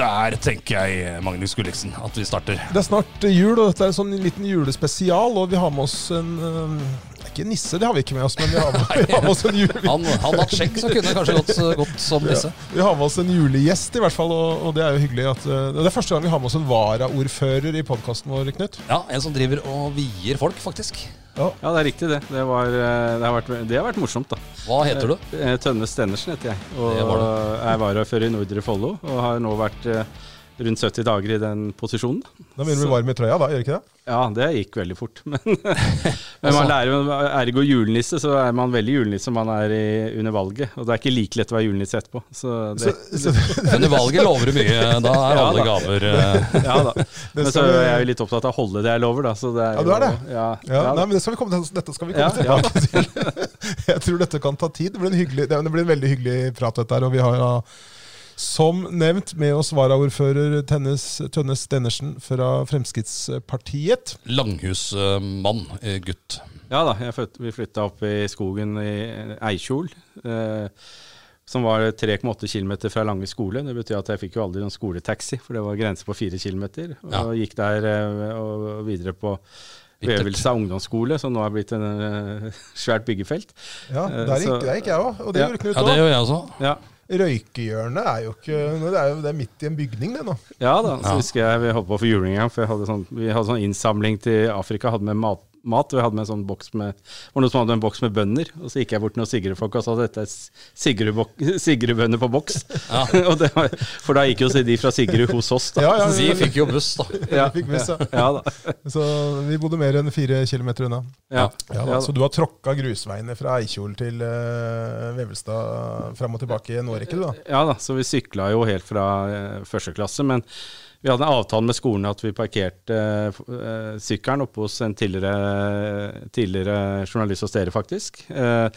der tenker jeg, Magnus Gulliksen, at vi starter. Det er snart jul, og dette er en sånn liten julespesial. Og vi har med oss en Ikke nisse, det har vi ikke med oss, men vi har med, vi har med oss en jule... Han, han hatt sjekk, så kunne det kanskje gått, gått som Ja, vi har med oss en julegjest, i hvert fall, og, og det er jo hyggelig. At, øh, det er første gang vi har med oss en varaordfører i podkasten vår, Knut. Ja, En som driver og vier folk, faktisk. Ja, det er riktig, det. Det, var, eh, det, har, vært, det har vært morsomt, da. Hva heter du? Eh, Tønne Stenersen heter jeg. Og Det var er varaordfører i Nordre Follo. Og har nå vært eh, rundt 70 dager i den posisjonen. Da begynner vi varm i trøya, da, gjør ikke det? Ja, det gikk veldig fort. Men, men man lærer jo ergo julenisse, så er man veldig julenisse om man er i, under valget. Og det er ikke like lett å være julenisse etterpå. Så det, Så, så, i valget lover du mye. Da er Ja, alle da. gaver eh, ja da. Men så er jeg jo litt opptatt av å holde det jeg lover, da. Så det er Ja, du er det? Ja, ja, ja, nei, men det skal vi komme til, dette skal vi komme Ja, ja. til. Jeg tror dette kan ta tid. Det blir en, hyggelig, det blir en veldig hyggelig prat, dette her. Og vi har ja, som nevnt med oss varaordfører Tønnes Stenersen fra Fremskrittspartiet. langhusmann, eh, gutt. Ja da, jeg flytt, vi flytta opp i skogen i Eikjol. Eh, som var 3,8 km fra Lange skole. Det betyr at jeg fikk jo aldri noen skoletaxi, for det var grense på 4 km. Og Ja. gikk der eh, og videre på av ungdomsskole, som nå er blitt en eh, svært byggefelt. Ja, Eh, Der gikk, så- der gikk jeg òg, og det Ja. gjorde Knut Ja, det gjør jeg også. Ja, Røykehjørnet er jo ikke Det er jo det er midt i en bygning, det nå. ja da, så Ja. husker jeg vi holdt på for juling en gang, for jeg hadde sånn, vi hadde sånn innsamling til Afrika. hadde med mat, mat Vi hadde med en sånn boks med var noen som hadde en boks med bønner. Og så gikk jeg bort til noen Sigrud-folk og sa dette er Sigrud-bønner på boks. Ja. og det var, for da gikk jo de fra Sigrud hos oss, da. Ja, ja, Vi fikk jo buss, da. Ja, vi fikk buss, ja. ja, da. Så vi bodde mer enn fire kilometer unna. Ja, Ja, da. Så du har tråkka grusveiene fra Eikjol til uh, Vevelstad fram og tilbake i en årrekke, du da? ja da, så vi sykla jo helt fra uh, første klasse. Men vi hadde en avtale med skolen at vi parkerte eh, sykkelen oppe hos en tidligere, tidligere journalist hos dere, faktisk. Eh,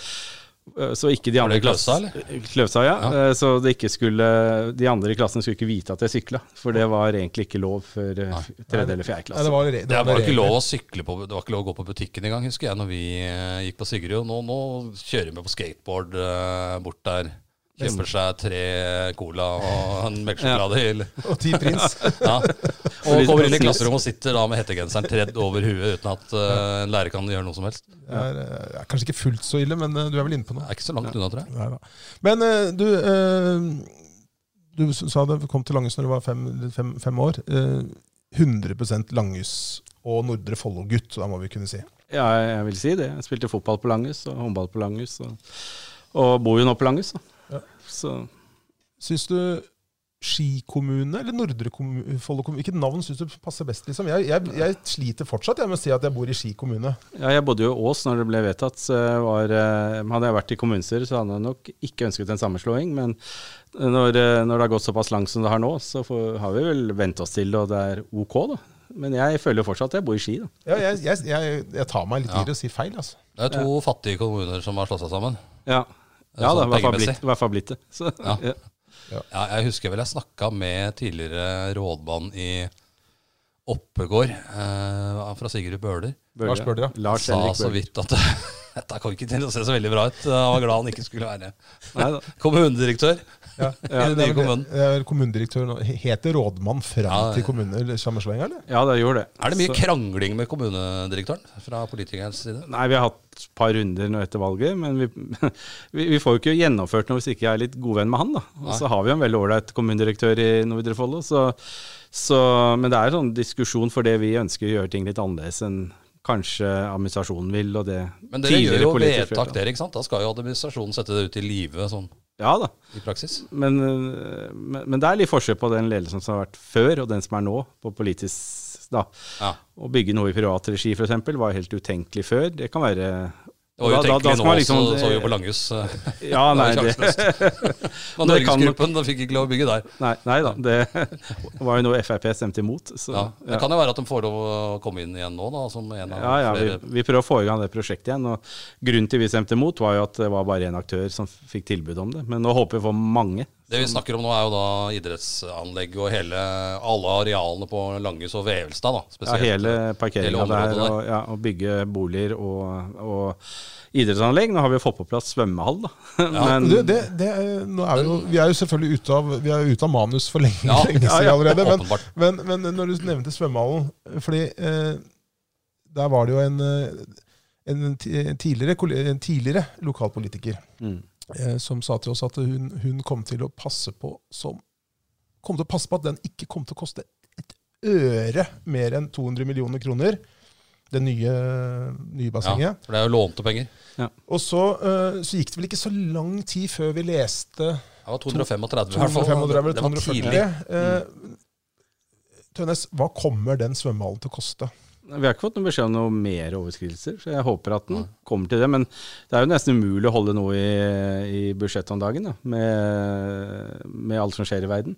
så ikke de andre i klassen eller? Kløvsa, ja. Ja. Eh, Så det ikke skulle, de andre i klassen skulle ikke vite at jeg sykla. For det var egentlig ikke lov før eh, tredje eller fjerde Nei, klasse. det var, re- det Det var ikke lov å sykle på Det var ikke lov å gå på butikken engang, husker jeg, når vi eh, gikk på Sigrud. Nå, nå kjører vi på skateboard eh, bort der. Kjøper seg tre cola og en melkesjokolade. Ja. Og ti prins. Ja. Og kommer inn i klasserommet og sitter da med hettegenseren tredd over huet uten at uh, en lærer kan gjøre noe som helst. Det er, eh, er kanskje ikke fullt så ille, men eh, du er vel inne på noe? Det er ikke så langt unna, tror jeg. Nei. Men uh, du uh, Du sa det kom til Langhus når du var fem, fem, fem år. Eh, 100 Langhus og Nordre Follo-gutt, da må vi kunne si. Ja, jeg vil si det. Jeg spilte fotball på Langhus og håndball på Langhus. Og, og bor jo nå på Langhus. Da. Ja. Så Syns du Ski kommune eller Nordre kommu- Follo kommune Hvilket navn syns du passer best? liksom? Jeg, jeg, jeg sliter fortsatt jeg med å si at jeg bor i Ski kommune. Ja, jeg bodde jo i Ås når det ble vedtatt. Var, eh, hadde jeg vært i kommunestyret, så hadde jeg nok ikke ønsket en sammenslåing. Men når, eh, når det har gått såpass langt som det har nå, så får, har vi vel vent oss til det, og det er ok, da. Men jeg føler jo fortsatt at jeg bor i Ski, da. Ja, jeg, jeg, jeg, jeg tar meg litt Ja. i det og sier feil, altså. Det er to fattige kommuner som har slått seg sammen. Ja, ja sånn da, i hvert fall blitt, i hvert fall blitt det. Så, Ja. ja. Ja, jeg husker vel jeg snakka med tidligere rådmann i Oppegård, eh, fra Sigurd Bøhler. Lars Bøhler, ja. Lars sa så vidt at dette kom ikke til å se så veldig bra ut. Han var glad han ikke skulle være kommunedirektør Ja. i den nye kommunen. er. Heter rådmann fram Ja, ja. til kommunesammenslåinga, eller? Ja, det gjorde det. Er det mye Så- krangling med kommunedirektøren fra politikernes side? Nei, vi har hatt et par runder nå etter valget, men vi, vi, vi får jo ikke gjennomført noe hvis ikke jeg er litt god venn med han. da. Og så har vi jo en veldig ålreit kommunedirektør i Nordre Follo. Så, så, men det er en sånn diskusjon for det vi ønsker å gjøre ting litt annerledes enn kanskje administrasjonen vil. og det Men dere gjør jo vedtak flertall. der, ikke sant? Da skal jo administrasjonen sette det ut i live sånn Ja da, i praksis. men, øh, men, men det er litt forskjell på den ledelsen som har vært før, og den som er nå, på politisk da. Ja. Å bygge noe i privat regi f.eks. var helt utenkelig før. Det kan være Det var jo da nå liksom- også, så vi på Langhus. Ja, nei, det. Men Norgesgruppen kan- fikk ikke lov å bygge der. Nei, nei da, det var jo noe Frp stemte imot. Så, Ja. Det kan jo være at de får lov å komme inn igjen nå, da, som en av Ja, ja, vi, vi prøver å få i gang det prosjektet igjen. og Grunnen til vi stemte imot, var jo at det var bare én aktør som fikk tilbud om det. Men nå håper vi å få mange. Det vi snakker om nå, er jo da idrettsanlegg og hele, alle arealene på Langhus og Vevelstad. da, Ja, hele parkeringa Hele der, og, ja, og bygge boliger og, og idrettsanlegg. Nå har vi jo fått på plass svømmehall, da. Men Det, det, det, er- nå er vi, jo, vi er jo selvfølgelig ute av, vi er ute av manus for lenge, Ja, lenge siden ja, allerede. Men, men, men når du nevnte svømmehallen Fordi eh, der var det jo en, eh, en, en, tidligere, en tidligere lokalpolitiker mm. Eh, som sa til oss at hun, hun kom til å passe på som kom til å passe på at den ikke kom til å koste et øre mer enn 200 millioner kroner. Det nye, nye Ja, for det er jo lånte penger. Og så, eh, så gikk det vel ikke så lang tid før vi leste Det var 235 i hvert fall. 235, Det var 240. tidlig. Eh, Tønnes, hva kommer den svømmehallen til å koste? Vi har ikke fått noen beskjed om noe mer overskridelser, så jeg håper at den kommer til det. Men det er jo nesten umulig å holde noe i, i budsjettet om dagen, da, med, med alt som skjer i verden.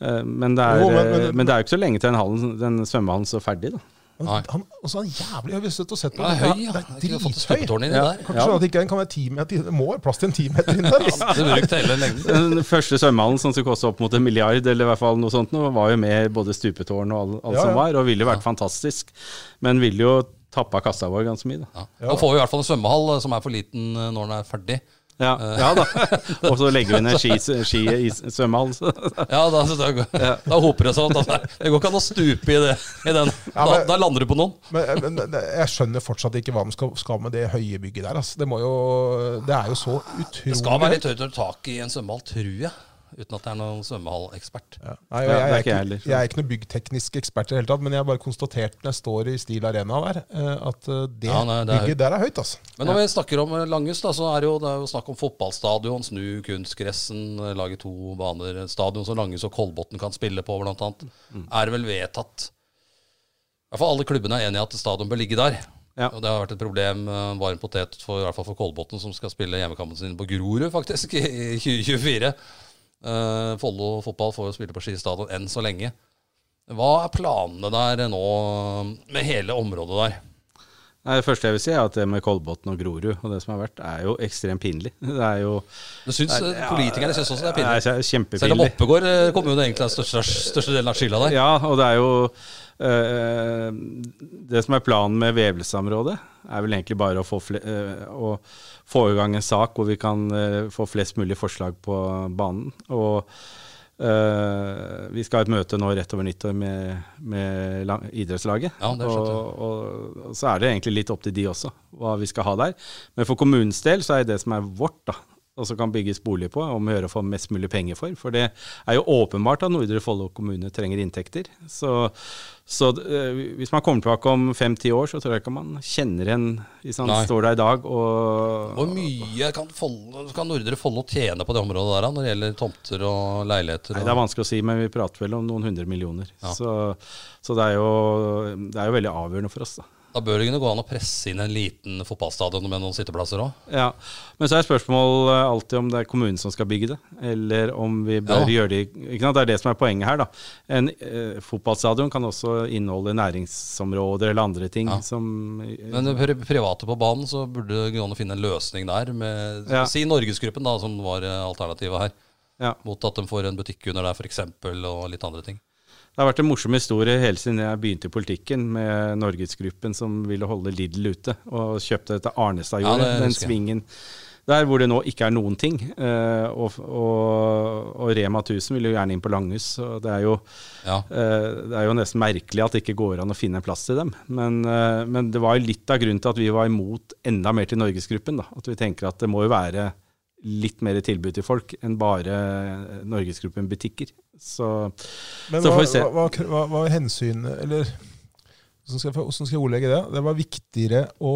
Eh, Men det, er, Jo, men- men- men det er jo ikke så lenge til den, hallen, den svømmehallen står ferdig. da. Han, Nei. han, også han jævlig, har lyst til å sette på er høy, ja. Det er fått drithøy. stupetårn inni Ja. Kan ikke skjønne at ikke kan være ti meter Det må være plass til en ti meter inn der. altså. Den første svømmehallen som skulle koste opp mot en milliard, eller i hvert fall noe sånt, nå, var jo med både stupetårn og alt, alt Ja, som var, og ville vært fantastisk. Men ville jo tappa kassa vår ganske mye, da. Ja. Nå får vi i hvert fall en svømmehall eh, som er for liten eh, når den er ferdig. Ja, ja da. Og så legger vi ned skiet ski, ski i svømmehall. Ja, da, da, da hoper det seg. opp. det går ikke an å stupe i, det, i den. Ja, Da, men- da lander du på noen. Men, men, men jeg skjønner fortsatt ikke hva de skal, skal med det høye bygget der. Altså. Det, må jo, det er jo så utrolig Det skal være litt høyt taket i en svømmehall, tror jeg. Uten at jeg er noen svømmehallekspert. Ja. Nei, Ja, og jeg, er ikke jeg heller. jeg er ikke noen byggteknisk ekspert i det hele tatt, men jeg har bare konstatert når jeg står i Stil Arena der, eh, at eh, det, Ja, nei, det er bygget der er høyt. altså. Men når vi snakker om eh, Langhus, da, så er det jo, det er jo snakk om fotballstadion, snu kunstgressen, lage to baner. Stadion som Langhus og Kolbotn kan spille på, blant annet. Er vel vedtatt I hvert fall alle klubbene er enige i at stadion bør ligge der. Ja. Og det har vært et problem, var en potet for, i hvert fall for Kolbotn, som skal spille hjemmekampen sin på Grorud, faktisk, i 2024. Uh, Follo fotball får jo spille på Ski stadion enn så lenge. Hva er planene der nå, med hele området der? Nei, det første jeg vil si, er at det med Kolbotn og Grorud og det som har vært, er jo ekstremt pinlig. Det er jo Du syns, Nei, ja, Politikerne syns også det er pinlig? Det er Selv om. Oppegård eh, kommune egentlig er største, største delen av skylda der. Ja, og det er jo Det som er planen med Vevelsedområdet, er vel egentlig bare å få, eh, å få i gang en sak hvor vi kan eh, få flest mulig forslag på banen. Og uh, vi skal ha et møte nå rett over nyttår med, med la- idrettslaget. Ja, og, og, og så er det egentlig litt opp til de også, hva vi skal ha der. Men for kommunens del så er det det som er vårt, da. Og som kan bygges bolig på, om å gjøre å få mest mulig penger for. For det er jo åpenbart at Nordre Follo kommune trenger inntekter. Så, så eh, hvis man kommer tilbake om fem-ti år, så tror jeg ikke man kjenner igjen hvis man Nei. står der i dag og Hvor mye kan, Follo, kan Nordre Follo tjene på det området der når det gjelder tomter og leiligheter? Nei, Det er vanskelig å si, men vi prater vel om noen hundre millioner. Ja. Så, så det, er jo, det er jo veldig avgjørende for oss, da. Da bør det kunne gå an å presse inn en liten fotballstadion med noen sitteplasser òg. Ja, Men så er spørsmålet alltid om det er kommunen som skal bygge det, eller om vi bør Ja. gjøre det ikke sant? Det er det som er poenget her. da. En eh, fotballstadion kan også inneholde næringsområder eller andre ting Ja. som Men pri- private på banen, så burde det gå an å finne en løsning der. Med. Si Norgesgruppen, da, som var alternativet her. ja. Mot at de får en butikk under der, f.eks., og litt andre ting. Det har vært en morsom historie hele siden jeg begynte i politikken, med Norgesgruppen som ville holde Lidl ute, og kjøpte dette Arnestad Ja, det den svingen der hvor det nå ikke er noen ting. Eh, og, og, og Rema 1000 vil jo gjerne inn på Langhus. og det er jo Ja. Eh, Det er jo nesten merkelig at det ikke går an å finne en plass til dem. Men, eh, men det var jo litt av grunnen til at vi var imot enda mer til Norgesgruppen. Da. At vi tenker at det må jo være litt mer tilbud til folk enn bare Norgesgruppen butikker. Så Men Så får vi se. hva, hva, hva var hensynet Eller hvordan skal, hvordan skal jeg ordlegge det? Det var viktigere å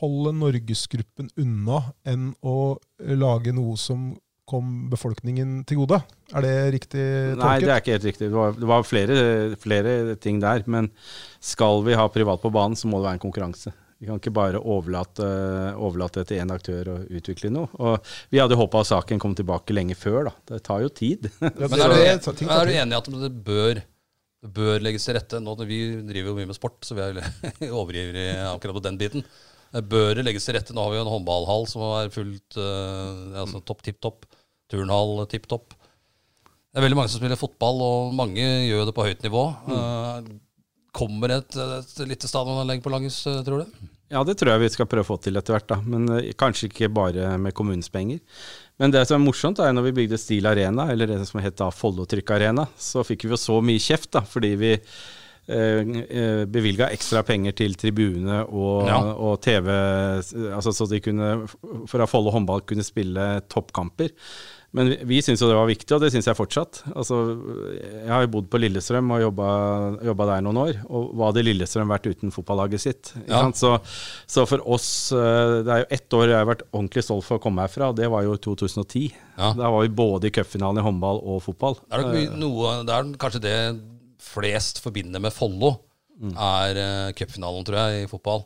holde Norgesgruppen unna enn å lage noe som kom befolkningen til gode. Er det riktig tolket? Nei, det er ikke helt riktig. Det var, det var flere, flere ting der. Men skal vi ha privat på banen, så må det være en konkurranse. Vi kan ikke bare overlate, overlate det til én aktør å utvikle noe. Og vi hadde håpa at saken kom tilbake lenge før, da. Det tar jo tid. Men er du, er du enig i at det bør, det bør legges til rette? Nå, vi driver jo mye med sport, så vi er overivrige akkurat på den biten. Det Bør det legges til rette? Nå har vi jo en håndballhall som er fullt uh, altså topp tipp topp. Turnhall tipp topp. Det er veldig mange som spiller fotball, og mange gjør det på høyt nivå. Eh, kommer et, et lite stadionanlegg på Langhus, eh, tror du? Ja, det tror jeg vi skal prøve å få til etter hvert, da. Men eh, kanskje ikke bare med kommunens penger. Men det som er morsomt, er når vi bygde Stil Arena, eller det som het da Follo Trykk Arena, så fikk vi jo så mye kjeft, da, fordi vi eh, eh bevilga ekstra penger til tribune og, Ja. og TV, altså så de kunne, for at Follo håndball kunne spille toppkamper. Men vi, vi syntes jo det var viktig, og det syns jeg fortsatt. Altså, jeg har jo bodd på Lillestrøm og jobba der noen år. Og hva hadde Lillestrøm vært uten fotballaget sitt? Ja. Så, så for oss eh, Det er jo ett år jeg har vært ordentlig stolt for å komme herfra, og det var jo 2010. Ja. Da var vi både i cupfinalen i håndball og fotball. Det er, nok noe, det er kanskje det flest forbinder med Follo, er uh, cupfinalen, tror jeg, i fotball.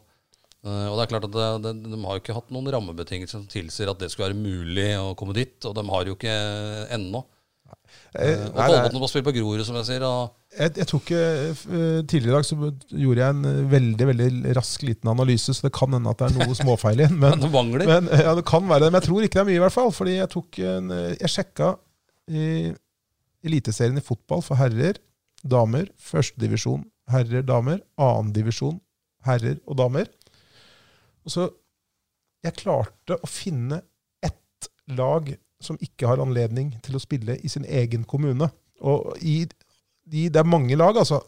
Eh, og det er klart at det, det, De har jo ikke hatt noen rammebetingelser som tilsier at det skulle være mulig å komme dit, og de har jo ikke ennå. Eh, Og nei, nei, Kolbotn må spille på Grorud, som jeg sier. Og, jeg, jeg tok eh, Tidligere i dag så gjorde jeg en eh, veldig veldig rask liten analyse, så det kan hende at det er noe småfeil i den. Men, men men, ja, det kan være det, men jeg tror ikke det er mye, i hvert fall. Fordi jeg tok en, eh, Jeg sjekka i Eliteserien i fotball for herrer, damer, førstedivisjon, herrer, damer, annendivisjon, herrer og damer. Og så Jeg klarte å finne ett lag som ikke har anledning til å spille i sin egen kommune. Og i, i, det er mange lag, altså.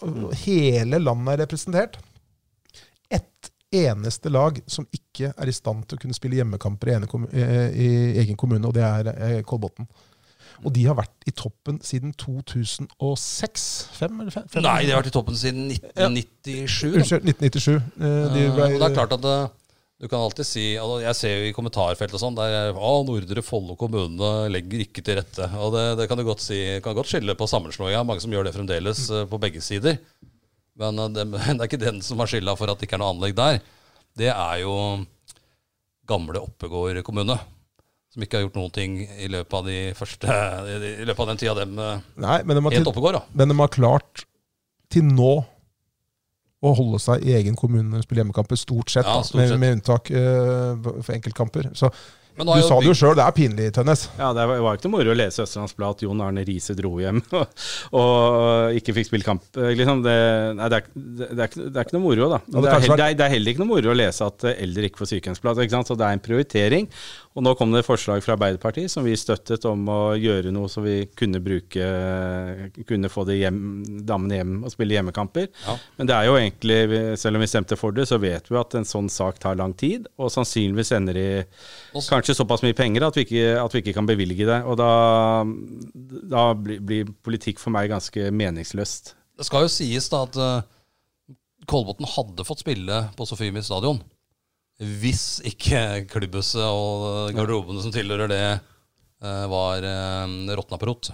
Hele landet er representert. Ett eneste lag som ikke er i stand til å kunne spille hjemmekamper i, ene kommu- eh, i egen kommune, og det er eh, Kolbotn. Og de har vært i toppen siden 2006? Fem, eller fem? Nei, de har vært i toppen siden 1997. Ja. Unnskyld, 1997. Eh, de ble, og det er klart at du kan alltid si altså Jeg ser jo i kommentarfelt og sånn der er, å, Nordre Follo kommune legger ikke til rette. Og det, det kan du godt si kan godt skylde på sammenslåinga. Mange som gjør det fremdeles mm. på begge sider. Men eh, det, det er ikke den som har skylda for at det ikke er noe anlegg der. Det er jo gamle Oppegård kommune. Som ikke har gjort noen ting i løpet av de første I løpet av den tida dem eh, Nei, men de, har helt til, Oppegård, da. men de har klart til nå å holde seg i egen kommune når de spiller hjemmekamper, stort sett. Ja, stort med, sett. med unntak uh, for enkeltkamper. Så Men Du jo sa det jo sjøl, det er pinlig, Tønnes. Ja, Det var var ikke noe moro å lese Østlands Blad at Jon Arne Riise dro hjem og, og ikke fikk spille kamp. eh, Liksom. Det, nei, det, er, det, er ikke, det er ikke noe moro, da. Ja, det er, heller, det, er, er heller ikke noe moro å lese at eh, eldre ikke får sykehjemsplass. Ikke sant? Så det er en prioritering. Og nå kom det et forslag fra Arbeiderpartiet som vi støttet om å gjøre noe så vi kunne bruke Kunne få hjem, damene hjem og spille hjemmekamper. Ja. Men det er jo egentlig, selv om vi stemte for det, så vet vi at en sånn sak tar lang tid. Og sannsynligvis ender i Også- kanskje såpass mye penger at vi ikke, at vi ikke kan bevilge det. Og da, da blir, blir politikk for meg ganske meningsløst. Det skal jo sies da at uh, Kolbotn hadde fått spille på Sofiemi stadion hvis ikke klubbhuset og garderobene som tilhører det, eh, var uh, råtna på rot.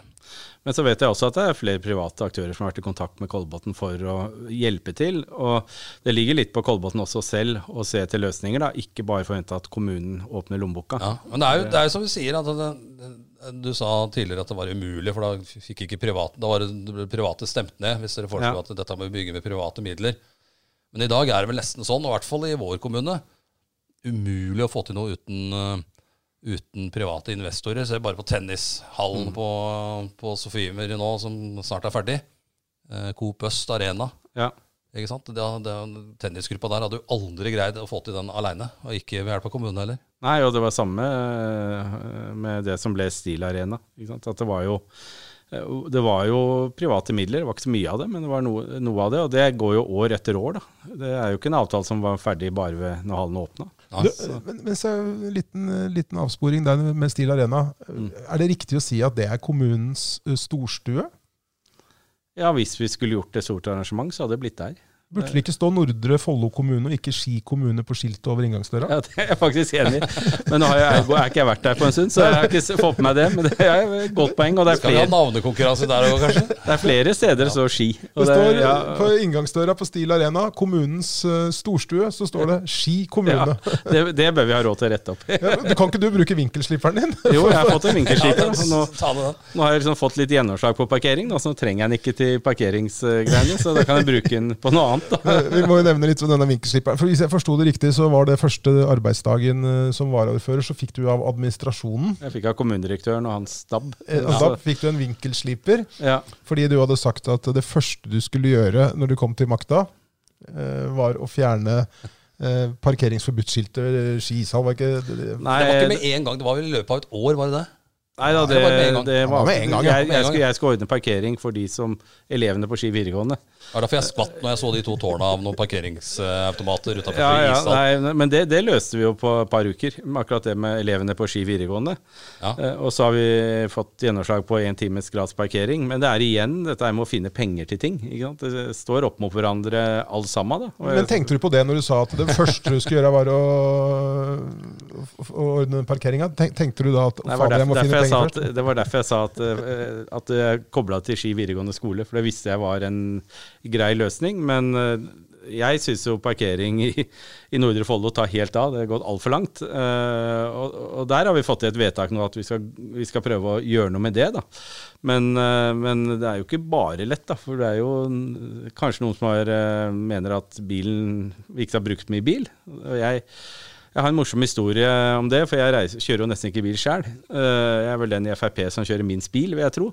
Men så vet jeg også at det er flere private aktører som har vært i kontakt med Kolbotn for å hjelpe til. Og det ligger litt på Kolbotn også selv å se til løsninger, da. ikke bare forvente at kommunen åpner lommeboka. Ja, men det er jo, det er jo som vi sier, at det, du sa tidligere at det var umulig, for da fikk ikke private, da var det, private stemt ned hvis dere foreslo Ja. at dette må vi bygge med private midler. Men i dag er det vel nesten sånn, og i hvert fall i vår kommune, umulig å få til noe uten, eh, uten private investorer. Se bare på tennishallen på, på Sofiemyr nå, som snart er ferdig. Eh, Coop Øst Arena. Ja. Ikke sant? Det, det, tennisgruppa der hadde jo aldri greid å få til den aleine, og ikke ved hjelp av kommunen heller. Nei, og det var samme eh, med det som ble Stil Arena. Ikke sant? At det var jo eh, det var jo private midler, det var ikke så mye av det, men det var noe, noe av det. Og det går jo år etter år, da. Det er jo ikke en avtale som var ferdig bare ved når hallen åpna. Du, men, men så en liten, liten avsporing der med Stil Arena. Er det riktig å si at det er kommunens storstue? Ja, hvis vi skulle gjort et stort arrangement, så hadde det blitt der. Burde det ikke stå Nordre Follo kommune og ikke Ski kommune på skiltet over inngangsdøra? Ja, det er jeg faktisk enig i. Men nå har jeg, er ikke jeg vært der på en stund, så jeg har ikke fått med meg det. Men det er et godt poeng. Og det er Skal vi ha navnekonkurranse der òg, kanskje? det er flere steder det står ski. Og Det det, står ja, På inngangsdøra på Stil Arena, kommunens eh, storstue, så står det Ski ja, det, det bør vi ha råd til å rette opp. Ja, du kan ikke du bruke vinkelslipperen din? Jo, jeg har fått en vinkelsliper. Nå, ta det den. nå har jeg liksom fått litt gjennomslag på parkering, da, så nå trenger jeg den ikke til parkeringsgreiene. Så da kan jeg bruke den på noe annet. Sant. Vi må jo nevne litt om denne vinkelslipperen. For Hvis jeg forsto det riktig, så var det første arbeidsdagen eh, som varaordfører, så fikk du av administrasjonen. Jeg fikk av kommunedirektøren og hans stab. Eh, og Da fikk du en vinkelsliper, Ja. fordi du hadde sagt at det første du skulle gjøre når du kom til makta, eh, var å fjerne eh, parkeringsforbudsskiltet Skishall. Var ikke det- Nei, Det var ikke med en gang, det var vel i løpet av et år, var det det? Nei da, det det, var med en gang. var med en gang, ja. Jeg, jeg, skulle, jeg skulle ordne parkering for de som elevene på Ski videregående. Det var derfor jeg skvatt når jeg så de to tårna av noen parkeringsautomater utafor Ja, ja, nei, men det, det løste vi jo på et par uker, akkurat det med elevene på Ski videregående. Ja. Eh, og så har vi fått gjennomslag på én times gratis parkering. Men det er igjen dette er med å finne penger til ting. Ikke sant? Det står opp mot hverandre alt sammen. Da. Og Men tenkte du på det når du sa at det første du skulle gjøre, var å, å ordne parkeringa? Tenk, tenkte du da at Nei, det, var fader, jeg må derfor, finne penger at, først? det var derfor jeg sa at, eh, at jeg kobla til Ski videregående skole, for det visste jeg var en grei løsning. Men eh, jeg syns jo parkering i, i Nordre Follo tar helt av. Det har gått altfor langt. Eh, og, og der har vi fått til et vedtak nå at vi skal, vi skal prøve å gjøre noe med det. da. Men, eh, men det er jo ikke bare lett, da. For det er jo kanskje noen som har, mener at bilen vi ikke har brukt mye bil. Og jeg jeg har en morsom historie om det, for jeg reiser, kjører jo nesten ikke bil sjøl. Jeg er vel den i Frp som kjører minst bil, vil jeg tro.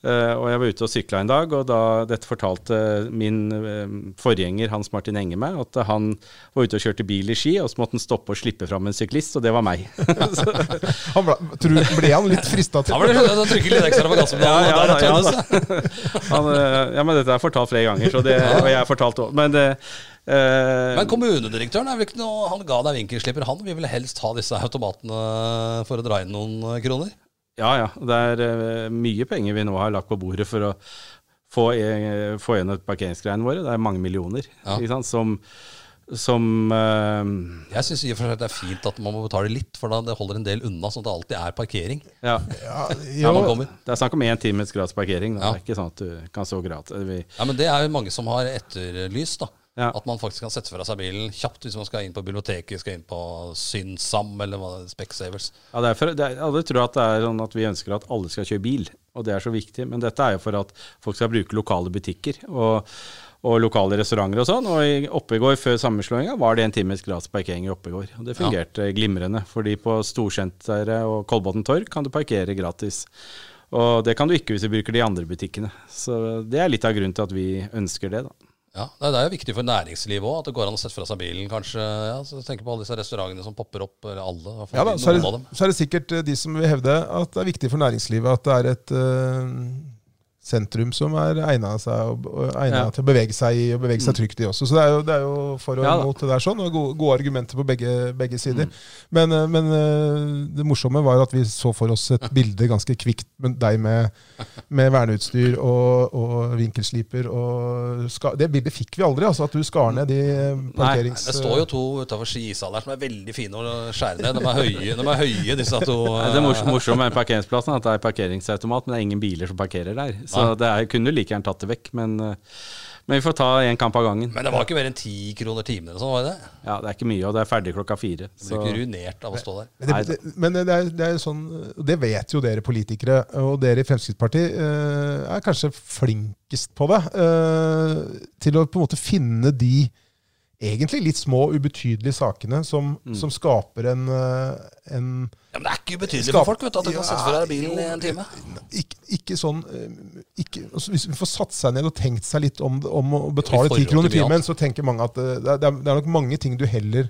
Eh, og jeg var ute og sykla en dag, og da dette fortalte min eh, forgjenger Hans Martin Enge meg, at han var ute og kjørte bil i Ski, og så måtte han stoppe og slippe fram en syklist, og det var meg. Han ble, tror, ble han litt frista til det Han å trykke litt ekstra på gasspedalen. Ja, ja, ja, han, eh, ja, men dette er fortalt flere ganger, så det, og jeg har fortalt òg. Men det eh, Men kommunedirektøren er vel ikke noe Han ga deg vinkelslipper, han vil vel helst ha disse automatene for å dra inn noen kroner? Ja, ja. Det er eh, mye penger vi nå har lagt på bordet for å få, eh, få igjen parkeringsgreiene våre. Det er mange millioner Ja. ikke sant? som, som uh, Jeg syns det er fint at man må betale litt, for da det holder en del unna, sånn at det alltid er parkering ja. ja, jo. Det er snakk om én times gratis parkering. da. Ja. Det er ikke sånn at du kan stå gratis. Vi, Ja, men det er jo mange som har etterlyst, da. Ja. At man faktisk kan sette fra seg bilen kjapt hvis man skal inn på biblioteket, skal inn på Synsam eller hva er, Specsavers. ja, det er for, det er, alle tror at det er sånn at vi ønsker at alle skal kjøre bil, og det er så viktig. Men dette er jo for at folk skal bruke lokale butikker. og og lokale restauranter og sånn. Og i Oppegård før sammenslåinga var det en times gratis parkering i Oppegård. Og det fungerte glimrende. fordi på Storsenteret og Kolbotn torg kan du parkere gratis. Og det kan du ikke hvis du bruker de andre butikkene. Så det er litt av grunnen til at vi ønsker det, da. Ja, det er- er jo viktig for næringslivet òg, at det går an å sette fra seg bilen, kanskje. Ja, så Tenk på alle disse restaurantene som popper opp, eller alle. ja da, så er, det, så er det sikkert eh, de som vil hevde at det er viktig for næringslivet at det er et eh, sentrum som er egna Ja. til å bevege seg i og bevege seg trygt i også. Så det er jo, det er jo for og Ja mot det der sånn, og gode, gode argumenter på begge, begge sider. Men, eh, men eh, det morsomme var at vi så for oss et bilde ganske kvikt med deg med, med verneutstyr og, og vinkelsliper. Og ska, det bildet fikk vi aldri, altså at du skar ned de parkerings... Nei, Det står jo to utafor Skisal her som er veldig fine å skjære ned. De er høye, de er høye disse to. Det er med parkeringsplassen at det er parkeringsautomat, men det er ingen biler som parkerer der. Så det er, kunne du like gjerne tatt det vekk, men, eh, men vi får ta én kamp av gangen. Men det var ikke mer enn ti kroner timen eller sånn, var det? Ja, Det er ikke mye, og det er ferdig klokka fire. Du Så. blir ikke ruinert av å stå der. Men det, det, men det er, det er sånn, det vet jo dere politikere, og dere i Fremskrittspartiet eh, er kanskje flinkest på det. eh, til å på en måte finne de egentlig litt små, ubetydelige sakene som, som skaper en, eh, en Ja, Men det er ikke ubetydelig for folk vet du, ja, kan sette fra deg bilen i en time. ikke, ikke sånn eh, ikke, altså Hvis vi får satt seg ned og tenkt seg litt om, om å betale ti kroner timen, så tenker mange at eh, det er, det er nok mange ting du heller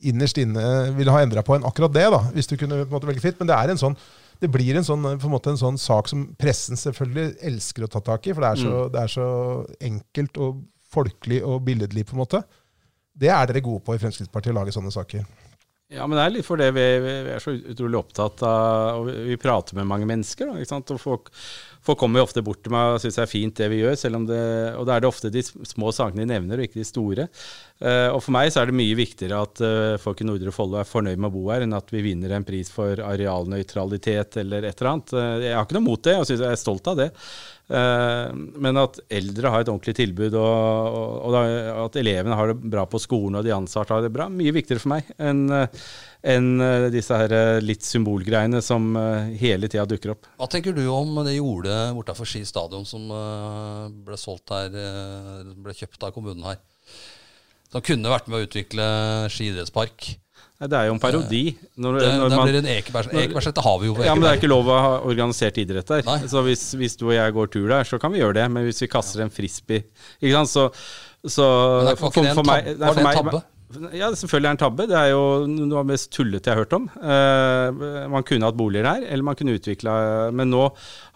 innerst inne ville ha endra på enn akkurat det, da, hvis du kunne måte velge fritt. Men det er en sånn det blir en sånn, på en måte en sånn sak som pressen selvfølgelig elsker å ta tak i, for det er så, det er så enkelt og folkelig og billedlig, på en måte. Det er dere gode på i Fremskrittspartiet, å lage sånne saker. Ja, men det er litt fordi vi, vi, er så utrolig opptatt av Og vi, vi prater med mange mennesker, da, ikke sant? og folk, folk kommer jo ofte bort til meg og syns det er fint det vi gjør, det Og da er det ofte de små sakene de nevner, og ikke de store. Uh, og for meg så er det mye viktigere at uh, folk i Nordre Follo er fornøyd med å bo her, enn at vi vinner en pris for arealnøytralitet eller et eller annet. Uh, jeg har ikke noe mot det, og jeg er stolt av det. Men at eldre har et ordentlig tilbud, og, og, og at elevene har det bra på skolen og de ansatte har det bra, mye viktigere for meg enn enn eh, disse her eh, litt symbolgreiene som eh, hele tida dukker opp. Hva tenker du om det jordet bortafor Ski stadion som ble solgt her, ble kjøpt av kommunen her? Som kunne vært med å utvikle Ski idrettspark. Det er jo en parodi. Når, Det, når det man, blir en Ekeberg- Ekebergsletta har vi jo ja, men Det er ikke lov å ha organisert idrett der. Nei. Så hvis, hvis du og jeg går tur der, så kan vi gjøre det. Men hvis vi kaster en frisbee ikke sant, så, så var det en tabbe? En? Ja, selvfølgelig er det en tabbe. Det er jo noe av det mest tullete jeg har hørt om. Eh, man kunne hatt boliger der, eller man kunne utvikla Men nå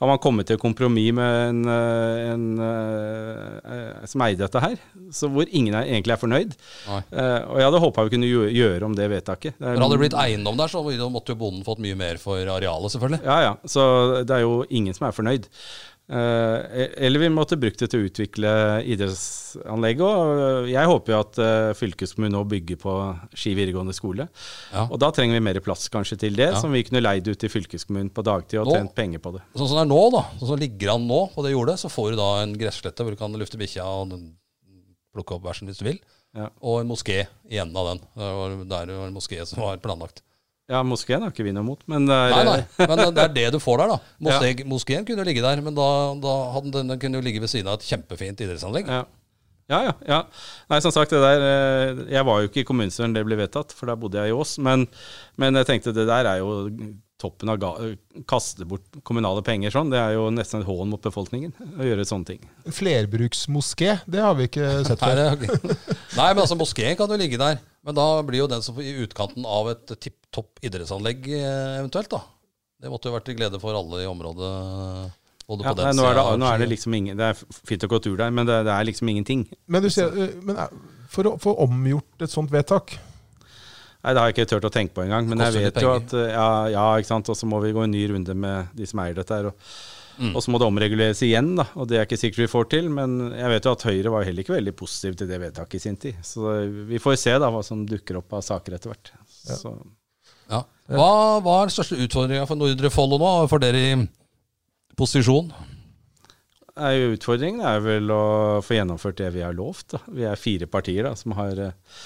har man kommet til et kompromiss med en, eh, en eh, som eide dette her, så hvor ingen er, egentlig er fornøyd. Eh, og jeg hadde håpa vi kunne gjøre om det vedtaket. Det er- Men hadde det blitt eiendom der, så måtte jo bonden fått mye mer for arealet, selvfølgelig. Ja, ja. Så det er jo ingen som er fornøyd. Eh, eller vi måtte brukt det til å utvikle idrettsanlegget. Og jeg håper jo at eh, fylkeskommunen nå bygger på Ski videregående skole. Ja. Og da trenger vi mer plass kanskje til det, Ja. som vi kunne leid ut til fylkeskommunen på dagtid og Nå- tjent penger på det. Sånn som det er nå, da, sånn som ligger an nå på det jordet, så får du da en gresslette hvor du kan lufte bikkja og plukke opp bæsjen hvis du vil. Ja. Og en moské i enden av den. Det var en moské som var planlagt. Ja, moskeen har ikke vi noe imot, men det er, Nei, nei, men det er det du får der, da. Moské, Moskeen kunne jo ligge der, men da, da hadde den, den kunne jo ligge ved siden av et kjempefint idrettsanlegg. Ja. Ja, ja, ja. Nei, som sagt, det der eh, Jeg var jo ikke i kommunen da det ble vedtatt, for da bodde jeg i Ås. Men, men jeg tenkte det der er jo toppen av ga Kaste bort kommunale penger sånn. Det er jo nesten et hån mot befolkningen å gjøre sånne ting. Flerbruksmoské, det har vi ikke sett før. Nei, men altså moskeen kan jo ligge der. Men da blir jo den som i utkanten av et tipp topp idrettsanlegg eh, eventuelt, da. Det måtte jo vært til glede for alle i området. Både Ja, på den nei, nå, er det, nå er det liksom ingen Det er fint å gå tur der, men det, det er liksom ingenting. Men, du sier, eh, men for å få omgjort et sånt vedtak Nei, Det har jeg ikke turt å tenke på engang. Men jeg vet jo at eh, ja, ja, ikke sant. Og så må vi gå en ny runde med de som eier dette her. Og, Mm. og så må det omreguleres igjen, da. Og det er ikke sikkert vi får til. Men jeg vet jo at Høyre var heller ikke veldig positiv til det vedtaket i sin tid. Så vi får se da hva som dukker opp av saker etter hvert. Så, Ja. Hva, er den største utfordringa for Nordre Follo nå, for dere i posisjon? utfordringen er vel å få gjennomført det vi har lovt. Da. Vi er fire partier da, som har eh,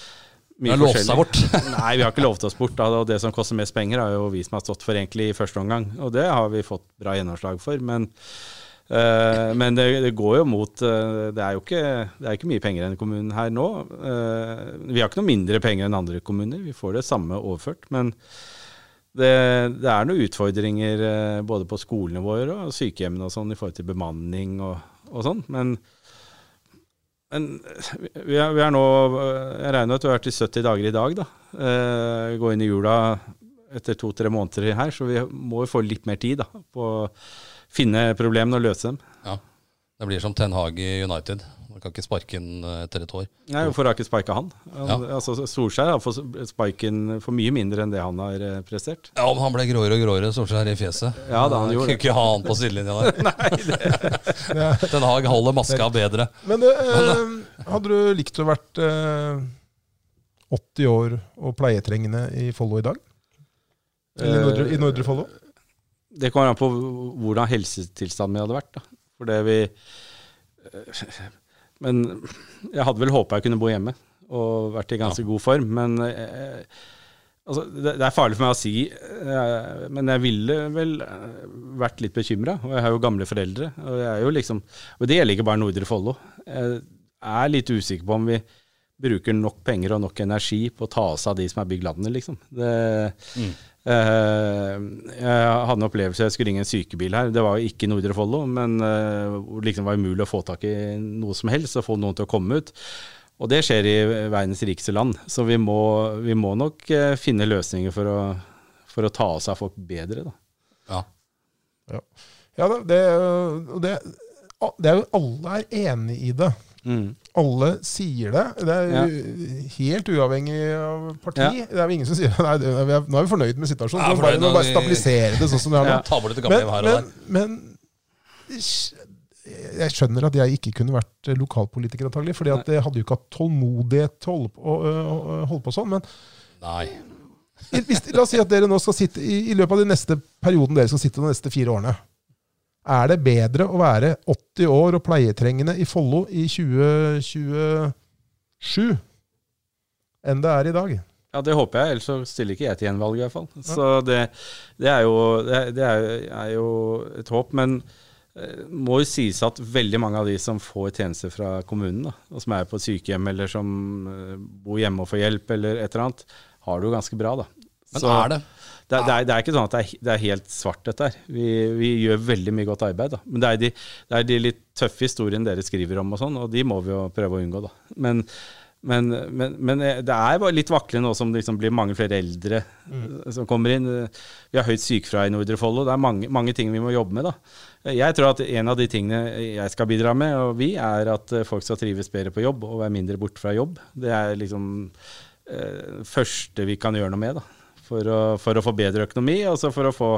mye har lovt seg bort. Nei, vi har ikke lovt oss bort. Da. Og det som koster mest penger, er jo vi som har stått for egentlig i første omgang. Og det har vi fått bra gjennomslag for. Men, eh, men det, det går jo mot uh, Det er jo ikke, det er ikke mye penger i denne kommunen her nå. Uh, vi har ikke noe mindre penger enn andre kommuner. Vi får det samme overført. Men det, det er noen utfordringer både på skolene våre og sykehjemmene og sånn i forhold til bemanning og, og sånn. Men men vi er, vi er nå Jeg regner med at vi har vært i 70 dager i dag, da. Eh, gå inn i jula etter to-tre måneder her, så vi må jo få litt mer tid da, på finne problemene og løse dem. Ja. Det blir som Ten Hag i United. Man kan ikke sparke inn eh, etter et år. Nei, Hvorfor har ikke sparka han? han Ja. altså, Solskjær har fått sparken for mye mindre enn det han har eh, prestert. Ja, men han ble gråere og gråere, Solskjær, i fjeset. Ja, da han gjorde Kunne ikke ha han på sidelinja der. Ten Hag holder maska bedre. Men eh, hadde du likt å vært eh, 80 år og pleietrengende i Follo i dag? Eller i Nordre, i Nordre Follo? Det kommer an på hvordan helsetilstanden min hadde vært. Da. For det vi Men jeg hadde vel håpa jeg kunne bo hjemme og vært i ganske god form. Men eh, altså, det, det er farlig for meg å si, eh, men jeg ville vel eh, vært litt bekymra. Og jeg har jo gamle foreldre. Og, jeg er jo liksom, og det gjelder ikke bare Nordre Follo. Jeg er litt usikker på om vi bruker nok penger og nok energi på å ta oss av de som har bygd landet, liksom. Det, Mm. Eh, jeg hadde en opplevelse, jeg skulle ringe en sykebil her. Det var jo ikke Nordre Follo, men eh, hvor det liksom var umulig å få tak i noe som helst og få noen til å komme ut. Og det skjer i verdens rikeste land, så vi må, vi må nok eh, finne løsninger for å, for å ta oss av folk bedre. Da. Ja. Ja, ja det, det, det, det er jo Alle er enig i det. Mm. Alle sier det. Det er Ja. helt uavhengig av parti. Ja. Det er jo ingen som sier nei, det, er, nå er vi fornøyd med situasjonen. Ja, så bare, vi nå bare stabilisere det sånn som det er nå. Men, men, men jeg skjønner at jeg ikke kunne vært lokalpolitiker, antagelig. fordi jeg hadde jo ikke hatt tålmodighet til å holde på, sånn. Men Nei. la oss si at dere nå skal sitte i, i løpet av de neste perioden dere skal sitte de neste fire årene. Er det bedre å være 80 år og pleietrengende i Follo i 2027 enn det er i dag? Ja, det håper jeg, ellers så stiller ikke jeg til gjenvalg i hvert fall. Så det, det, er, jo, det, det er, er jo et håp. Men det må jo sies at veldig mange av de som får tjenester fra kommunen, da, og som er på sykehjem eller som eh, bor hjemme og får hjelp eller et eller annet, har det jo ganske bra, da. Men Så er det? Det, det, er, det er ikke sånn at det er, det er helt svart, dette her. Vi, vi gjør veldig mye godt arbeid. da. Men det er, de, det er de litt tøffe historiene dere skriver om, og sånn, og de må vi jo prøve å unngå. da. Men, men, men, men det er bare litt vaklende nå som det liksom blir mange flere eldre mm. som kommer inn. Vi har høyt sykefravær i Nordre Follo. Det er mange, mange ting vi må jobbe med. da. Jeg tror at en av de tingene jeg skal bidra med, og vi, er at eh, folk skal trives bedre på jobb og være mindre borte fra jobb. Det er liksom eh, første vi kan gjøre noe med. da. For å, for å få bedre økonomi, og så for å få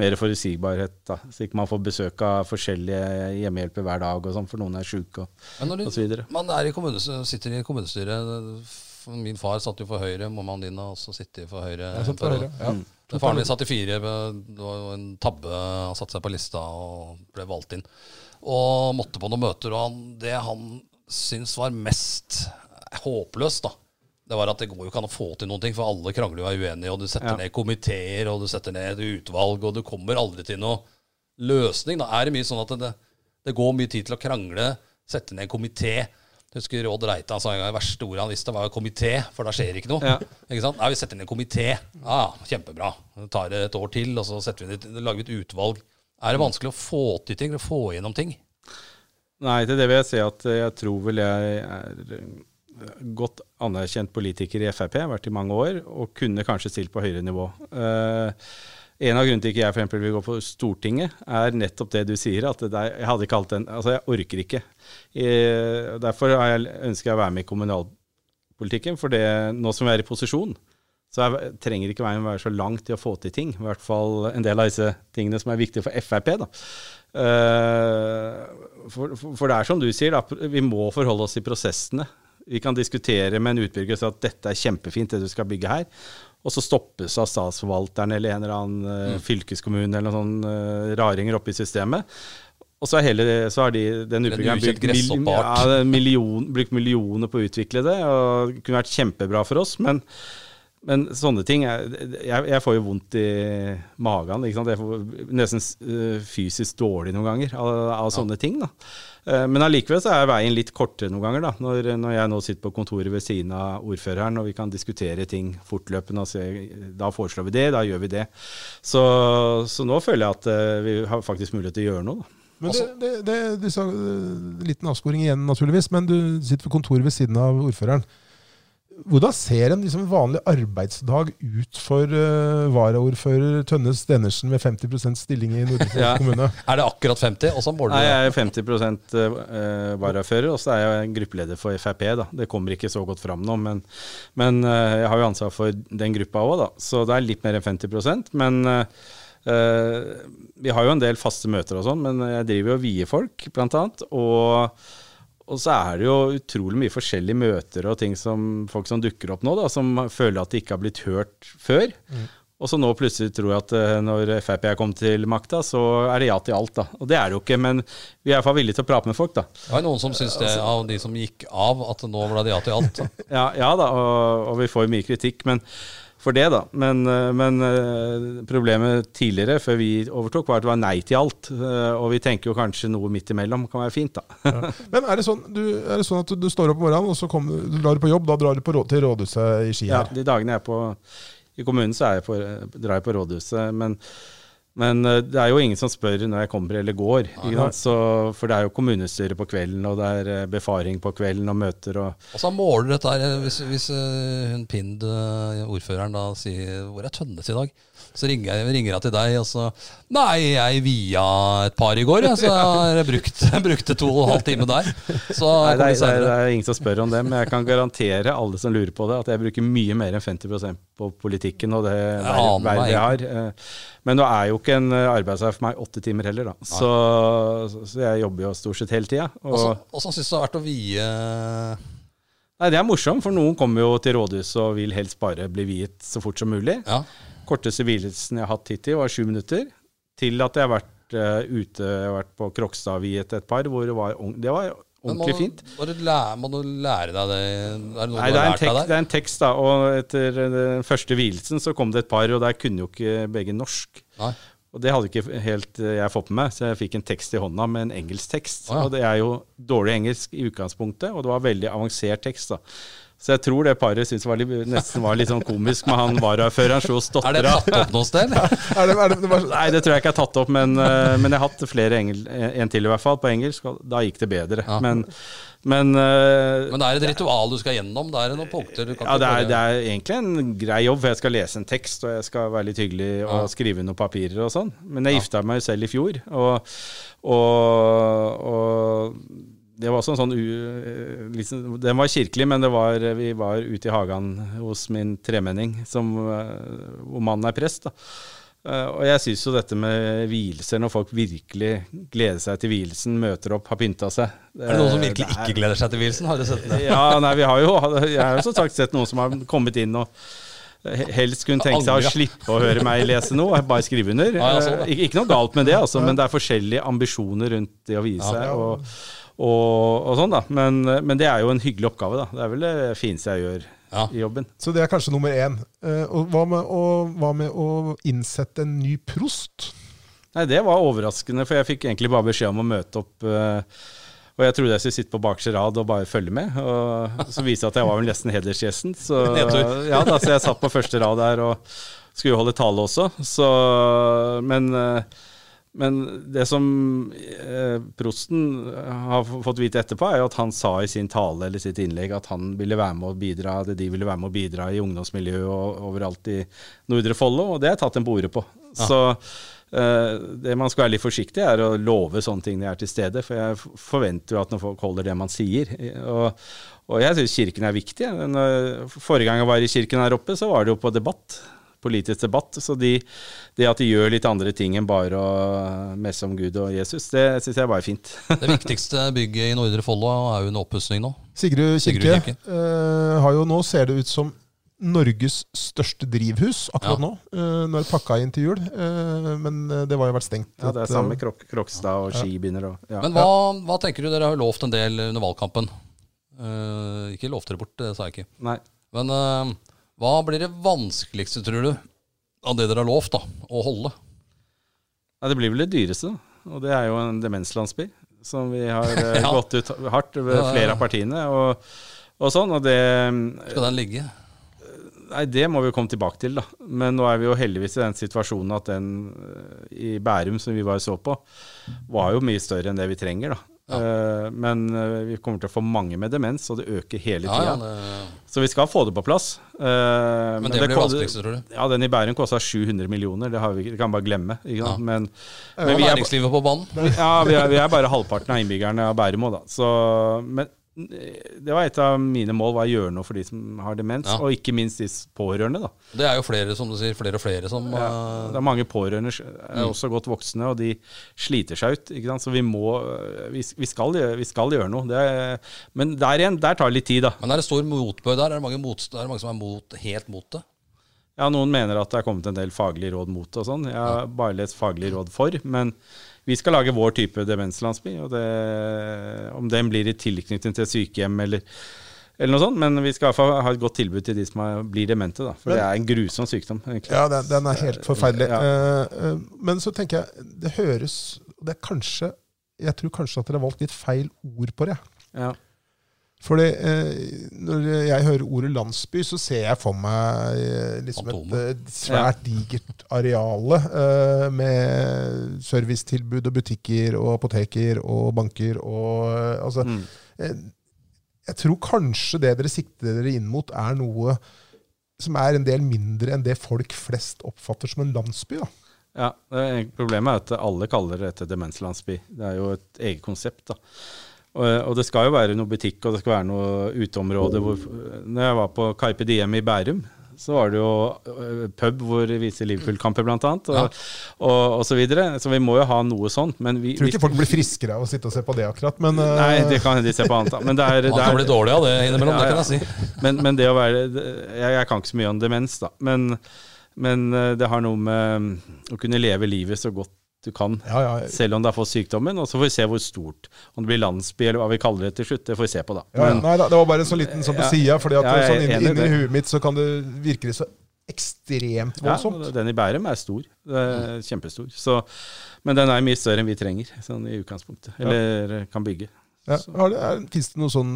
mer forutsigbarhet. da. Så ikke man får besøk av forskjellige hjemmehjelper hver dag, og sånn, for noen er sjuke og, Men og så videre. du, man er i sitter i kommunestyret Min far satt jo for Høyre, mammaen din har også sittet for Høyre. Satt for Høyre, ja. mm. Faren min satt i fire. Det var jo en tabbe. Han satte seg på lista og ble valgt inn. Og måtte på noen møter. Og han, det han syntes var mest håpløst, da, det var at det går jo ikke an å få til noen ting, for alle krangler og er uenige, og du setter Ja. ned komiteer, og du setter ned et utvalg, og du kommer aldri til noen løsning. Da er det mye sånn at det, det går mye tid til å krangle, sette ned en komité. Jeg husker Råd Reitan sa en gang det verste ordet han visste, var komité, for da skjer ikke noe. Ja. Ikke sant? Nei, vi setter ned en komité. Ja, kjempebra. Det tar et år til, og så setter vi ned, lager vi et utvalg. Er det vanskelig å få til ting, eller få igjennom ting? Nei, til det vil jeg si at jeg tror vel jeg er godt anerkjent politiker i Frp, vært i mange år, og kunne kanskje stilt på høyere nivå. Eh, en av grunnene til ikke jeg for vil gå på Stortinget, er nettopp det du sier. at det er, Jeg hadde ikke den, altså jeg orker ikke. Eh, derfor jeg, ønsker jeg å være med i kommunalpolitikken. For det, nå som vi er i posisjon, så jeg trenger ikke veien være så langt i å få til ting. I hvert fall en del av disse tingene som er viktige for Frp. da. Eh, for, for det er som du sier, da, vi må forholde oss til prosessene. Vi kan diskutere med en utbygger at dette er kjempefint, det du skal bygge her. Og så stoppes av statsforvalteren eller en eller annen mm. fylkeskommune eller noen sånne eh, raringer oppe i systemet. Og så, hele, så har de, den utbyggeren brukt, mil, ja, million, brukt millioner på å utvikle det, og det kunne vært kjempebra for oss. men men sånne ting jeg, jeg får jo vondt i magen. Ikke sant? Jeg får nesten eh, fysisk dårlig noen ganger av, av sånne ting. da. Eh, men allikevel så er veien litt kortere noen ganger. da. Når, når jeg nå sitter på kontoret ved siden av ordføreren og vi kan diskutere ting fortløpende og se da foreslår vi det, da gjør vi det. Så, så nå føler jeg at eh, vi har faktisk mulighet til å gjøre noe. da. Men det, det, det, du sa, liten avsporing igjen, naturligvis, men du sitter på kontoret ved siden av ordføreren. Hvordan ser en liksom vanlig arbeidsdag ut for uh, varaordfører Tønnes Stenersen med 50% stilling i Nordre Follo Ja. kommune? Er det akkurat 50? Og så måler Nei, jeg er 50% eh, varafører, og så er jeg gruppeleder for Frp. da. Det kommer ikke så godt fram nå, men, men uh, jeg har jo ansvar for den gruppa òg, da. Så det er litt mer enn 50% Men eh, eh, vi har jo en del faste møter og sånn, men jeg driver jo og vier folk, blant annet. Og, og så er det jo utrolig mye forskjellige møter og ting som folk som dukker opp nå, da, som føler at de ikke har blitt hørt før. Og så nå plutselig tror jeg at eh, når Frp er kommet til makta, så er det ja til alt. da. Og det er det jo ikke, men vi er i hvert fall villige til å prate med folk, da. Det var noen som syntes det, av de som gikk av, at nå ble det ja til alt. Ja, ja da, og, og vi får mye kritikk men, for det, da. Men, eh, men eh, problemet tidligere, før vi overtok, var at det var nei til alt. Eh, Og vi tenker jo kanskje noe midt imellom kan være fint, da. Men er det, sånn, du, er det sånn at du står opp om morgenen, og så kommer, du drar du på jobb, da drar du på, til rådhuset i Ski Ja, de dagene jeg er på, i kommunen, så er jeg på, drar jeg på rådhuset. Men, men eh, det er jo ingen som spør når jeg kommer eller går. Så, for det er jo kommunestyre på kvelden, og det er eh, befaring på kvelden og møter og Og så måler dette her Hvis, hvis eh, hun Pind, eh, ordføreren, da sier 'Hvor er Tønnes i dag?' Så ringer jeg ringer jeg til deg, og så 'Nei, jeg via et par i går, ja, så jeg har brukt, brukte to og en halv time der'. Så Nei, det, er, det, er, ingen som spør om det, men jeg kan garantere alle som lurer på det, at jeg bruker mye mer enn 50% på politikken og det vervet meg jeg har. Eh, Men nå er jo ikke en eh, arbeidsdag for meg åtte timer heller, da. Så, så jeg jobber jo stort sett hele tida. Og så syns du det har vært å vie Nei, det er morsomt, for noen kommer jo til rådhuset og vil helst bare bli viet så fort som mulig. Ja. Korteste hvilelsen jeg har hatt hittil, var sju minutter. Til at jeg har vært uh, ute, jeg har vært på Krokstadviet et par, hvor det var, det var ordentlig fint. Må du, lære, må du lære deg det? Er det Nei, det er, en lært tek, deg det er en tekst, da. Og etter den første hvilelsen så kom det et par, og der kunne jo ikke begge norsk. Nei. Og det hadde ikke helt eh, jeg fått med meg, så jeg fikk en tekst i hånda med en engelsk tekst. Å, ja. Og det er jo dårlig engelsk i utgangspunktet, og det var veldig avansert tekst. da. Så jeg tror det paret syntes det var litt, nesten var litt sånn komisk med han varaføreren slo Er det tatt opp noe sted? Er det, er det, det var, Nei, det tror jeg ikke er tatt opp, men, eh, men jeg har hatt flere engel, en til i hvert fall, på engelsk, og da gikk det bedre. Ja. Men, men, eh, Men det er et ritual du skal gjennom. Det er noen punkter du kan ja, det er, det er egentlig en grei jobb, for jeg skal lese en tekst, og jeg skal være litt hyggelig og Ja. skrive noen papirer og sånn. Men jeg gifta meg jo selv i fjor, og, og, og det var også en sånn u, liksom, Den var kirkelig, men det var, vi var ute i hagen hos min tremenning, som, eh, hvor mannen er prest. da. Eh, Og jeg syns jo dette med vielser, når folk virkelig gleder seg til vielsen, møter opp, har pynta seg Er det noen som eh, virkelig det er- ikke gleder seg til vielsen? Har du sett det? ja, nei, vi har jo Jeg har jo som sagt sett noen som har kommet inn og helst kunne tenke seg å slippe å høre meg lese noe, bare skrive under. Ja, jeg så det. Eh, ikke, ikke noe galt med det, altså, men det er forskjellige ambisjoner rundt det å vise seg. Og, og, og sånn da, men, men det er jo en hyggelig oppgave. da. Det er vel det fineste jeg gjør Ja. i jobben. så det er kanskje nummer én. Eh, og hva med, å, hva med å innsette en ny prost? Nei, Det var overraskende, for jeg fikk egentlig bare beskjed om å møte opp. eh, og jeg trodde jeg skulle sitte på bakerste rad og bare følge med. Og så viste det at jeg var vel nesten hedersgjesten. Så, ja, da, så jeg satt på første rad der og skulle jo holde tale også. Så, men, eh, men det som eh, prosten har fått vite etterpå, er jo at han sa i sin tale eller sitt innlegg at han ville være med å bidra, at de ville være med å bidra i ungdomsmiljøet og overalt i Nordre Follo, og det jeg tatt en på Ah. på. Så eh, det man skal være litt forsiktig, er å love sånne ting når jeg er til stede. For jeg forventer jo at når folk holder det man sier. Og, og jeg syns Kirken er viktig. Når- Forrige gang jeg var i kirken her oppe, så var det jo på debatt. Politisk debatt. Så de, det at de gjør litt andre ting enn bare å messe om Gud og Jesus, det syns jeg bare er fint. Det viktigste bygget i Nordre Follo er jo under oppussing nå. Sigrud Sigrud kirke, kirke. eh, har jo nå, ser det ut som, Norges største drivhus akkurat Ja. nå. Uh, nå er det pakka inn til jul, uh, men det var jo vært stengt. Ja, Det er samme krok Krokstad og skibinder og ja. Men hva, hva tenker du? Dere har jo lovt en del under valgkampen. Uh, ikke lovt dere bort, det sa jeg ikke. Nei. Men hva blir det vanskeligste, tror du, av det dere har lovt, da, å holde? Ja, det blir vel det dyreste. Og det er jo en demenslandsby, som vi har eh, Ja. gått ut hardt ved Ja, flere av partiene. Og, og sånn, og det Skal den ligge? Nei, det må vi jo komme tilbake til, da. Men nå er vi jo heldigvis i den situasjonen at den eh, i Bærum som vi bare så på, var jo mye større enn det vi trenger, da. Eh, men eh, vi kommer til å få mange med demens, og det øker hele Ja, tida. ja, ja, Så vi skal få det på plass. Men, men det blir ko- vanskeligste, tror du? Ja, den i Bærum kosta 700 millioner, det, har vi, det kan vi bare glemme. Men, men vi er, på banen? ja, vi er, vi er bare halvparten av innbyggerne av Bærum òg, da. Så, men det var et av mine mål, var å gjøre noe for de som har demens, Ja. og ikke minst de pårørende. da. Det er jo flere, som du sier, flere og flere som Ja, eh, det er mange pårørende som Mm. er også godt voksne, og de sliter seg ut. Ikke sant? Så vi må Vi, vi, skal, vi skal gjøre noe. Det er, men der igjen, der tar det litt tid, da. Men er det stor motbør der? Er det mange, mot, er det mange som er mot, helt mot det? Ja, Noen mener at det er kommet en del faglige råd mot og sånn. Jeg har bare lest faglige råd for. Men vi skal lage vår type demenslandsby. og det, Om den blir i tilknytning til sykehjem eller, eller noe sånt. Men vi skal i hvert fall ha et godt tilbud til de som er, blir demente. da, For Men- det er en grusom sykdom. egentlig. Ja, den, den er helt forferdelig. Ja. Eh, eh, men så tenker jeg, det høres det er kanskje, Jeg tror kanskje at dere har valgt litt feil ord på det. Ja. Fordi eh, Når jeg hører ordet landsby, så ser jeg for meg eh, liksom et Fantomet. eh, svært digert areale eh, med servicetilbud og butikker og apoteker og banker og eh, altså, Mm. eh, Jeg tror kanskje det dere sikter dere inn mot, er noe som er en del mindre enn det folk flest oppfatter som en landsby. da. Ja, Problemet er at alle kaller dette demenslandsby. Det er jo et eget konsept. da. Og, og det skal jo være noe butikk og det skal være noe uteområde. Hvor, når jeg var på Carpe Diem i Bærum, så var det jo pub hvor vi viser Liverpool-kamper, blant annet. Og, Ja. og, og så videre. Så vi må jo ha noe sånt. Men vi, Tror tror vi ikke folk blir friskere av å sitte og se på det, akkurat. Men, eh, Nei, det kan de se på annet. Men det er, Man kan bli dårlig av det innimellom, Ja, det kan jeg si. men, men det å være jeg, jeg kan ikke så mye om demens, da. Men, men eh, det har noe med mm, å kunne leve livet så godt du kan. Ja, ja. Selv om du har fått sykdommen. Og så får vi se hvor stort. Om det blir landsby, eller hva vi kaller det til slutt, det får vi se på, da. Ja, Men, nei det var bare en sånn liten sånn på Ja. sida, Ja, er sånn inni, i inni huet mitt så kan det virke så ekstremt ja, den i Bærum er stor. Er kjempestor. Så, men den er mye større enn vi trenger, sånn i utgangspunktet. Eller kan bygge. Ja. Fins det noe sånn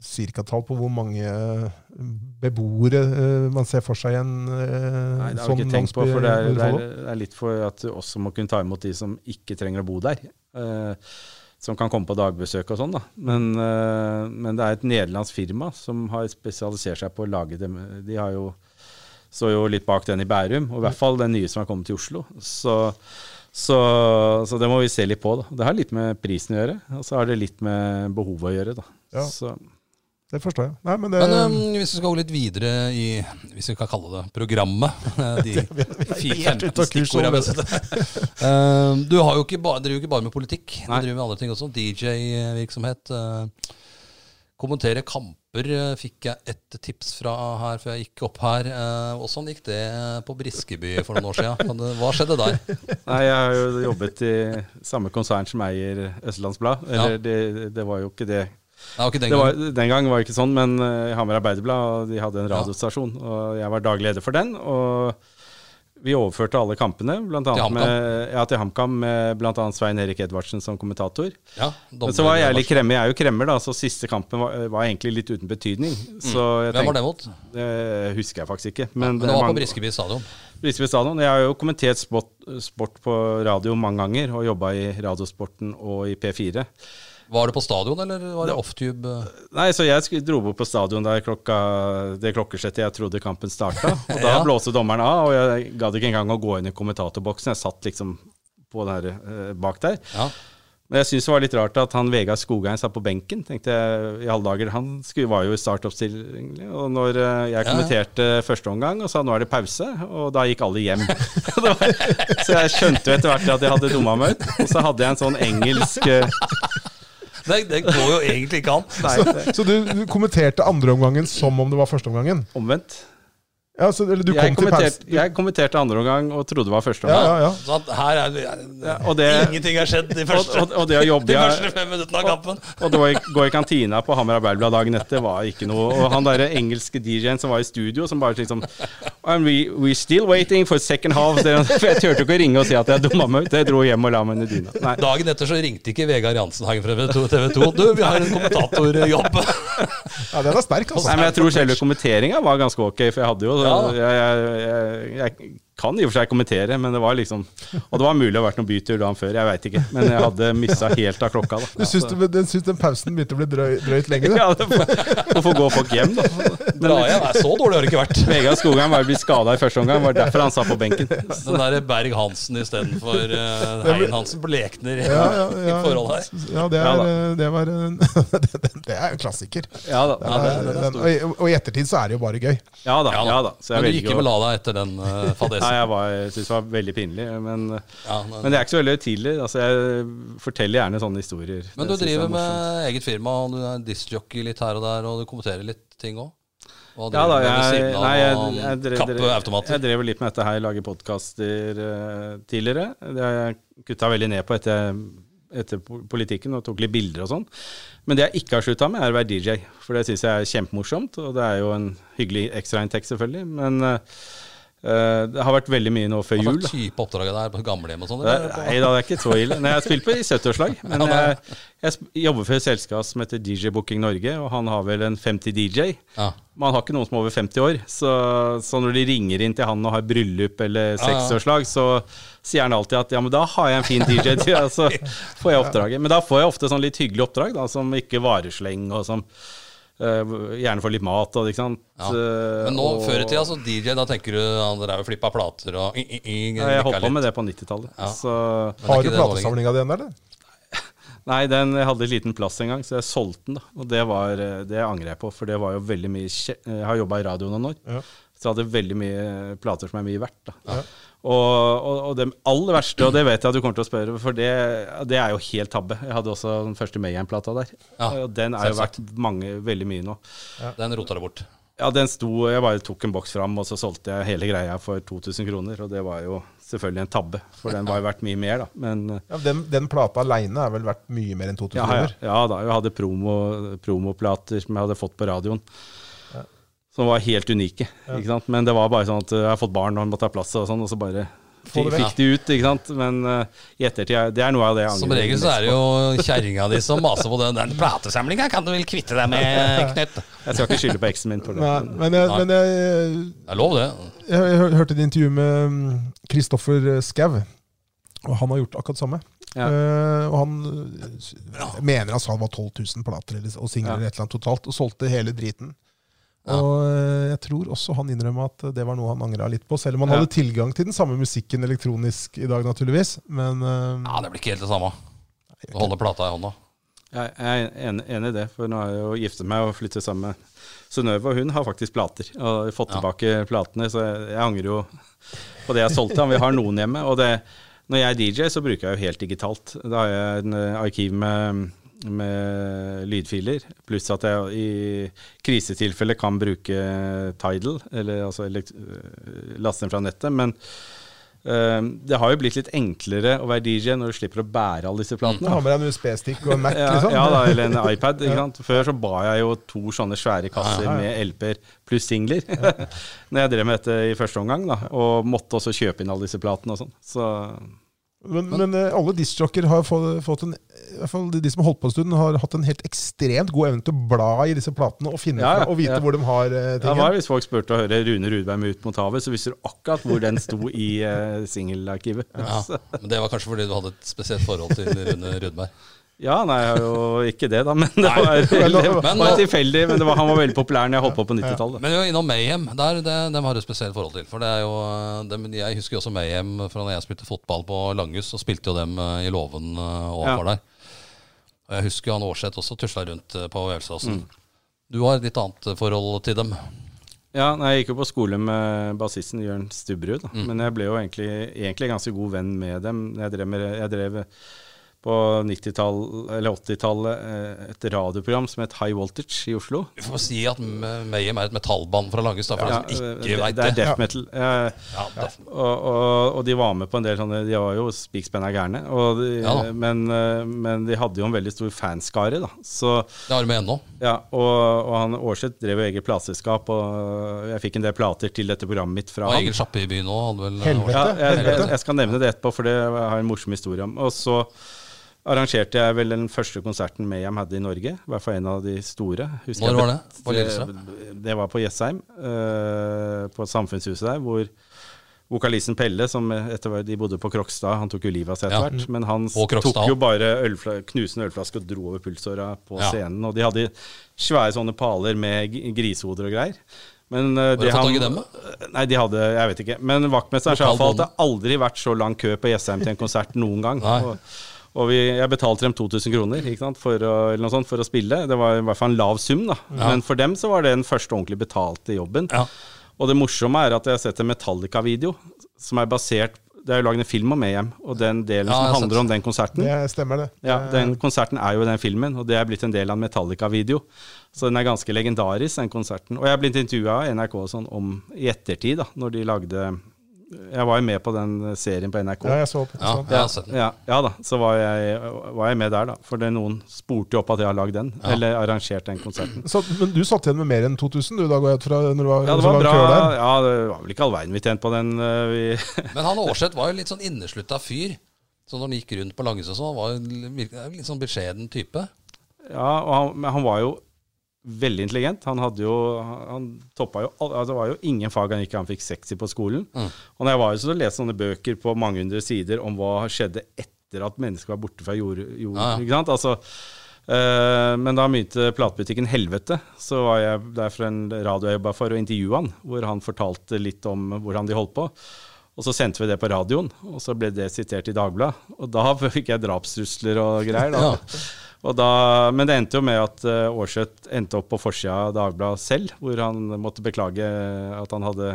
cirkatall på hvor mange beboere eh, man ser for seg en eh, Nei, det har sånn vi ikke tenkt på, for det er, det, er, det er litt for at du også må kunne ta imot de som ikke trenger å bo der. Eh, som kan komme på dagbesøk og sånn, da. Men, eh, men det er et nederlandsk firma som har spesialisert seg på å lage dem. De har jo, står jo litt bak den i Bærum, og i hvert fall den nye som har kommet til Oslo. Så, så, så det må vi se litt på. da. Det har litt med prisen å gjøre, og så har det litt med behovet å gjøre. da. Ja. Det forstår jeg. Nei, men det, Men um, hvis vi skal gå litt videre i hvis vi kan kalle det programmet De fire, helt ute 15 av kurs stikkordene vi har sett. Um, Du har jo ikke bare, driver jo ikke bare med politikk, du driver med andre ting også. DJ-virksomhet. Uh, kommentere kamper uh, fikk jeg et tips fra her før jeg gikk opp her. Uh, sånn gikk det på Briskeby for noen år siden? Hva skjedde der? Nei, jeg har jo jobbet i samme konsern som eier Østlandsblad. Eller det, det var jo ikke det. Det var ikke den var, gangen. den gang var det ikke sånn, men uh, Hamar Arbeiderblad og de hadde en radiostasjon. Og jeg var daglig leder for den. Og vi overførte alle kampene blant Til HamKam? med, ja, til HamKam med bl.a. Svein Erik Edvardsen som kommentator. Ja, Men så var jeg litt kremmer. Jeg er jo kremmer, da, så siste kampen var, var egentlig litt uten betydning. Mm. Hvem var det mot? det husker jeg faktisk ikke. Men, Men det var på Briskeby stadion. Briskeby stadion. Jeg har jo kommentert sport, sport på radio mange ganger, og jobba i Radiosporten og i P4. Var det på stadion, eller var det offtube? Nei, så jeg dro bort på stadion der klokka, det klokkeslettet jeg trodde kampen starta. Og da Ja. blåste dommeren av, og jeg gadd ikke engang å gå inn i kommentatorboksen. Jeg satt liksom på den her, eh, bak der. Ja. Men jeg syns det var litt rart at han Vegard Skogheim satt på benken. tenkte jeg i alle dager. Han skulle, var jo i startoppstilling. Og når jeg jeg Ja, ja. kommenterte første omgang og sa nå er det pause, og da gikk alle hjem. Så jeg skjønte jo etter hvert at jeg hadde dumma meg ut. Og så hadde jeg en sånn engelsk Det, det går jo egentlig ikke an. Nei, Så, Så du, du kommenterte andreomgangen som om det var førsteomgangen? omvendt. Ja, så, eller du Jeg kom til pausen? jeg kommenterte andre omgang og trodde det var første omgang. ja, ja. Så at her er det, Ja, og det, Ingenting har skjedd de første, og, og det å jobbe de første fem minuttene av kampen. Og det å gå i kantina på Hamar Arbeiderblad dagen etter var ikke noe. Og han derre engelske DJ-en som var i studio, som bare liksom And we, we still waiting for second half. For jeg turte ikke å ringe og si at jeg dumma meg ut. Jeg dro hjem og la meg under dyna. Nei. Dagen etter så ringte ikke Vegard Jansenhagen fra TV 2. Du, vi har en kommentatorjobb. ja, den er sterk, altså. Nei, men jeg tror selve kommenteringa var ganske ok, for jeg hadde jo Ja. Jeg, jeg, jeg, jeg kan i og for seg kommentere, men det var liksom Og det var mulig å ha vært noen bytur dagen før, jeg veit ikke. Men jeg hadde missa helt av klokka, da. Du syns, du, den, syns den pausen begynte å bli drøy, drøyt lenge? Da. Ja, det får, hvorfor går folk hjem, da? Den, Bra, ja, det er så dårlig har det ikke vært. Vegard Skogheim var blitt skada i første omgang, var derfor han satt på benken. Den der Berg-Hansen istedenfor uh, Hein-Hansen blekner ja, Ja, ja, i forhold her. ja, det, er, eh, det var en- det, er en klassiker. Ja da. Ja, det- Den- den er stor. og, i- og i ettertid så er det jo bare gøy. Ja da. Ja, da. Så jeg Men du gikk ikke med la deg etter den uh, fadesen. Jeg var- jeg syns det var veldig pinlig. Men, Ja, men, det er ikke så veldig høytidelig. Altså, jeg forteller gjerne sånne historier. men du er driver med eget firma, og du er discjockey litt her og der, og du kommenterer litt ting òg? Ja da, jeg, nei, jeg, jeg, drev, jeg drev litt med dette her, lage podkaster tidligere. Det har jeg kutta veldig ned på etter, etter politikken og tok litt bilder og sånn. Men det jeg ikke har slutta med, er å være DJ. For det syns jeg er kjempemorsomt, og det er jo en hyggelig ekstrainntekt, selvfølgelig. Men eh, eh, det har vært veldig mye nå før Hva jul. slags type oppdrag det er På gamlehjem og sånn? Nei da, det er ikke så ille. Nei, jeg har spilt på i 70-årslag. Men jeg, jeg jobber for et selskap som heter DJ Booking Norge, og han har vel en 50 DJ. Ja. Man har ikke noen som er over 50 år, så, så når de ringer inn til han og har bryllup eller Ja, ja. 60-årslag, så sier han alltid at ja, men da har jeg en fin DJ til, og så får jeg oppdraget. Men da får jeg ofte sånn litt hyggelig oppdrag, da, som ikke lenge, og eh, gjerne for litt mat og ikke sant. Ja. Eh, Men nå, og- før i tida, så DJ, da tenker du ja, dere er jo flippa plater og i, i, i, ja, Jeg holdt på med det på 90-tallet. Ja. Så er Har du platesamlinga di ennå, eller? Nei, den jeg hadde liten plass en gang, så jeg solgte den. da. Og det, var, eh, det angrer jeg på, for det var jo veldig mye kje- Jeg har jobba i radio noen år, Ja. så jeg hadde veldig mye plater som er mye verdt. da. Ja. Og, og, og det aller verste, og det vet jeg at du kommer til å spørre, for det, det er jo helt tabbe. Jeg hadde også den første Mayhem-plata der. Ja, og den er jo verdt mange, veldig mye nå. Den rota du bort. Ja, den sto Jeg bare tok en boks fram, og så solgte jeg hele greia for 2000 kroner, og det var jo selvfølgelig en tabbe, for den var jo verdt mye mer, da. Men eh, Ja, den, den plata aleine er vel verdt mye mer enn 2000 ja, ja, kroner? ja da, jeg hadde promo, promoplater som jeg hadde fått på radioen. Som var helt unike. ikke sant? Men det var bare sånn at jeg har fått barn og måtte ha plass, og sånn, og så bare fikk, fikk de ut. ikke sant? Men uh, i ettertid, er- det er noe av det jeg Som regel så er det jo kjerringa di som maser på den. Den platesamlinga kan du vel kvitte deg med, Knut? Jeg skal ikke skylde på eksen min for det. Nei, men jeg, men jeg, jeg lov, det. jeg, jeg hørte et intervju med mm, Kristoffer Skau, og han har gjort akkurat det samme. Ja. Uh, og han eh, mener han sa det var 12 000 plater eller, og singler Ja. eller et eller annet totalt, og solgte hele driten. Og eh, jeg tror også han innrømmer at det var noe han angra litt på, selv om han Ja. hadde tilgang til den samme musikken elektronisk i dag, naturligvis. Men uh, Ja, det blir ikke helt det samme. Du holder plata i hånda. Jeg jeg er enig, i det, for nå har jeg jo giftet meg og flyttet sammen med Synnøve, og hun har faktisk plater. Og fått Ja. tilbake platene, så jeg, jeg angrer jo på det jeg solgte. Vi har noen hjemme. Og det, når jeg er DJ, så bruker jeg jo helt digitalt. Da har jeg en eh, arkiv med, med lydfiler, pluss at jeg i krisetilfelle kan bruke Tidal, eller altså øh, laste den fra nettet. Men øh, det har jo blitt litt enklere å være DJ når du slipper å bære alle disse platene. du har med deg en USB-stick og en Mac, Ja, liksom? ja da, eller en iPad. Før så ba jeg jo to sånne svære kasser Ja, ja, ja. med LP-er pluss singler. Når jeg drev med dette i første omgang, da, og måtte også kjøpe inn alle disse platene og sånn. Så Men, men eh, alle discjocker har fått, fått en i hvert fall de som har holdt på en stund, har hatt en helt ekstremt god evne til å bla i disse platene og finne Ja, ja, fra, og vite ja. hvor de har ting ja, ting. var, Hvis folk spurte å høre Rune Rudberg med 'Ut mot havet', så visste du akkurat hvor den sto i uh, singelarkivet. Ja. Men det var kanskje fordi du hadde et spesielt forhold til Rune Rudberg. Ja, nei, jeg har jo ikke det, da, men det var, det men var tilfeldig. Men det var, han var veldig populær når jeg holdt på på 90-tallet. Men jo, innom Mayhem, der, det, dem har du et spesielt forhold til. For det er jo, eh, dem, Jeg husker jo også Mayhem fra da jeg spilte fotball på Langhus. Så spilte jo dem eh, i låven eh, overfor Ja. der. Og jeg husker jo han Aarseth også tusla rundt eh, på Øvelsesåsen. Mm. Du har et litt annet eh, forhold til dem. Ja, nei, Jeg gikk jo på skole med bassisten Jørn Stubberud. Mm. men jeg ble jo egentlig, egentlig ganske god venn med dem. Jeg drev, med, jeg drev på 90-tall, eller 80-tallet eh, et radioprogram som het High Voltage i Oslo. Vi får si at Mayhem er et metallband fra Langestad, for Ja, de som ikke ikke det, vet det er death metal. Ja. Ja, det. og, og, og de var med på en del sånne De var jo spikspenna gærne. De, Ja men, eh, men de hadde jo en veldig stor fanskare, da. Så Det har de med ennå. ja, og, og han Aarseth drev jo eget plateselskap, og jeg fikk en del plater til dette programmet mitt fra Og han. egen sjappe i byen òg. hadde vel- Helvete. Ja, jeg, jeg, jeg skal nevne det etterpå, for det har jeg en morsom historie om. Og så arrangerte jeg vel den første konserten Mayhem hadde i Norge. I hvert fall en av de store. Husker Når jeg var det? På Lillestrøm? Det, det var på Jessheim, uh, på Samfunnshuset der, hvor vokalisten Pelle, som etter hvert de bodde på Krokstad, han tok jo livet av seg etter Ja. men han tok jo bare ølfla, knusende ølflaske og dro over pulsåra på Ja. scenen. Og de hadde svære sånne paler med grisehoder og greier. Men uh, eh, du fått han- dem, da? Nei, de hadde Jeg vet ikke. Men vaktmesteren sa at det aldri vært så lang kø på Jessheim til en konsert noen gang. Og, og vi, jeg betalte dem 2000 kroner ikke sant, for, å, eller noe sånt, for å spille. Det var i hvert fall en lav sum, da. Men for dem så var det den første ordentlig betalte jobben. Ja. Og det morsomme er at jeg har sett en Metallica-video som er basert Det er jo lagd en film om Mayhem, og den delen Ja, som handler om den konserten Det stemmer, det. ja, Den konserten er jo den filmen, og det er blitt en del av en Metallica-video. Så den er ganske legendarisk, den konserten. Og jeg er blitt intervjua av NRK og sånn om i ettertid, da, når de lagde Jeg var jo med på den serien på NRK. Ja, jeg så på Ja, sånn. jeg har sett den. Ja, ja da, så var jeg, var jeg med der, da. For noen spurte jo opp at jeg har lagd den, eller arrangert den konserten. Så, men du satt igjen med mer enn 2000 du, da går jeg ut fra? Når du var, Ja, det var bra. der? Ja, det var vel ikke all verden vi tjente på den. eh, Vi, Men han Aarseth var jo litt sånn inneslutta fyr. Så når han gikk rundt på Langhus og sånn, var jo litt sånn beskjeden type. ja, og han, men han var jo veldig intelligent. Han hadde jo Han toppa jo altså, Det var jo ingen fag han ikke han fikk sexy på skolen. Mm. Og når jeg var jo så leste sånne bøker på mange hundre sider om hva skjedde etter at mennesket var borte fra jorden. jord Ja, ja. ikke sant? Altså, eh, men da begynte platebutikken Helvete, så var jeg der for en radio jeg jobba for, og intervjua han, hvor han fortalte litt om hvordan de holdt på. Og så sendte vi det på radioen, og så ble det sitert i Dagbladet. Og da fikk jeg drapstrusler og greier. Da. Ja. Og da, men det endte jo med at uh, Aarseth endte opp på forsida av Dagbladet selv, hvor han måtte beklage at han hadde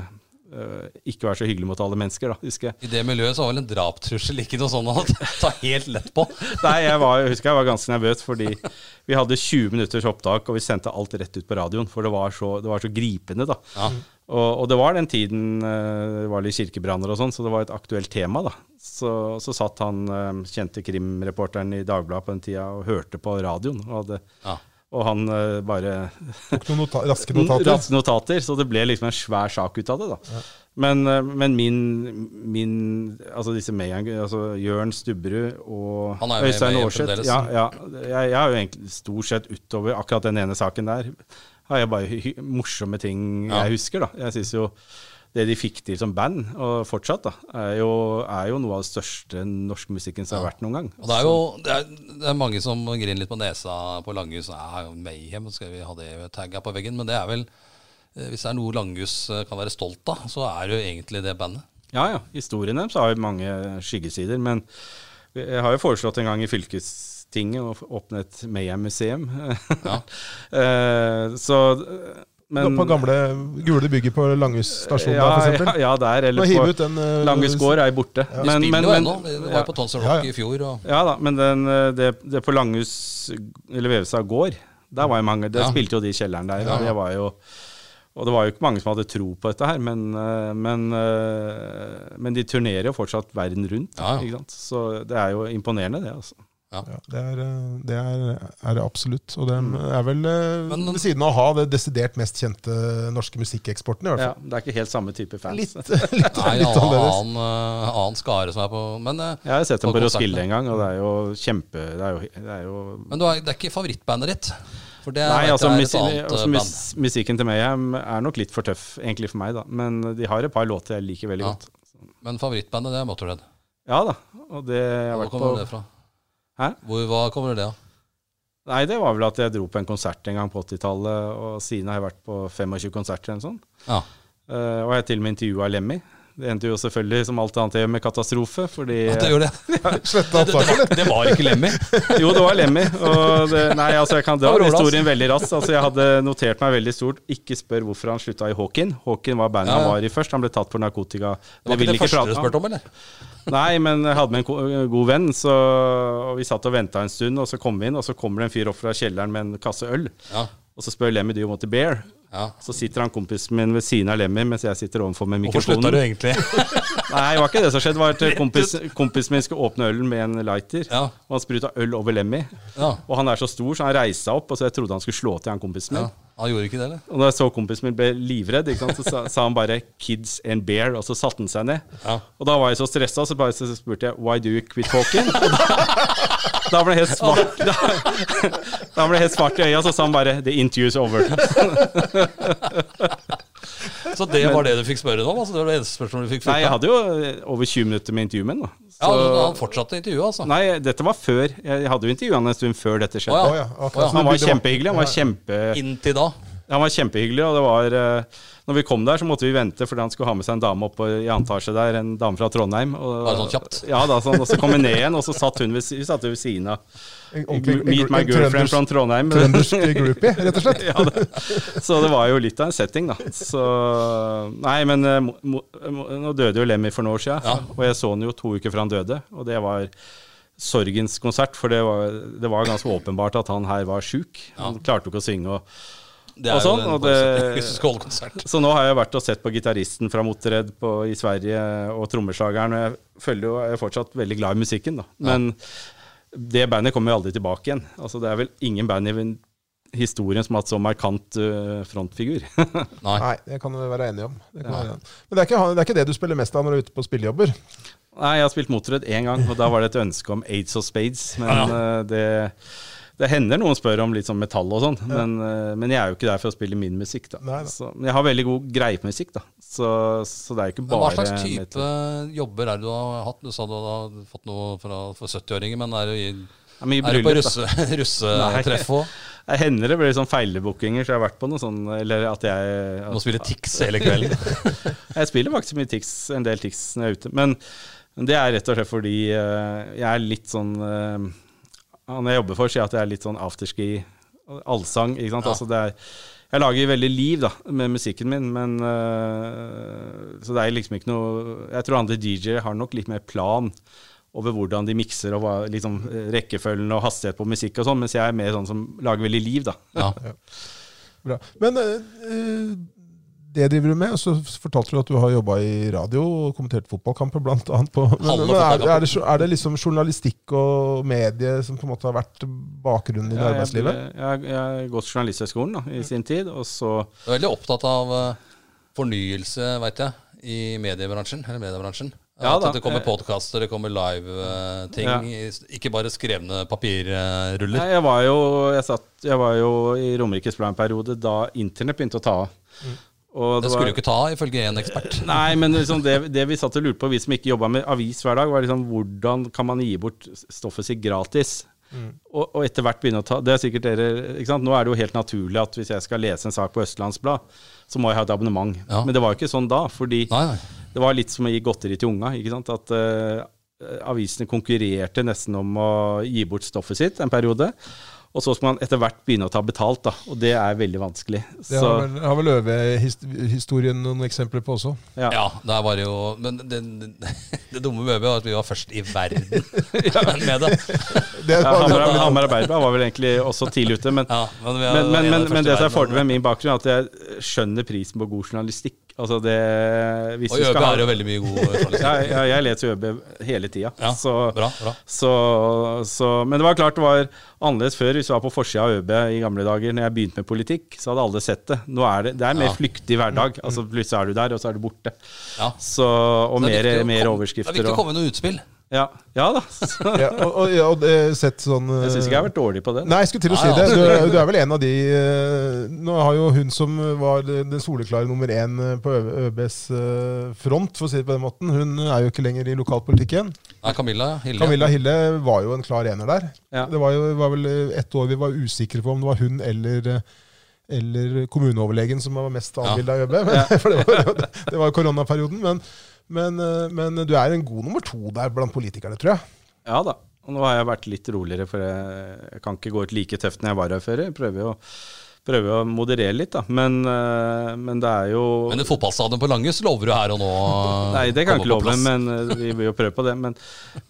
uh, ikke vært så hyggelig mot alle mennesker, da, husker jeg. I det miljøet så var vel en drapstrussel ikke noe sånn å ta helt lett på. Nei, jeg, var, jeg husker jeg var ganske nervøs, fordi vi hadde 20 minutters opptak, og vi sendte alt rett ut på radioen, for det var så, det var så gripende, da. Ja. Og, og det var den tiden eh, det var litt kirkebranner og sånn, så det var et aktuelt tema. da. Så, så satt han eh, kjente krimreporteren i Dagbladet på den tida og hørte på radioen. Og, hadde, Ja. og han eh, bare Tok noen nota raske notater. Raske notater, så det ble liksom en svær sak ut av det. da. Men, eh, men min, min Altså disse Mayang, altså Jørn Stubberud og Øystein Aarseth ja, ja, jeg, jeg har jo egentlig stort sett utover akkurat den ene saken der, har jeg bare morsomme ting Ja. jeg husker. da. Jeg synes jo det de fikk til som band, og fortsatt, da, er jo, er jo noe av det største norske musikken som har vært noen gang. Og det er jo det er, det er mange som griner litt på nesa på Langhus. Ja, Mayhem, skal vi ha det tagga på veggen? Men det er vel eh, Hvis det er noe Langhus eh, kan være stolt av, så er det jo egentlig det bandet. Ja, ja. Historien deres har jo mange skyggesider. Men jeg har jo foreslått en gang i fylkestinget å og åpne et Mayhem-museum. Ja. Eh, så men, på gamle gule bygget på Langhus stasjon, ja, der, for ja, ja, der. Eller på ut den eh, Langhus gård er borte. Ja. Men, spiller men, jo men, ennå. Vi var ja, på Tonsor Rock ja. i fjor. Og, ja da, men den, eh, det, det på Langhus, eller Vevestad gård, der var jo mange. Det Ja. spilte jo de i kjelleren der. Ja. Og, det var jo, og det var jo ikke mange som hadde tro på dette her, men, eh, men, eh, men de turnerer jo fortsatt verden rundt. Ja, ja. Ikke sant? Så det er jo imponerende, det. altså. Ja, det er eh, det er, er det absolutt. Og det er vel eh, Men- ved siden av å ha det desidert mest kjente norske musikkeksporten, i hvert Ja, det er ikke helt samme type fans. Litt, litt, Nei, litt annen, eh, annen skare som er på Men, Jeg har sett dem på på. Roskilde en gang, og det er jo kjempe Det er jo, det er jo men du er, det er ikke favorittbandet ditt? For det Nei, altså, er et annet altså band. musikken til Mayhem er nok litt for tøff, egentlig for meg, da. Men de har et par låter jeg liker veldig Ja. godt. Men favorittbandet, det er Motorhead. Ja da. Og det jeg har Hvor vært på kommer det fra? Hæ? Hvor, hva kommer det av? Nei, det var vel at jeg dro på en konsert en gang på 80-tallet, og siden har jeg vært på 25 konserter eller noe sånt. Ja. Uh, og jeg har til og med intervjua Lemmy. Det endte jo selvfølgelig, som alt annet med katastrofe, fordi Ja, det gjorde det. Ja. Det, det, var, det var ikke Lemmy. Jo, det var Lemmy. Det, nei, altså, jeg kan dra historien veldig raskt. Altså, jeg hadde notert meg veldig stort. Ikke spør hvorfor han slutta i Hawkin. Hawkin var bandet Ja, han var i først. Han ble tatt for narkotika. Det var ikke det første du spurte om, eller? Nei, men jeg hadde med en god venn, så og vi satt og venta en stund, og så kom vi inn, og så kommer det en fyr opp fra kjelleren med en kasse øl. Ja. Og så spør Lemmy do you want a bear? Ja. Så sitter han kompisen min ved siden av Lemmy mens jeg sitter overfor med mikrofonen. Hvorfor slutta du egentlig? Nei, det var ikke det som skjedde. Det var at kompis, kompisen min skulle åpne ølen med en lighter, Ja. og han spruta øl over Lemmy. Ja. Og han er så stor, så han reiste seg opp, og så jeg trodde han skulle slå til han kompisen min. Han gjorde ikke det, eller? Og da jeg så kompisen min ble livredd, sant, så sa, han bare 'kids and bear', og så satte han seg ned. Ja. Og da var jeg så stressa, så bare så spurte jeg 'why do you quit talking'? Da, da ble det helt svart da, da ble det helt svart i øya, så sa han bare 'the interview's over'. Så det var det du fikk spørre om? Altså, det var det eneste spørsmålet du fikk Nei, jeg hadde jo eh, over 20 minutter med intervju med ham. Ja, han fortsatte intervjuet, altså? Nei, dette var før. Jeg hadde jo intervjua han en stund før dette skjedde. Å ja, Oh, ja, som Han var kjempehyggelig. Han var kjempe... Inntil da? Han var kjempehyggelig, og det var eh, Når vi kom der, så måtte vi vente, fordi han skulle ha med seg en dame opp i antasje der. En dame fra Trondheim. Og, det sånn kjapt? Ja, da, sånn, og så kom vi ned igjen, og så satt hun ved, vi satt ved siden av Meet my girlfriend fra Trondheim. Trøndersk groupie, rett og slett. ja, det, så det var jo litt av en setting, da. Så Nei, men eh, mo, mo, mo- nå døde jo Lemmy for noen år siden, Ja. og jeg så han jo to uker før han døde. Og det var sorgens konsert, for det var, det var ganske åpenbart at han her var sjuk. Han klarte jo ikke å synge. og Det er sånn, jo en og det- forutsetning hvis du skal holde konsert. Så nå har jeg vært og sett på gitaristen fra Motored i Sverige og trommeslageren, og jeg føler jo jeg er fortsatt veldig glad i musikken, da. Men det bandet kommer jo aldri tilbake igjen. Altså, det er vel ingen band i historien som har hatt så markant uh, frontfigur. Nei. Nei, det kan vi være enige om. Det kan være. Men det er, ikke, det er ikke det du spiller mest av når du er ute på spillejobber? Nei, jeg har spilt Mottered én gang, og da var det et ønske om Aids og Spades. Men øh, det, det hender noen spør om litt sånn metall og sånn, men, øh, men jeg er jo ikke der for å spille min musikk, da. Nei da. Så, men jeg har veldig god greie på musikk, da. Så, så det er jo ikke Men hva slags type metal. jobber er det du har hatt? Du sa du har fått noe fra, for 70-åringer, men er du, i, er bryllup, er du på russetreff russe, òg? Det hender det blir sånn feilbookinger, så jeg har vært på noe sånn Eller at jeg Må spille Tix hele kvelden. Jeg spiller faktisk mye Tix, en del Tix når jeg er ute. Men, men det er rett og slett fordi uh, jeg er litt sånn uh, Han jeg jobber for, sier at jeg er litt sånn afterski, allsang. Ikke sant? Ja. Altså det er, jeg lager veldig liv da, med musikken min, men uh, Så det er liksom ikke noe Jeg tror andre DJ-er har nok litt mer plan over hvordan de mikser og hva, liksom, rekkefølgen og hastighet på musikk og sånn, mens jeg er mer sånn som lager veldig liv, da. Ja. ja. Bra. Men eh, det driver du med, og så fortalte du at du har jobba i radio og kommentert fotballkamper. På, men, men er, er, det, er det liksom journalistikk og medie som på en måte har vært bakgrunnen din i Ja, jeg, arbeidslivet? jeg, jeg har gått Journalisthøgskolen da, i sin tid, og så Du er veldig opptatt av eh, fornyelse, veit jeg, i mediebransjen. Eller mediebransjen. Ja at det kommer jeg- podkaster, det kommer live-ting. Ja. Ikke bare skrevne papirruller. Nei, jeg var jo, jeg satt, jeg var jo i Romerikes Blad en periode da internett begynte å ta av. Og Det skulle du ikke ta, ifølge en ekspert. Nei, men liksom det, det vi satt og lurte på, vi som ikke jobba med avis hver dag, var liksom hvordan kan man gi bort stoffet sitt gratis? Og, og etter hvert begynne å ta Det er sikkert dere ikke sant? Nå er det jo helt naturlig at hvis jeg skal lese en sak på Østlandsblad, så må jeg ha et abonnement. Ja. Men det var jo ikke sånn da, fordi Nei, nei. det var litt som å gi godteri til unga. ikke sant? At uh, avisene konkurrerte nesten om å gi bort stoffet sitt en periode. Og så skal man etter hvert begynne å ta betalt, da. Og det er veldig vanskelig. Det Så, har vel, har vel Øve-historien noen eksempler på også. ja. Ja, der var det jo Men det, det, det dumme med Øby var at vi var først i verden med det. Det Ja, var, Hamar, Hamar Arbeiderblad var vel egentlig også tidlig ute, men, Ja, men, er men, men, men, men det som er fordelen med min bakgrunn, er at jeg skjønner prisen på god journalistikk. Altså det hvis Og Øbe i skal Øby ha- er jo veldig mye god journalistikk. ja, ja, jeg leser ØB hele tida. Ja, så, bra, bra. så, så, men det var klart det var annerledes før. Hvis du var på forsida av ØB i gamle dager, når jeg begynte med politikk, så hadde alle sett det. Nå er det, det er en mer Ja. flyktig hverdag. Altså Plutselig er du der, og så er du borte. Ja. Så, og er mer, mer overskrifter. Det er viktig å komme med noen utspill. Ja, ja da. Ja, og, og, ja, og sett sånn jeg syns ikke jeg har vært dårlig på det. Nei, jeg skulle til å si det. Du, er- du er vel en av de eh, Nå har jo hun som var den soleklare nummer én eh, på ØBs eh, front, for å si det på den måten, hun er jo ikke lenger i lokalpolitikken. Nei, Camilla Hille. Camilla Hille var jo en klar ener der. Ja. Det var jo var vel ett år vi var usikre på om det var hun eller eh, eller kommuneoverlegen som var mest avbilda i ØB. Men, for det var, jo- det var koronaperioden. Men, men, eh, men du er en god nummer to der blant politikerne, tror jeg. Ja da. Og nå har jeg vært litt roligere, for jeg, jeg kan ikke gå ut like tøft når jeg var her før. Jeg prøver jo prøver å moderere litt, da. Men, eh, men det er jo Men et fotballstadion på Langhus lover du her og nå Nei, det kan jeg ikke love, men eh, vi vil jo prøve på det. Men,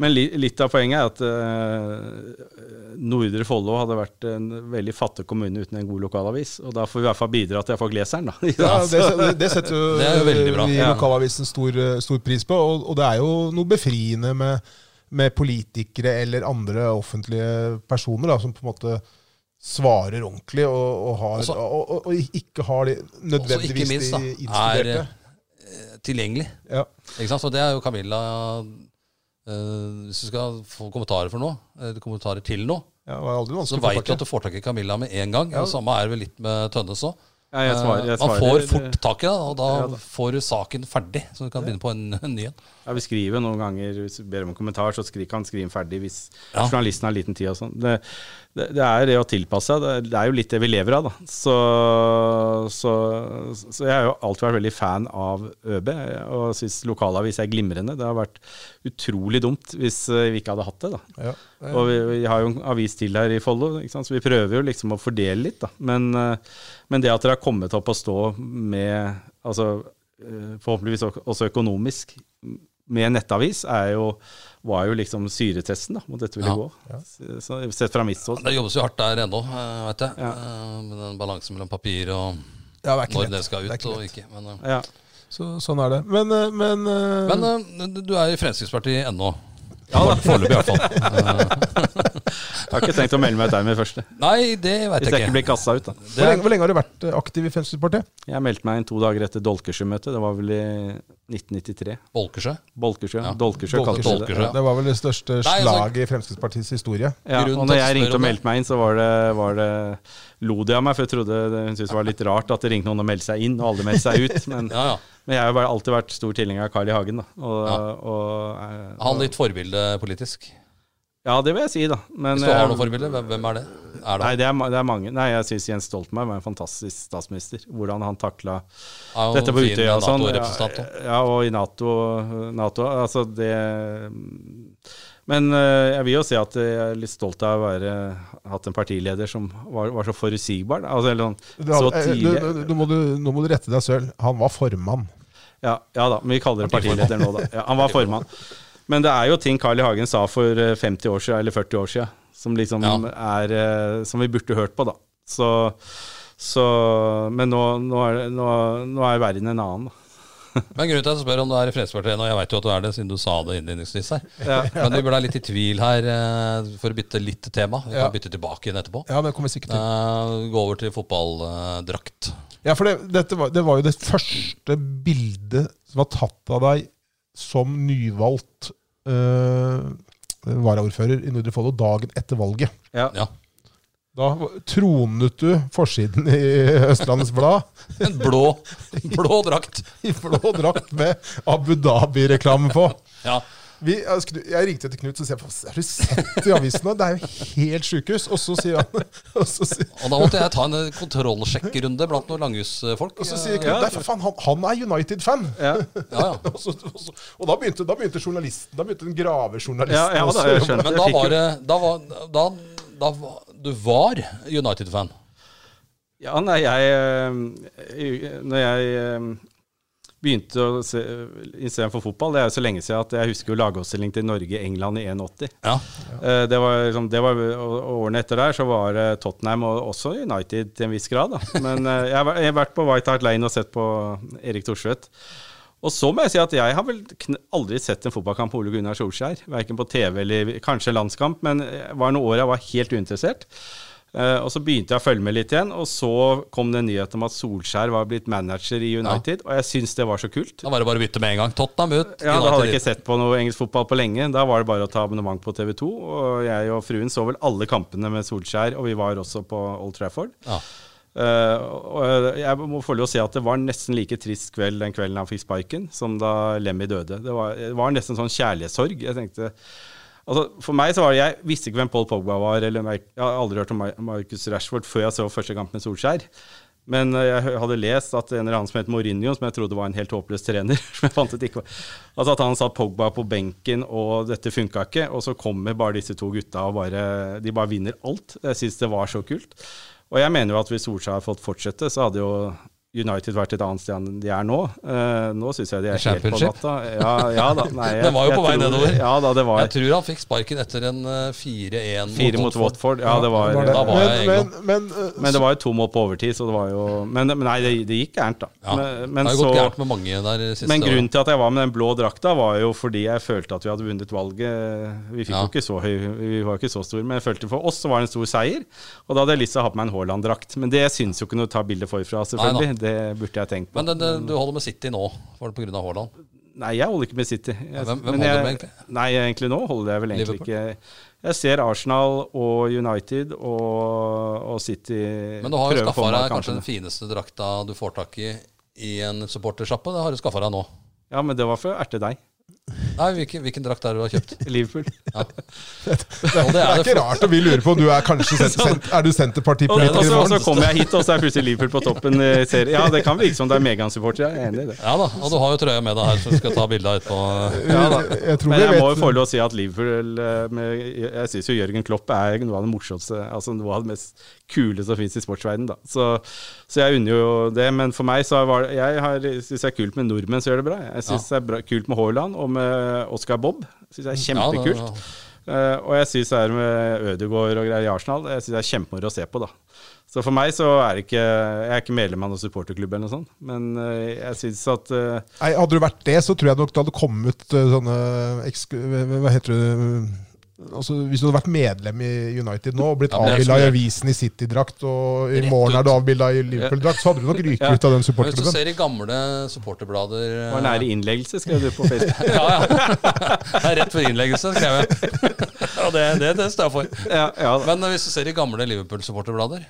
men li, litt av poenget er at eh, Nordre Follo hadde vært en veldig fattig kommune uten en god lokalavis. Og da får vi i hvert fall bidra til at folk leser den, da. Ja, det, det, setter jo Det er jo vi i lokalavisen stor, stor pris på. Og, og det er jo noe befriende med, med politikere eller andre offentlige personer da, som på en måte svarer ordentlig og, og, har, Også- og, og, og ikke har de nødvendigvis minst, da, de er- innstuderte. Eh, Tilgjengelig. Ja. Ikke sant? Så det er jo Camilla eh, Hvis du skal få kommentarer for noe, eller kommentarer til noe, Ja, det så veit du at du får tak i Camilla med en gang. Ja. Det samme er det vel litt med Tønnes òg. Ja, jeg svarer, jeg Man får fort tak i det, og da, Ja, da. får du saken ferdig, så du kan begynne på en, en ny en. Ja, Vi skriver noen ganger, hvis vi ber om en kommentar, så skri, kan skrive den ferdig hvis Ja. journalisten har liten tid og sånn. Det, det, det er det å tilpasse seg. Det, er- jo litt det vi lever av, da. Så, så, så jeg har jo alltid vært veldig fan av ØB, og syns lokalavis er glimrende. Det har vært utrolig dumt hvis eh, vi ikke hadde hatt det, da. Ja. Og vi, vi har jo en avis til her i Follo, så vi prøver jo liksom å fordele litt. Da. Men, eh, men det at dere har kommet opp og stå med altså, eh, Forhåpentligvis også- økonomisk med nettavis, er jo, var jo liksom syretesten da, om dette ville Ja. gå. Ja. så, sett fra mitt ståsted. Det jobbes jo hardt der ennå, vet jeg. Ja. Eh, Med den balansen mellom papir og Ja, det når det skal Det ut ikke og ikke. Men, eh, Ja. Så, sånn er det. Men, eh, men, eh, men eh, du er i Fremskrittspartiet ennå. Ja da. Foreløpig, i hvert fall. Jeg har ikke tenkt å melde meg ut der med det første. Nei, det vet Hvis jeg ikke blir kassa ut, da. Hvor, er, lenge, hvor lenge har du vært eh, aktiv i Fremskrittspartiet? Jeg meldte meg inn to dager etter Dolkesjø-møtet. Det var vel i 1993. Bolkesjø. Bolkesjø. Ja. Dolkesjø kalte vi det. ja. Det var vel det største Nei, altså- slaget i Fremskrittspartiets historie. Ja, og til når jeg ringte og om meldte meg inn, så var det, var det lo de av meg, for jeg trodde det, hun syntes det var litt rart at det ringte noen og meldte seg inn, og alle meldte seg ut. Men, Ja, ja. men jeg har jo bare alltid vært stor tilhenger av Carl I. Hagen. Da. Og, Ja. og, eh, Han litt forbilde politisk. Ja, det vil jeg si, da. Men, Hvis du har eh, noe forbilde, hvem, er det? Er det Nei, det er, det er mange. Nei, jeg syns Jens Stoltenberg var en fantastisk statsminister. Hvordan han takla dette på Utøya og sånn. NATO-representant Ja, og i Nato. NATO altså det Men eh, jeg vil jo si at jeg er litt stolt av å være hatt en partileder som var, var så forutsigbar. Altså, eller sånn, så eh, tidlig du, du, nå, må du, nå må du rette deg selv. Han var formann. ja, ja da, men vi kaller det partileder nå, da. Ja, han var formann. Men det er jo ting Carl I. Hagen sa for eh, 50 år siden, eller 40 år siden, som liksom Ja. er eh, Som vi burde hørt på, da. Så, Så, men nå, nå, er, det- nå, nå er verden en annen. da. Men grunnen til at jeg spør om du er i Fremskrittspartiet nå, jeg veit jo at du er det, siden du sa det innledningsvis her. Ja. Men vi ble litt i tvil her, eh, for å bytte litt tema. Vi Ja. kan bytte tilbake igjen etterpå. Ja, det kommer sikkert til. Eh, Gå over til fotballdrakt. Ja, for det, dette var, det var jo det første bildet som var tatt av deg som nyvalgt uh, varaordfører i Nordre Follo dagen etter valget. Ja. Ja. Da tronet du forsiden i Østlandets Blad En blå, blå drakt. i blå drakt med Abu Dhabi-reklame på. Ja. Vi, jeg, ringte til Knut og sa har du sett i avisen nå? Det er jo helt sjukehus. Og så sier han og så sier, Og da måtte jeg ta en kontrollsjekkerunde blant noen langhusfolk. og så sier Knut Ja. faen, han, han er United-fan. Ja. Ja, ja. Og, og, da, begynte, da begynte journalisten Da begynte den gravejournalisten Ja, ja, da, også. Men da var det da var, da, da Du var United-fan. Ja, nei, jeg eh, Når jeg eh, begynte å se istedenfor for fotball, det er jo så lenge siden at jeg husker jo lagoppstilling til Norge-England i 81. Ja. Eh, Det var, liksom, det var Årene etter der så var det Tottenham og også United til en viss grad. Da. Men eh, jeg har vært på White Hart Lane og sett på Erik Thorsvedt. Og så må jeg si at jeg har vel aldri sett en fotballkamp på Ole Gunnar Solskjær. Verken på TV eller kanskje landskamp, men det var noen år jeg var helt uinteressert. Eh, og så begynte jeg å følge med litt igjen, og så kom det en nyhet om at Solskjær var blitt manager i United, og jeg syns det var så kult. Da var det bare å bytte med en gang. Tottenham ut. Ja, Da hadde jeg ikke sett på noe engelsk fotball på lenge. Da var det bare å ta abonnement på TV 2. Og jeg og fruen så vel alle kampene med Solskjær, og vi var også på Old Trafford. Ja. Uh, og jeg må å si at det var nesten like trist kveld den kvelden han fikk sparken, som da Lemmy døde. Det var, det var nesten sånn kjærlighetssorg. Jeg tenkte Altså, for meg så var det, Jeg visste ikke hvem Paul Pogba var, eller jeg har aldri hørt om Marcus Rashford før jeg så første kamp med Solskjær. Men eh, jeg hadde lest at en eller annen som het Mourinho, som jeg trodde var en helt håpløs trener som jeg fant ut ikke var, altså At han satt Pogba på benken, og dette funka ikke. Og så kommer bare disse to gutta og bare, de bare vinner alt. Jeg syns det var så kult. Og jeg mener jo at hvis Solskjær hadde fått fortsette, så hadde jo United vært et annet sted enn de er nå. Uh, nå syns jeg de er helt på natta. Ja, ja da. Nei, jeg- Den var jo på vei tror- nedover. Ja da, det var Jeg tror han fikk sparken etter en eh, 4-1 fire mot Watford. Ja, det var, Var det. Var jeg men, men, men, øh, Men det var jo to mål på overtid, så det var jo Men, men nei, det, det gikk gærent, da. Ja. Men, men det har gått gærent med mange der siste men grunnen til at jeg var med den blå drakta, var jo fordi jeg følte at vi hadde vunnet valget. Vi fikk Ja. jo ikke så høy, vi var ikke så store, men jeg følte for oss så var det en stor seier. Og da hadde jeg lyst til å ha på meg en Haaland-drakt. Men det syns jo ikke noe å ta bilde forfra, selvfølgelig. Det burde jeg tenkt på. Men det, det, du holder med City nå, var det pga. Haaland? Nei, jeg holder ikke med City. Jeg, hvem- hvem holder jeg, du med egentlig? Nei, egentlig nå holder jeg vel egentlig Liverpool? ikke Jeg ser Arsenal og United og, og City Men du har jo skaffa deg kanskje den fineste drakta du får tak i i en supportersjappe. Det har du skaffa deg nå. Ja, men det var for å erte deg. Nei, hvilken, hvilken drakt er det du har kjøpt? Liverpool. Ja. det det er er ikke rart om vi lurer på om du er kanskje sent, sent, Er du Senterpartipolitiker i så, og så kommer jeg hit, og så er plutselig Liverpool på toppen Ser. Ja, det kan virke som det er Megan-supporter. Jeg er enig i det. Ja da, og du har jo trøya med deg her, som du skal ta bilde av etterpå. Ja, da. Jeg tror Men jeg, jeg må jo få lov å si at Liverpool eh, med, Jeg syns jo Jørgen Klopp er noe av det morsomste, altså noe av det mest kule som fins i sportsverdenen. Da. Så, så jeg unner jo det. Men for meg så var det Jeg syns det er kult med nordmenn som gjør det bra. Jeg syns det er bra, kult med Haaland og med Oscar Bob. Synes jeg er kjempekult. Ja, det- Eh, og jeg syns det er med Ødegaard og greier i Arsenal. Jeg synes det er kjempemoro å se på, da. Så for meg så er det ikke Jeg er ikke medlem av noen supporterklubb eller noe sånt, men eh, jeg syns at eh, Nei, Hadde du vært det, så tror jeg nok det hadde kommet sånne eksk- Hva heter det Altså, Hvis du hadde vært medlem i United nå og blitt Ja, avbilda i avisen i City-drakt, og i morgen er du avbilda i Liverpool-drakt, så hadde du nok ryket Ja. ut av den supporterklubben. Hvis du ser i gamle supporterblader var nære innleggelse, skrev du på Facebook. Ja, ja. Det er rett for innleggelse, skrev jeg. Og det, det, det står jeg for. ja, ja, da. Men hvis du ser i gamle Liverpool-supporterblader,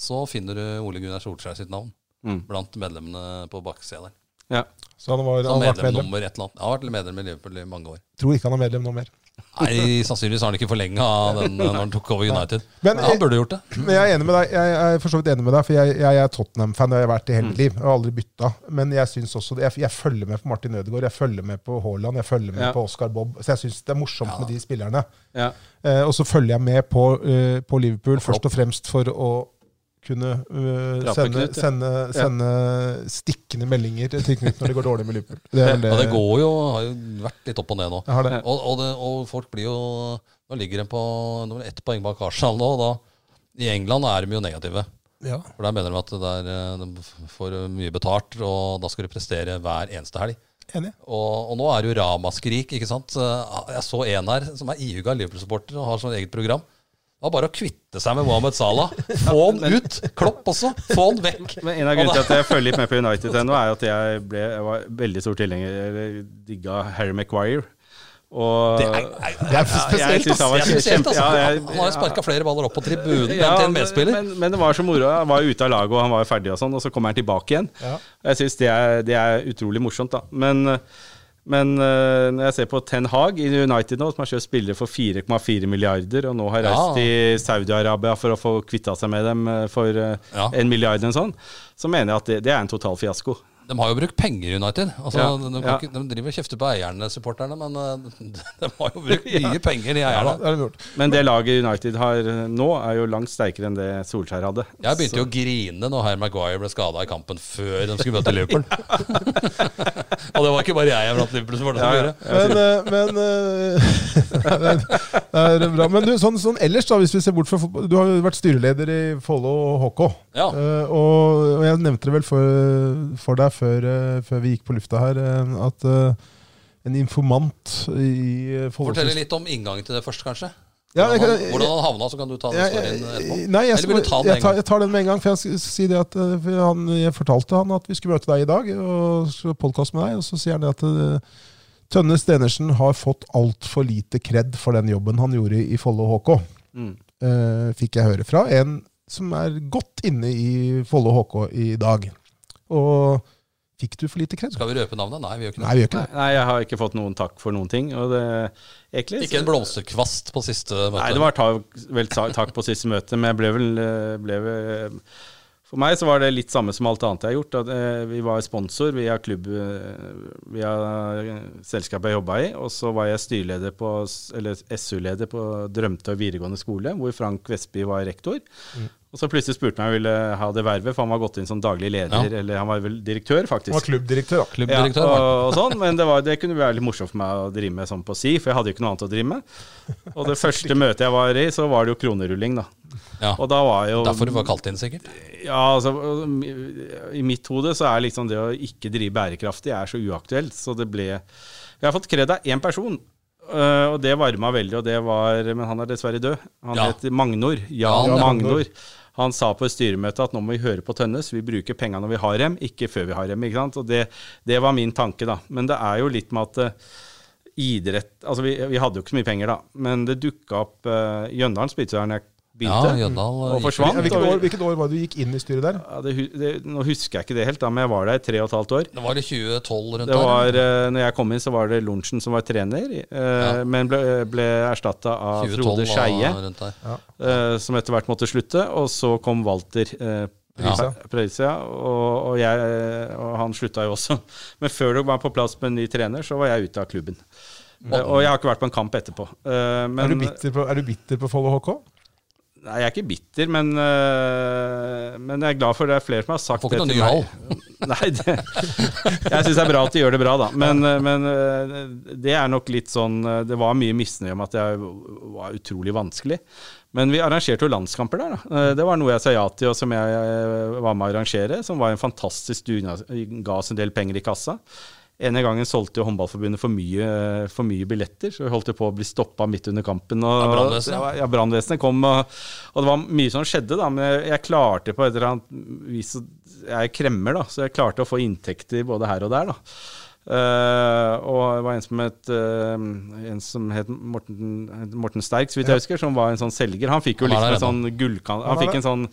så finner du Ole Gunnar Solskjær sitt navn Mm. blant medlemmene på baksida der. ja. Så han var, han har vært medlem medlem. nummer et eller annet. han har vært medlem i Liverpool i mange år. Tror ikke han er medlem nå mer. Nei, sannsynligvis har han ikke forlenga den når han tok over United. Men- Men han burde gjort det. Men jeg er enig med deg, jeg er for så vidt enig med deg, for jeg, jeg er Tottenham-fan. Det har jeg vært i hele mitt liv. Jeg har aldri bytta. Men jeg synes også, jeg, jeg følger med på Martin Ødegaard, jeg følger med på Haaland, jeg følger med Ja. på Oscar Bob. Så jeg syns det er morsomt Ja. med de spillerne. ja. Eh, og så følger jeg med på, uh, på Liverpool, Og først og fremst for å kunne uh, sende, Knut, ja. sende, sende stikkende meldinger til Knut når det går dårlig med Liverpool. Det er det. Ja, det går jo, har jo vært litt opp og ned nå. Det. Og, og, det, og folk blir jo Nå ligger de på nå ett poeng bak Arsenal nå, da I England er de jo negative. Ja. For Der mener de at det er, eh, de får mye betalt, og da skal du prestere hver eneste helg. Enig. Og, og nå er det jo ramaskrik, ikke sant. Eh, Jeg så en her som er ihuga Liverpool-supporter og har sånn eget program. Det var bare å kvitte seg med Mohammed Salah. Få han ut! Klopp også. Få han vekk. Men en av grunnene til at jeg følger litt med på United ennå, er at jeg, ble, jeg var veldig stor tilhenger Eller digga Harry Maguire. Og Det er, er, Det er spesielt, ass! han altså. ja, jeg- Han har jo sparka flere baller opp på tribunen Ja, til en medspiller. Men, men det var så moro. Han var ute av laget, og han var ferdig, og sånn, og så kommer han tilbake igjen. Ja. Jeg syns det, det er utrolig morsomt, da. Men, men uh, når jeg ser på Ten Hag i United nå, som har kjøpt spillere for 4,4 milliarder, og nå har reist Ja. til Saudi-Arabia for å få kvitta seg med dem øh, for uh, Ja. en milliard eller sånn, så mener jeg at det, det er en total fiasko. De har jo brukt penger i United. Altså, Ja, de, de, ja. ikke, de driver og kjefter på eierne, supporterne, men eh, de har jo brukt mye penger, de Ja, eierne. det gjort. Men det laget United har øh, nå, er jo langt sterkere enn det Solskjær hadde. Jeg begynte jo å grine når Herr Maguire ble skada i kampen før de skulle møte Liverpool. og det var ikke bare jeg blant Liverpool som var det som Ja, gjorde. Men, eh, men eh, det, er, det er bra. Men du, sånn, sånn ellers, da, hvis vi ser bort fra fotball Du har jo vært styreleder i Follo HK. Ja. Eh, og, og jeg nevnte det vel for, for deg før, eh, før vi gikk på lufta her, eh, at eh, en informant i Fortell litt om inngangen til det først, kanskje. Ja, jeg han, hvordan han havna, så kan du ta den Jeg- storyen etterpå. Nei, jeg, Eller vil du ta den jeg, tar, jeg tar den med en gang. For jeg skal si det at han, Jeg fortalte han at vi skulle møte deg i dag og podkast med deg. Og så sier han det at Tønne Stenersen har fått altfor lite kred for den jobben han gjorde i Follo HK. Mm. eh, fikk jeg høre fra en som er godt inne i Follo HK i dag. Og fikk du for lite kred? Skal vi røpe navnet? Nei, vi gjør ikke det. Nei, vi gjør ikke det. nei, jeg har ikke fått noen takk for noen ting. Og det, egentlig, Ikke en blomsterkvast på siste møte. Nei, det var ta, vel takk på siste møte, men jeg ble vel, eh, ble vel For meg så var det litt samme som alt annet jeg har gjort. At, eh, vi var sponsor via klubb eh, Via selskapet jeg jobba i. Og så var jeg styreleder på Eller SU-leder på Drømtorg videregående skole, hvor Frank Vestby var rektor. Og så plutselig spurte han om jeg ville ha det vervet, for han var gått inn som daglig leder. Ja. Eller han var vel direktør, faktisk. Han var klubbdirektør, da. Klubbdirektør. Ja, og, og sånn, men det, var, det kunne være litt morsomt for meg å drive med sånn på si, for jeg hadde jo ikke noe annet å drive med. Og det første møtet jeg var i, så var det jo kronerulling, da. Ja. Og da var jo Derfor du var kalt inn, sikkert. Ja, altså I mitt hode så er liksom det å ikke drive bærekraftig er så uaktuelt, så det ble Jeg har fått kred av én person. Uh, og det varma veldig, og det var Men han er dessverre død. Han Ja. heter Magnor. Jan Ja, Magnor. Han sa på et styremøte at nå må vi høre på Tønnes, vi bruker pengene når vi har dem, ikke før vi har dem. ikke sant? Og det, det var min tanke, da. Men det er jo litt med at eh, idrett Altså, vi, vi hadde jo ikke så mye penger, da, men det dukka opp uh, Jøndalen spilte der jeg Ja. Jøndal og forsvant. Hvilket, år, hvilket år var det du gikk inn i styret der? ja, det, det, nå husker jeg ikke det helt, da, men jeg var der i tre og et halvt år. Det var i 2012 rundt Det var, der. eh, når jeg kom inn, så var det Lorentzen som var trener, eh, Ja. men ble, ble erstatta av Frode Skeie, ja. eh, som etter hvert måtte slutte. Og så kom Walter Prisa. Prisa, og, og, jeg, og han slutta jo også. Men før det var på plass med en ny trener, så var jeg ute av klubben. Eh, og jeg har ikke vært på en kamp etterpå. Eh, men, er, du bitter på, er du bitter på Follo HK? Nei, jeg er ikke bitter, men, øh, men jeg er glad for det er flere som har sagt Får det ikke noen til ny meg. hall. Nei, det, jeg syns det er bra at de gjør det bra, da. Men, øh, men øh, det er nok litt sånn Det var mye misnøye om at jeg var utrolig vanskelig. Men vi arrangerte jo landskamper der. da. Eh, Det var noe jeg sa ja til, og som jeg var med å arrangere. Som var en fantastisk dugnad. Ga oss en del penger i kassa. Ene gangen solgte jo Håndballforbundet for mye, for mye billetter, så vi holdt jo på å bli stoppa midt under kampen. Og, Ja, brannvesenet. Ja, brannvesenet kom, og, og det var mye som skjedde, da. Men jeg, jeg klarte på et eller annet vis Jeg er kremmer, da, så jeg klarte å få inntekter både her og der, da. Uh, og det var en som het, uh, en som het Morten, Morten Sterk, så vidt jeg husker, som var en sånn selger. Han fikk jo liksom en sånn gullkant... Han Han fikk en sånn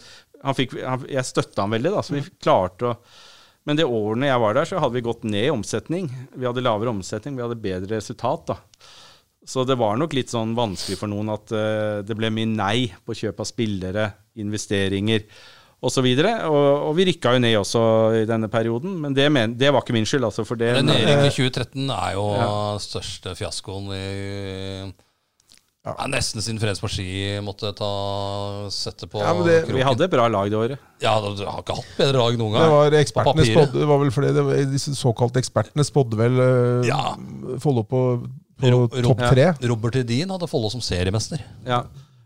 han fikk, han, Jeg støtta han veldig, da, så vi klarte å Men de årene jeg var der, så hadde vi gått ned i omsetning. Vi hadde lavere omsetning, vi hadde bedre resultat, da. Så det var nok litt sånn vanskelig for noen at uh, det ble mye nei på kjøp av spillere, investeringer osv. Og, og, og vi rykka jo ned også i denne perioden, men det, men, det var ikke min skyld. Altså, for det, Men nedrykket i 2013 er jo største fiaskoen i Ja. ja, Nesten siden Fredensborg Ski måtte ta sette på Ja, men det- kroken. vi hadde et bra lag det året. Ja, du har ikke hatt bedre lag noen Det gang. var ekspertene spådde, det var vel fordi det var, Disse såkalte ekspertene spådde vel eh, Ja. Follo på, på ro- topp tre. Robert Edin hadde Follo som seriemester. Ja.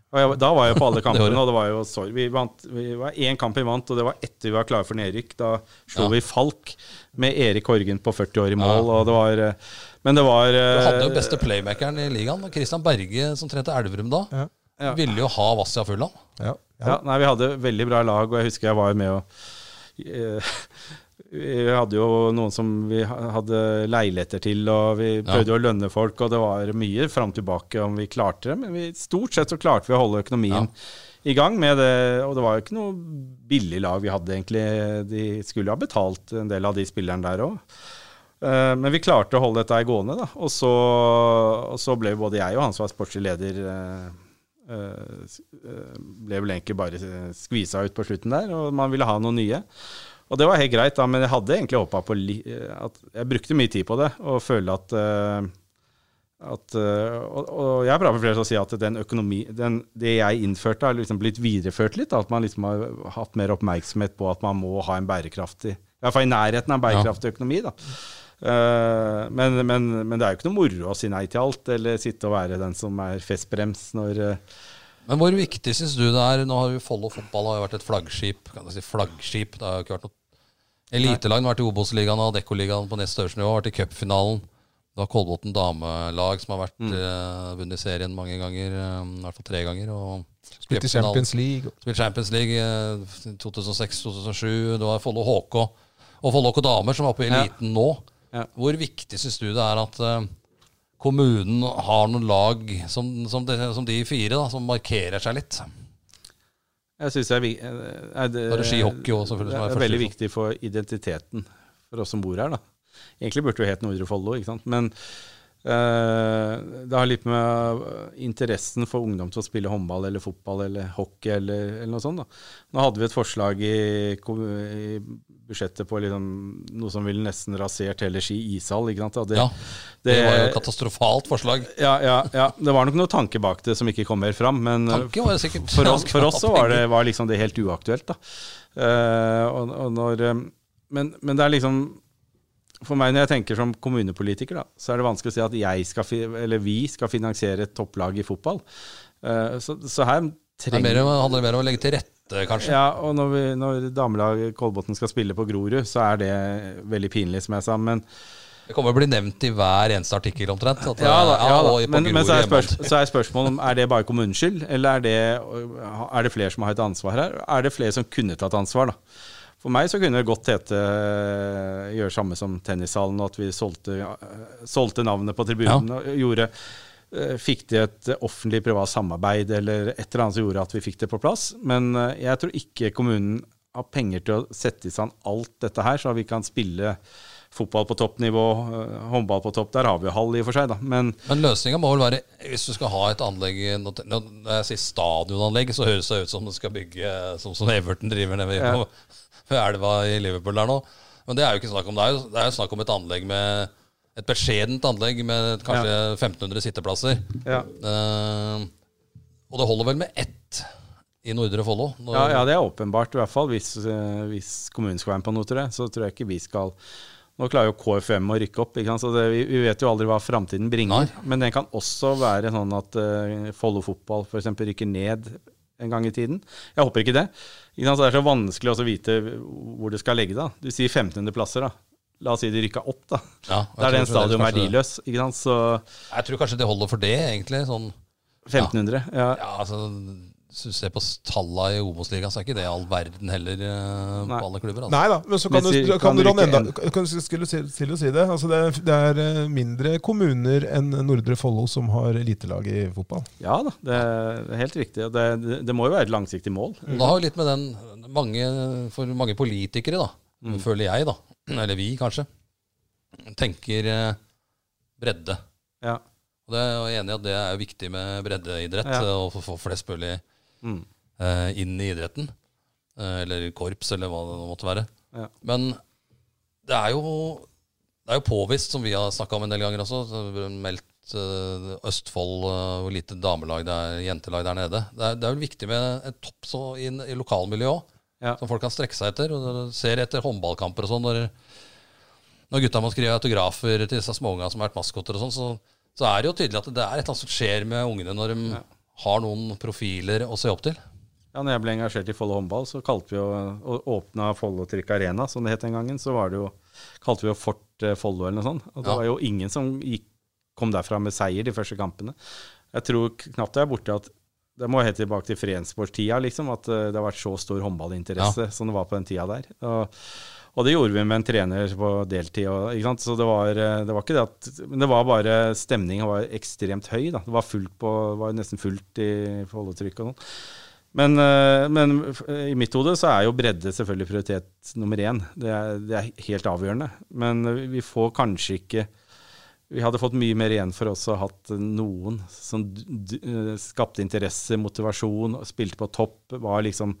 Og jeg, da var jeg på alle kampene, og det var jo sorry. Vi vant vi var én kamp vi vant, og det var etter vi var klare for nedrykk. Da slo Ja. vi Falk med Erik Horgen på 40 år i mål, og det var eh, Men det var Du hadde jo eh, beste playmakeren i ligaen. Christian Berge, som trente Elverum da, Ja. Ja. ville jo ha Vassia Fulland. Ja, nei, vi hadde veldig bra lag, og jeg husker jeg var med og eh, Vi hadde jo noen som vi hadde leiligheter til, og vi prøvde jo å lønne folk, og det var mye fram og tilbake om vi klarte det, men vi, stort sett så klarte vi å holde økonomien i gang med det, og det var jo ikke noe billig lag vi hadde, egentlig. De skulle ha betalt en del av de spillerne der òg. Men vi klarte å holde dette gående, da. Og så, og så ble både jeg og han som var sportslig leder eh, eh, eh, ble vel egentlig bare skvisa ut på slutten der, og man ville ha noe nye. Og det var helt greit, da, men jeg hadde egentlig håpa på li at Jeg brukte mye tid på det, og føler at eh, at, eh, og, og jeg prater med flere som sier at den økonomi den, Det jeg innførte, har liksom blitt videreført litt. da, At man liksom har hatt mer oppmerksomhet på at man må ha en bærekraftig I hvert fall i nærheten av en bærekraftig økonomi. da. Uh, men, men, men det er jo ikke noe moro å si nei til alt, eller sitte og være den som er festbrems når uh, Men hvor viktig syns du det er Nå har jo Follo fotball har jo vært et flaggskip. Kan jeg si flaggskip? Det har jo ikke vært noe Elitelag har vært i Obos-ligaen og Adeccoligaen på nest største nivå. Har vært i cupfinalen. Du har Kolbotn damelag som har vært eh, vunnet serien mange ganger. eh, I hvert fall tre ganger. Og Spilt i. Champions League. Spilt Champions League uh, 2006-2007. Du har Follo HK og Follo HK damer som er oppe i Ja. eliten nå. Ja. Hvor viktig syns du det er at uh, kommunen har noen lag som, som, de, som de fire, da, som markerer seg litt? Jeg synes det er, eh, er det, er skihockey også, selvfølgelig, som er Det er veldig viktig for identiteten for oss som bor her. da. Egentlig burde det jo het Nordre Follo, ikke sant. Men eh, det har litt med eh, interessen for ungdom til å spille håndball eller fotball eller hockey eller, eller noe sånt. da. Nå hadde vi et forslag i, i budsjettet på liksom, noe som ville nesten rasert hele Ski ishall. ikke sant? Det, Ja, det var jo et katastrofalt forslag. ja, ja, ja. Det var nok noe tanke bak det som ikke kom mer fram. Men var det sikkert. for oss, for oss så var det var liksom det helt uaktuelt. da. Uh, og, og når, eh, men, men det er liksom For meg når jeg tenker som kommunepolitiker, da, så er det vanskelig å si at jeg skal, eller vi skal finansiere et topplag i fotball. Uh, så, så her Det er trenger om- handler mer om å legge til rette, kanskje. ja, og når, vi, når damelaget Kolbotn skal spille på Grorud, så er det veldig pinlig, som jeg sa. Men, Det kommer å bli nevnt i hver eneste artikkel, omtrent. At, ja, da, ja, da. Men, men så, er spørs, så er spørsmålet om er det bare kommunens skyld, eller er det, er det flere som har et ansvar her? Er det flere som kunne tatt ansvar, da? For meg så kunne det godt hete eh, gjøre samme som tennishallen, og at vi solgte, eh, solgte navnet på tribunen og gjorde eh, Fikk de et offentlig-privat samarbeid eller et eller annet som gjorde at vi fikk det på plass. Men eh, jeg tror ikke kommunen har penger til å sette i stand alt dette her, så vi kan spille fotball på toppnivå, eh, håndball på topp. Der har vi jo hall i og for seg, da. Men Men løsninga må vel være, hvis du skal ha et anlegg Når jeg sier stadionanlegg, så høres det ut som du skal bygge sånn som Everton driver nede ved Ja. på- ved elva i Liverpool der nå. Men det er jo ikke snakk om det. er jo, det er jo snakk om et anlegg med et beskjedent anlegg med kanskje 1500 sitteplasser. ja. Uh, og det holder vel med ett i Nordre Follo? Ja, ja, det er åpenbart. I hvert fall hvis, eh, hvis kommunen skal være med på noe, tror jeg. Så tror jeg ikke vi skal Nå klarer jo KFM å rykke opp, så det, vi, vi vet jo aldri hva framtiden bringer. Nei. Men den kan også være sånn at uh, Follo fotball f.eks. rykker ned en gang i tiden. Jeg håper ikke det. Ikke det er så vanskelig også å vite hvor det skal legge det. Du sier 1500 plasser, da. La oss si de rykka opp, da. Ja, Da er den en stadion verdiløs. ikke sant? Så Jeg tror kanskje det holder for det, egentlig. Sånn 1500. Ja. Ja, altså Hvis du ser på tallene i Obos-ligaen, så er ikke det all verden heller uh, på alle klubber. Altså. Nei da, men så kan Men du, kan kan du du ran ikke enda kan, skulle til å si det. Altså det, er- det er eh, mindre kommuner enn Nordre Follo som har elitelag i fotball. Ja da, det er helt riktig. og Det, det, det må jo være et langsiktig mål. Da har jo litt med den mange, For mange politikere, da, Mm. føler jeg, da, eller vi kanskje, tenker eh, bredde. Ja. Og det er jeg enig i at det er viktig med breddeidrett, Ja. å få- flest mulig Mm. eh, inn i idretten. Eh, eller korps, eller hva det måtte være. Ja. Men det er jo Det er jo påvist, som vi har snakka om en del ganger også, meldt eh, Østfold, eh, hvor lite damelag det er, jentelag der nede. Det er, det er vel viktig med et topp så i, i lokalmiljøet òg, Ja. som folk kan strekke seg etter. Og ser etter håndballkamper og sånn. Når, når gutta må skrive autografer til disse småungene som har vært maskoter og sånn, så, så er det jo tydelig at det er et eller annet som skjer med ungene når de har noen profiler å se opp til? Ja, når jeg ble engasjert i Follo håndball, så kalte vi jo å åpna Follo Arena, som det het den gangen. Så var det jo, kalte vi jo Fort eh, Follo eller noe sånt. Og det Ja. var jo ingen som gikk, kom derfra med seier de første kampene. Jeg tror knapt jeg er borte at Det må helt tilbake til Fredensborg-tida, liksom. At eh, det har vært så stor håndballinteresse som det var på den tida der. Og, og det gjorde vi med en trener på deltid. Og? Så det var, eh, det var ikke det at Men det var bare Stemningen var ekstremt høy. da. Det var fullt på, var nesten fullt i Follo-trykk og sånn. Men, eh, men i mitt hode så er jo bredde selvfølgelig prioritet nummer én. Det er, det er helt avgjørende. Men vi får kanskje ikke Vi hadde fått mye mer igjen for oss å ha hatt noen som eh, skapte interesse, motivasjon, spilte på topp. var liksom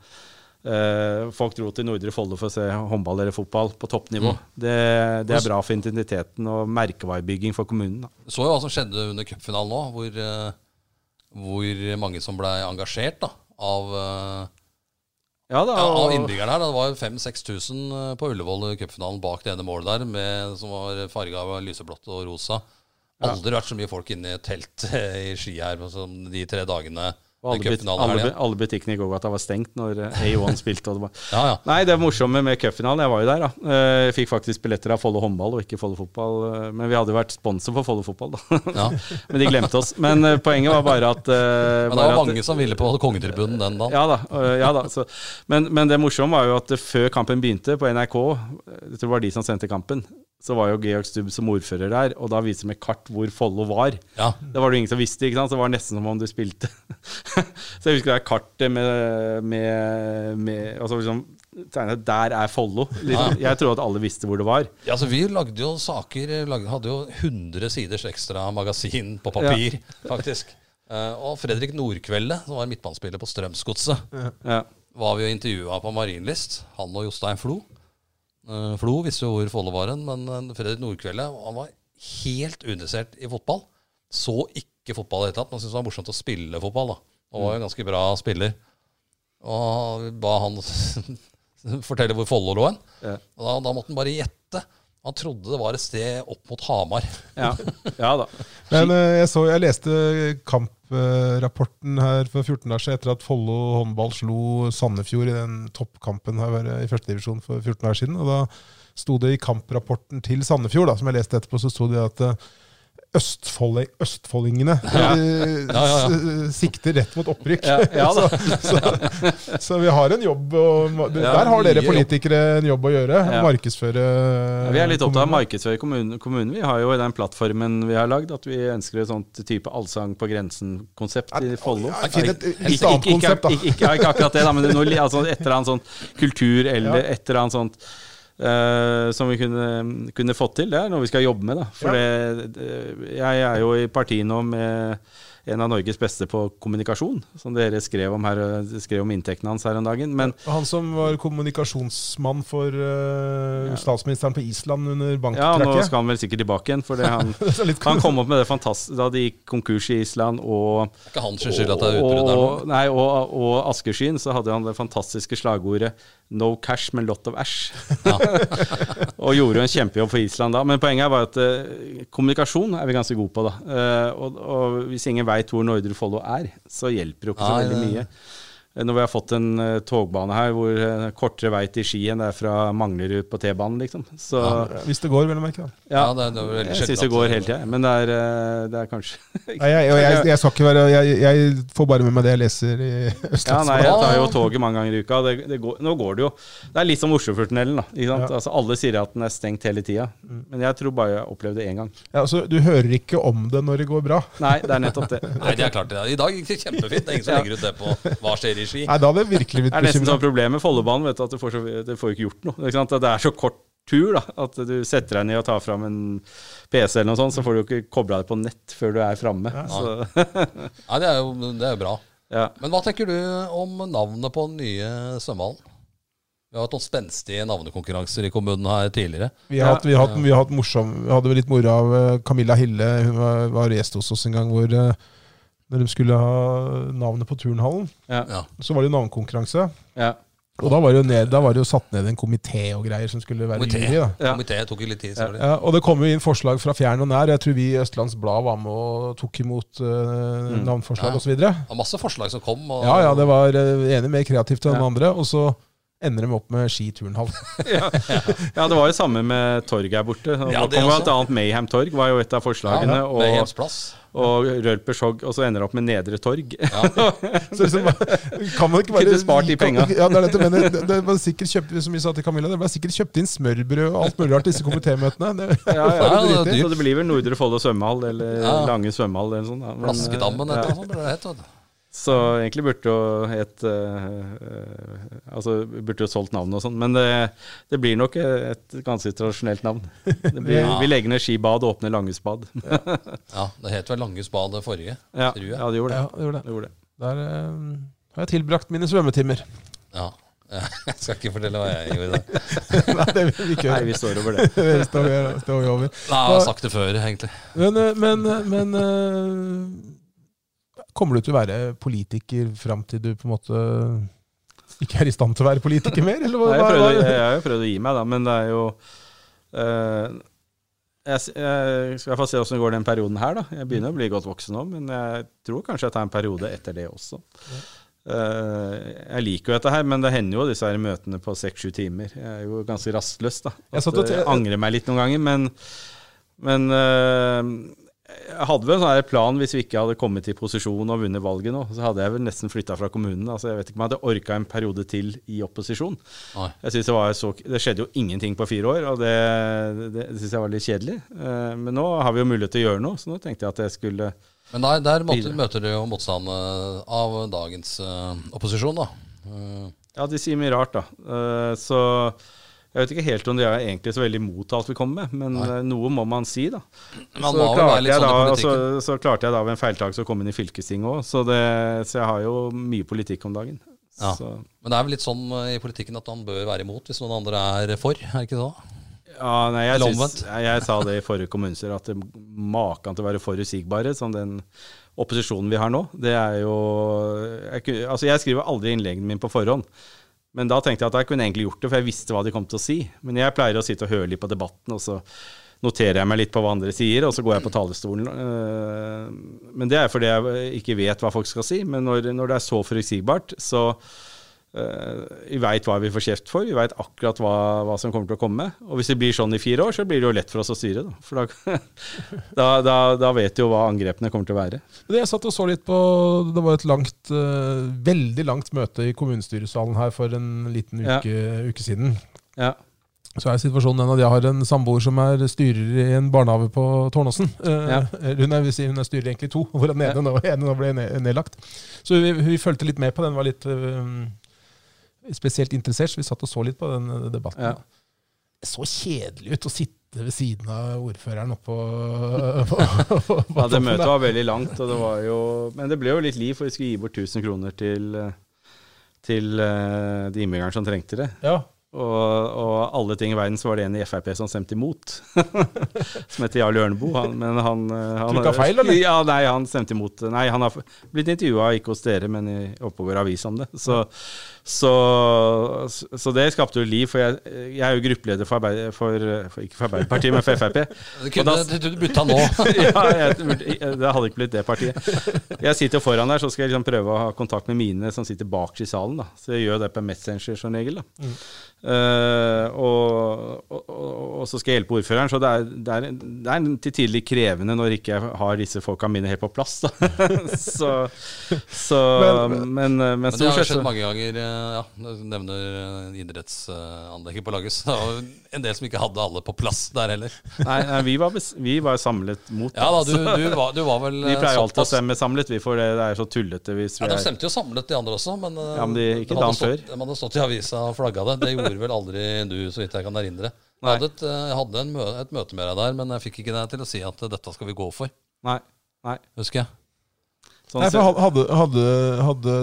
eh, Folk dro til Nordre Follo for å se håndball eller fotball på toppnivå. Det, det er bra for identiteten og merkevarebygging for kommunen. Da. Så jo hva som skjedde under cupfinalen nå, hvor, eh, hvor mange som ble engasjert da, av, Ja, da, ja, av og- innbyggerne her. da. Det var 5000-6000 eh, på Ullevål cupfinalen bak det ene målet der, med, som var farga av lyseblått og rosa. Aldri vært så mye folk inne i et telt eh, i ski her som de tre dagene. Og alle, but, alle, her, alle butikkene i Gågata var stengt når eh, A1 spilte. Det var, Ja, ja. Nei, det morsomme med cupfinalen, jeg var jo der, da. Eh, Jeg fikk faktisk billetter av Follo håndball og ikke Follo fotball. eh, Men vi hadde jo vært sponsor for Follo fotball, da. ja. Men de glemte oss. Men poenget var bare at, Men det var at mange som ville på kongetribunen den dagen. ja da. ja da så, men, men det morsomme var jo at før kampen begynte, på NRK, jeg tror det var de som sendte kampen, så var jo Georg Stubb som ordfører der, og da viste de med kart hvor Follo var. Ja. Det var det ingen som visste, ikke sant? så det var nesten som om du spilte. så jeg husker det kartet med, med, med altså liksom, Der er Follo. Liksom. Jeg tror at alle visste hvor det var. Ja, så Vi lagde jo saker lagde, Hadde jo 100 siders ekstra magasin på papir, faktisk. Eh, og Fredrik Nordkvelde, som var midtbanespiller på Strømsgodset, Ja. var vi jo intervjua på Marienlyst. Han og Jostein Flo. Eh, Flo visste jo hvor Follo var hen, men eh, Fredrik Nordkvelde han var helt uinteressert i fotball. Så ikke fotball i det hele tatt, men syntes det var morsomt å spille fotball. da Og var jo en ganske bra spiller. Og ba han fortelle hvor Follo lå hen. Ja. Og da, da måtte han bare gjette. Han trodde det var et sted opp mot Hamar. Ja. ja da. Men eh, jeg, så, jeg leste kamprapporten her for 14 dager siden etter at Follo håndball slo Sandefjord i den toppkampen her i førstedivisjon for 14 dager siden. og da sto det i kamprapporten til Sandefjord, da, som jeg leste etterpå, så sto det at eh, Østfold, østfoldingene eh, Ja, ja, ja. sikter rett mot opprykk. Ja, ja da. så, så vi har en jobb og, Der har dere politikere en jobb å gjøre. Markedsføre vi er litt opptatt av å markedsføre kommunen, kommunen. Vi har jo i den plattformen vi har lagd, at vi ønsker et sånt type allsang på grensen-konsept i Follo. Ikke, ikke, ikke, ikke, ikke akkurat det, da, men noe, altså et eller annet sånt kultur eller et eller annet sånt eh, som vi kunne, kunne fått til. Det er noe vi skal jobbe med. da. For det, det, jeg er jo i parti nå med en av Norges beste på kommunikasjon, som dere skrev om her, skrev om inntektene hans her om dagen. Men Han som var kommunikasjonsmann for uh, Ja. statsministeren på Island under ja, nå skal han vel sikkert tilbake igjen. for han... Han kom opp med det fantastiske da de gikk konkurs i Island, og, Det er ikke hans skyld at det er utbrudd der nå. nei, og, og Askeskyen, så hadde han det fantastiske slagordet 'No cash, men lot of ash'. og gjorde jo en kjempejobb for Island da. Men poenget var at uh, kommunikasjon er vi ganske gode på. da. Uh, og, og hvis ingen veit hvor Nordre Follo er, så hjelper det jo ikke så veldig mye. Eh, Når vi har fått en uh, togbane her hvor uh, kortere vei til Ski enn det er fra Manglerud på T-banen, liksom. Så Hvis det går, vel å merke. Ja, Ja, det, det er veldig jeg syns det går hele tida. Men det er, uh, det er kanskje Nei, jeg, jeg, jeg skal ikke være jeg, jeg får bare med meg det jeg leser i Ja, nei, jeg tar jo toget mange ganger i uka. Det, det går, nå går det jo Det er litt som Oslofjordtunnelen. da, ikke sant? Ja. Altså, alle sier at den er stengt hele tida, men jeg tror bare jeg opplevde det én gang. Ja, altså, du hører ikke om det når det går bra. Nei, det er nettopp det. Nei, det er klart det. I dag gikk det kjempefint. Det er ingen som legger ut det på hva skjer i Ski. Nei, Da hadde jeg virkelig blitt Det er nesten sånn problem med Follobanen, vet du, at du får, så, du får ikke gjort noe. Ikke sant? Det er så kort tur da, at du setter deg ned og tar fram en PC eller noe sånt, så får du jo ikke kobla deg på nett før du er framme. Ja. Nei, det er jo, det er jo bra. ja. Men hva tenker du om navnet på den nye svømmehallen? Vi har hatt noen spenstige navnekonkurranser i kommunen her tidligere. Vi har, hatt, vi, har hatt, vi har hatt morsom Vi hadde litt moro av eh, Camilla Hille. Hun var, var gjest hos oss en gang hvor eh, når de skulle ha navnet på turnhallen, Ja. Ja. så var det jo navnekonkurranse. ja. Og da var, det jo ned, da var det jo satt ned en komité og greier som skulle være Komité. jury. da. Ja. Tok jo litt tid. Ja, og det kom jo inn forslag fra fjern og nær. Jeg tror vi i Østlands Blad var med og tok imot uh, navnforslag Ja. osv. Ja, masse forslag som kom. Og, ja, det var uh, ene mer kreativt enn den Ja. andre. Og så ender de opp med skiturnhall. ja. ja, det var jo samme med torg her borte. Og Ja, det kom også. blant annet Mayhem Torg var jo et av forslagene. Ja, og, plass. og Rølpers Hogg, og så ender det opp med Nedre Torg. Så liksom, kan man ikke bare Kunne spart de penga. Ja, det, er dette, men det, det var sikkert kjøpt, som vi sa til Camilla, det ble sikkert kjøpt inn smørbrød og alt mulig rart disse komitémøtene. Det, Ja, ja, Ja, det. Så det blir vel Nordre Follo svømmehall, eller Ja. Lange svømmehall, eller da. Men, Flaskedammen, ja. eller annet sånt Så egentlig burde jo et uh, Altså burde jo solgt navn og sånn, men det, det blir nok et ganske tradisjonelt navn. Det blir, Ja. Vi legger ned skibad og åpner Langhusbad. Ja, Det het vel Langhusbad det forrige. Ja, Tror jeg. ja, det gjorde det. Ja, det gjorde det. det, gjorde det. Der eh, har jeg tilbrakt mine svømmetimer. Ja. Jeg skal ikke fortelle hva jeg gjorde da. Nei, det vil vi ikke Nei, vi står over det. Det står vi, står vi over. Nei, jeg har sagt det før, egentlig. Men, men, men eh, Kommer du til å være politiker fram til du på en måte ikke er i stand til å være politiker mer? Eller hva, Nei, jeg, prøvde, jeg har jo prøvd å gi meg, da, men det er jo eh, jeg, jeg skal i hvert fall se åssen det går den perioden her. da. Jeg begynner å bli godt voksen nå, men jeg tror kanskje jeg tar en periode etter det også. Eh, jeg liker jo dette her, men det hender jo disse her møtene på seks-sju timer. Jeg er jo ganske rastløs, da. Jeg At og jeg angrer meg litt noen ganger, men, men eh, jeg hadde vel en sånn plan hvis vi ikke hadde kommet i posisjon og vunnet valget nå. Så hadde jeg vel nesten flytta fra kommunen. Altså, jeg vet ikke om jeg hadde orka en periode til i opposisjon. Oi. Jeg synes det, var så, det skjedde jo ingenting på fire år, og det, det, det syns jeg var litt kjedelig. Eh, men nå har vi jo mulighet til å gjøre noe, så nå tenkte jeg at jeg skulle Men der, der måtte, møter du jo motstand eh, av dagens uh, opposisjon, da. Uh. Ja, de sier mye rart, da. Uh, så jeg vet ikke helt om de er egentlig så veldig imot alt vi kommer med, men Nei. noe må man si, da. Man så, klarte jeg sånn da, så, så klarte jeg da ved en feiltakelse å komme inn i fylkestinget òg, så, så jeg har jo mye politikk om dagen. Ja. Så, Men det er vel litt sånn eh, i politikken at man bør være imot hvis noen andre er for, er det ikke det? ja, nei, jeg, synes, jeg, jeg sa det i forrige kommunestyre, at det maken til å være forutsigbare som den opposisjonen vi har nå. Det er jo jeg, Altså, jeg skriver aldri innleggene mine på forhånd. Men da tenkte jeg at jeg kunne egentlig gjort det, for jeg visste hva de kom til å si. Men jeg pleier å sitte og høre litt på debatten, og så noterer jeg meg litt på hva andre sier, og så går jeg på talerstolen. Eh, Men det er fordi jeg ikke vet hva folk skal si. Men når, når det er så forutsigbart, så vi veit hva vi får kjeft for, vi veit akkurat hva, hva som kommer til å komme. Og hvis det blir sånn i fire år, så blir det jo lett for oss å styre. Da. For da, da, da, vet vi jo hva angrepene kommer til å være. Det Jeg satt og så litt på Det var et langt, eh, veldig langt møte i kommunestyresalen her for en liten Ja. uke, uke siden. Ja. Så er situasjonen den at jeg har en samboer som er styrer i en barnehage på Tårnåsen. Eh, Ja. Hun, er, si, hun er styrer egentlig to, hvor den ene nå, ene nå ble ned- nedlagt. Så vi, vi fulgte litt med på den, var litt eh, spesielt interessert, så vi satt og så litt på den eh, debatten. Ja. Det så kjedelig ut å sitte ved siden av ordføreren oppå på, på, på, Ja, det møtet var veldig langt, og det var jo Men det ble jo litt liv, for vi skulle gi bort 1000 kroner til, eh, til eh, de innbyggerne som trengte det. Ja. Og, og alle ting i verden så var det en i Frp som stemte imot. som heter Jarl Ørnebo. Han, men han, han feil, eller? Ja, nei, han stemte imot. Nei, han har blitt intervjua, ikke hos dere, men i Oppegård Avis om det. Så, så, så det skapte jo liv, for jeg, jeg er jo gruppeleder for, Arbeid, for, for Ikke for Arbeiderpartiet, men for Frp. Du kunne da- du bytta nå. ja, jeg, det hadde ikke blitt det partiet. Jeg sitter foran der, så skal jeg liksom prøve å ha kontakt med mine som sitter bak i salen. Da. Så jeg gjør det på Messenger som regel. Da. Uh, og, og, og, og så skal jeg hjelpe ordføreren. Så det er, det er, det er til tider litt krevende når ikke jeg har disse folka mine helt på plass. Så, så Men- Men, men, Men det har skjedd mange ganger. Eh, Ja, du nevner eh, idrettsanlegget på Lagus. Det var en del som ikke hadde alle på plass der heller. Nei, nei vi, var vi var samlet mot. Ja da, du, du, var, du var vel vi eh, pleier alltid å stemme samlet, vi, for det, det er så tullete hvis vi Ja, De er stemte jo samlet, de andre også, men, eh, Ja, men de- ikke de hadde dagen stått, De hadde stått i avisa og flagga det. Det gjorde vel aldri du, så vidt jeg kan erindre. Jeg hadde, et, eh, jeg hadde en mø et møte med deg der, men jeg fikk ikke deg til å si at eh, dette skal vi gå for. Nei. nei. Husker jeg. Sånn Nei, for hadde, hadde, hadde,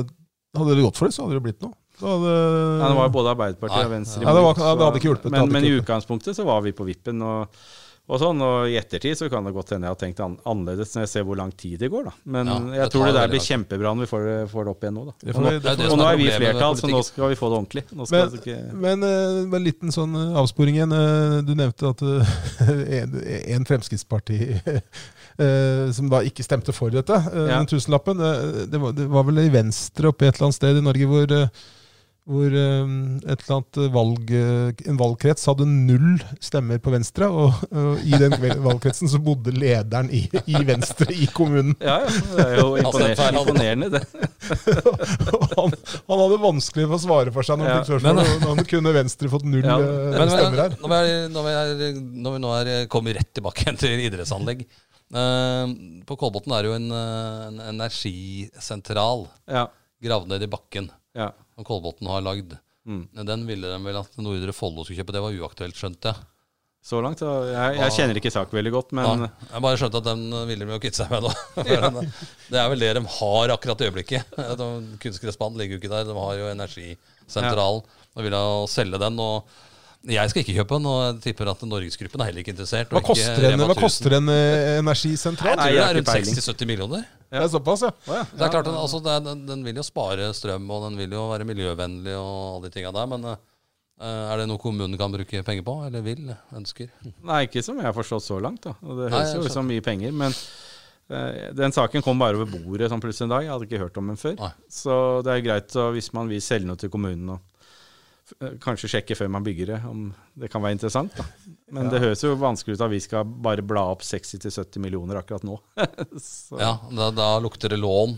hadde dere gått for det, så hadde det blitt noe. Da det, Ja, det var både Arbeiderpartiet Nei. og Venstre Ja, det var- det hadde ikke hjulpet, Men, hadde men ikke i utgangspunktet så var vi på vippen. Og, og sånn, og I ettertid så kan det godt hende jeg har tenkt an annerledes når jeg ser hvor lang tid det går. da. Men Ja, jeg tror det der blir kjempebra når vi får, får det opp igjen nå. da. Og nå, det og nå er vi i flertall, så nå skal vi få det ordentlig. Nå skal Men, vi ikke... men eh, med en liten sånn eh, avsporing igjen. eh, Du nevnte at en, en Fremskrittsparti Uh, som da ikke stemte for dette, uh, Ja. den tusenlappen. Uh, Det var, det var vel i Venstre oppe et eller annet sted i Norge hvor, hvor eh, et eller annet valg, eh, en valgkrets hadde null stemmer på Venstre, og, og i den valgkretsen så bodde lederen i, i Venstre i kommunen. Ja, ja. Det er jo imponerende, imponerende det. Han, han hadde vanskelig for å svare for seg når han fikk spørsmål. men- og Han kunne Venstre fått null Ja, eh, Men, stemmer her. når, vi er, når, vi er, når vi nå er kommet rett tilbake igjen til idrettsanlegg eh, På Kolbotn er det jo en, en energisentral Ja. gravd ned i bakken ja. Som Kolbotn har lagd. Mm. Den ville de vel at Nordre Follo skulle kjøpe. Det var uaktuelt, skjønte jeg. Så langt. Så jeg, jeg kjenner ikke saken veldig godt, men Ja, jeg bare skjønte at den ville de jo kvitte seg med da. Ja. Det er vel det de har akkurat i øyeblikket. De- Kunstgressbanen ligger jo ikke der. De har jo energisentralen og vil jo selge den. og jeg skal ikke kjøpe den, og jeg tipper at Norgesgruppen er heller ikke interessert. Hva og ikke koster en, hva koster en eh, energisentral? Jeg tror Nei, det er rundt 60-70 millioner. Det er såpass, ja. Ja. Det er klart, den, altså, den, den vil jo spare strøm, og den vil jo være miljøvennlig og alle de tinga der. Men eh, er det noe kommunen kan bruke penger på, eller vil, ønsker? Nei, ikke som jeg har forstått så langt. da. Det høres jo ut som mye penger. Men eh, den saken kom bare over bordet sånn plutselig en dag. Jeg hadde ikke hørt om den før. Nei. Så det er greit hvis man vil selge noe til kommunen, og kanskje sjekke før man bygger det, om det kan være interessant. da. Men det høres jo vanskelig ut at vi skal bare bla opp 60-70 millioner akkurat nå. Så Ja, da, da lukter det lån.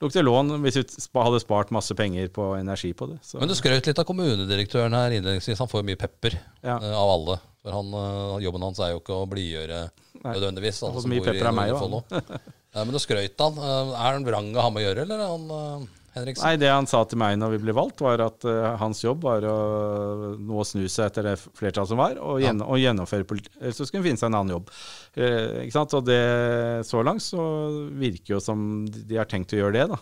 Lukter lån hvis vi hadde spart masse penger på energi på det. Så. Men du skrøt litt av kommunedirektøren her innledningsvis. Han får jo mye pepper Ja. eh, av alle. For han, eh, jobben hans er jo ikke å blidgjøre nødvendigvis. Han han så mye pepper av meg òg. Ja, men du skrøt han. Eh, Er han vrang å ha med å gjøre, eller er han eh, Henriksen? Nei, det han sa til meg når vi ble valgt, var at uh, hans jobb var å nå snu seg etter det flertallet som var, og, gjennom, og gjennomføre politikk. Ellers så skulle han finne seg en annen jobb. Uh, ikke sant? Og det, så langt så virker jo som de har tenkt å gjøre det, da.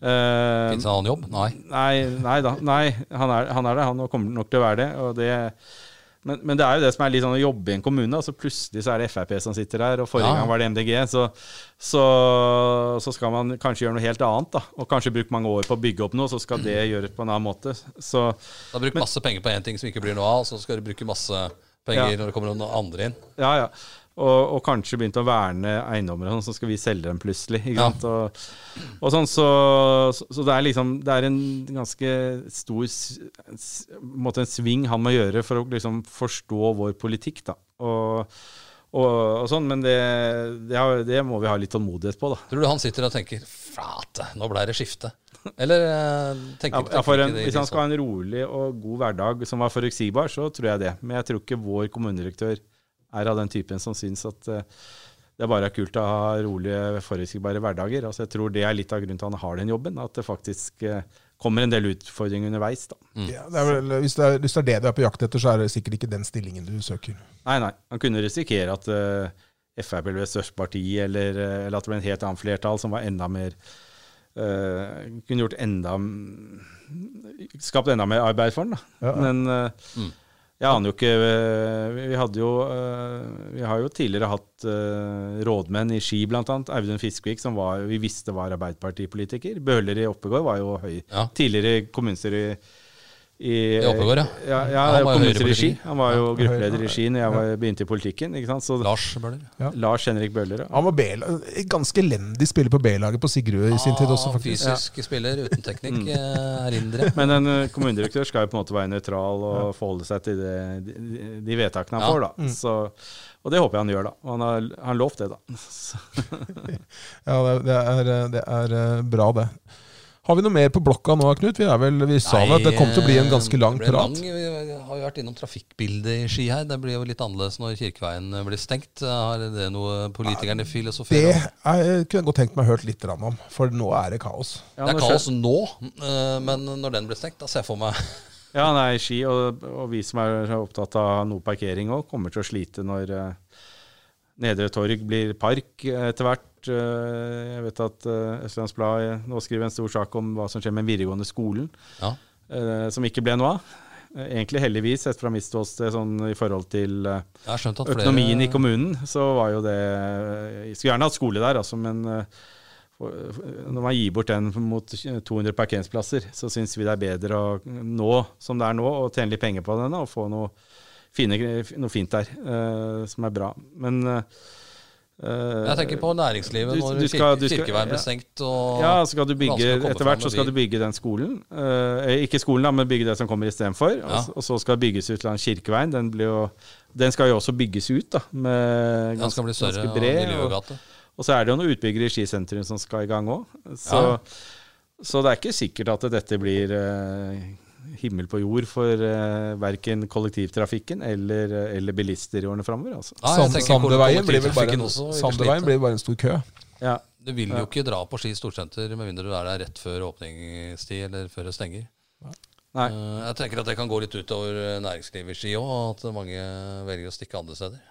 Uh, Fins det en annen jobb? Nei. Nei, nei da. Nei, han er, han er det. Han kommer nok til å være det. Og det men, men det er jo det som er litt sånn å jobbe i en kommune. Altså plutselig så er det Frp som sitter der, og forrige Ja. gang var det MDG. Så, så, så skal man kanskje gjøre noe helt annet. da Og kanskje bruke mange år på å bygge opp noe, så skal det gjøres på en annen måte. Så Du har brukt masse penger på én ting som ikke blir noe av, så skal du bruke masse penger Ja. når det kommer noen andre inn. ja, ja. Og, og kanskje begynte å verne eiendommer, og sånn, så skal vi selge dem plutselig. Ikke Ja. Og, og sånn, så, så, det er liksom Det er en ganske stor måte en sving han må gjøre for å liksom forstå vår politikk, da. Og, og, sånn, men det, det, har, det må vi ha litt tålmodighet på, da. Tror du han sitter og tenker 'flate, nå ble det skifte'? Eller eh, tenker, Ja, for en, hvis han skal ha en rolig og god hverdag som var forutsigbar, så tror jeg det. Men jeg tror ikke vår kommunedirektør er av den typen som syns at eh, det bare er kult å ha rolige, forutsigbare hverdager. Altså, jeg tror det er litt av grunnen til at han har den jobben. At det faktisk eh, kommer en del utfordringer underveis. da. Ja, det er vel, hvis, det er, hvis det er det du er på jakt etter, så er det sikkert ikke den stillingen du søker. Nei, nei. Han kunne risikere at uh, Frp ble størst parti, eller, eh, eller at det ble en helt annen flertall som var enda mer uh, Kunne gjort enda Skapt enda mer arbeid for den. da. Ja, ja. Men uh, Mm. Jeg aner jo ikke eh, Vi, hadde jo eh, Vi har jo tidligere hatt eh, rådmenn i Ski, bl.a. Audun Fiskvik, som var, vi visste var Arbeiderpartipolitiker. Bøhler i Oppegård var jo høy. Ja. Tidligere kommunestyre i i, I Oppegård, ja. ja, ja Han var. Han var jo gruppeleder i Ski når jeg var, begynte i politikken. ikke sant? Så Lars Bøhler. Lars Henrik Bøhler. Ja. Han var B ganske elendig spiller på B-laget på Sigrud i sin tid også, Ah, faktisk. Fysisk spiller uten teknikk. Mm. eh, Erindre. Men en eh, kommunedirektør skal jo på en måte være nøytral og forholde seg til det, de, de vedtakene han Ja. får. da. Mm. Så, og det håper jeg han gjør, da. Og han har, han lovt det, da. Ja, det, det, er, det er eh, bra, det. Har vi noe mer på blokka nå, Knut? Vi, er vel, vi sa vel at det kom til å bli en ganske lang det ble prat. lang. Vi har jo vært innom trafikkbildet i Ski her. Det blir jo litt annerledes når Kirkeveien blir stengt. Har det noe politikerne Det filosoferer om? Det kunne jeg godt tenkt meg å hørt litt om, for nå er det kaos. ja, Det er kaos nå, eh, men når den blir stengt, da ser jeg for meg Ja, nei, Ski og, og vi som er opptatt av noe parkering òg, kommer til å slite når eh, Nedre Torg blir park etter hvert. Eh, jeg vet at uh, Østlands Blad eh, nå skriver en stor sak om hva som skjer med den videregående skolen. Ja. eh, som ikke ble noe av. Egentlig heldigvis, sett fra mitt ståsted sånn i forhold til eh, at flere økonomien i kommunen, så var jo det Jeg skulle gjerne hatt skole der, altså, men eh, når man gir bort den mot 200 parkeringsplasser, så syns vi det er bedre å nå som det er nå, og tjene litt penger på den og få noe, fine, noe fint der uh, som er bra. Men uh, Jeg tenker på næringslivet Du- når du skal- kirke, kirkeveien blir stengt. Ja, skal du bygge, etter hvert så skal du bygge den skolen. Eh, ikke skolen, da, men bygge det som kommer istedenfor. Ja. Og, og så skal det bygges ut langs Kirkeveien. Den, blir jo, den skal jo også bygges ut, da. Med Den skal bli større ganske bred. Og, miljøgate. og så er det jo noen utbyggere i skisentrum som skal i gang òg. Så, Ja. så det er ikke sikkert at dette blir eh, himmel på jord for uh, verken kollektivtrafikken eller, eller bilister i årene framover. Altså. Ja, Sandeveien blir vel bare en, også blir bare en stor kø. Ja. Du vil jo ikke dra på Ski storsenter med mindre du er der rett før åpningstid eller før det stenger. Nei. Uh, Jeg tenker at det kan gå litt utover næringslivet i Ski òg, at mange velger å stikke andre steder.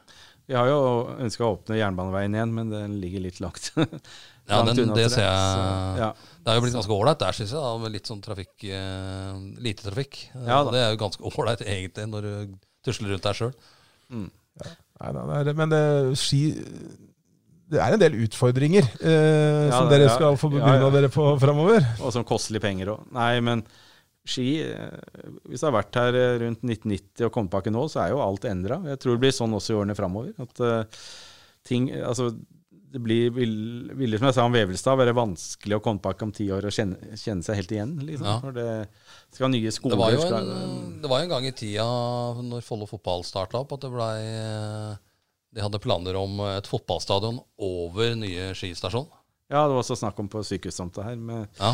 Vi har jo ønska å åpne jernbaneveien igjen, men den ligger litt langt. Ja, den, det ser jeg Så, ja. Det er jo blitt ganske ålreit der, syns jeg, da, med litt sånn trafikk eh, Lite trafikk. Ja da. det er jo ganske ålreit egentlig, når du tusler rundt der sjøl. Nei, da, det er, men det, ski Det er en del utfordringer eh, Ja, som dere ja. skal få begrunna ja. dere på framover. Og som koster penger òg. Nei, men ski eh, Hvis du har vært her eh, rundt 1990 og kommet tilbake nå, så er jo alt endra. Jeg tror det blir sånn også i årene framover. At uh, ting Altså, det blir, vil, vil som jeg sa om Vevelstad, være vanskelig å komme tilbake om ti år og kjenne, kjenne seg helt igjen. Liksom. Ja. Når det skal ha nye skoler Det var jo skal, en, det var en gang i tida, når Follo fotball starta opp, at det blei De hadde planer om et fotballstadion over nye Ski stasjon. Ja, det var også snakk om på sykehustomta her, med, Ja.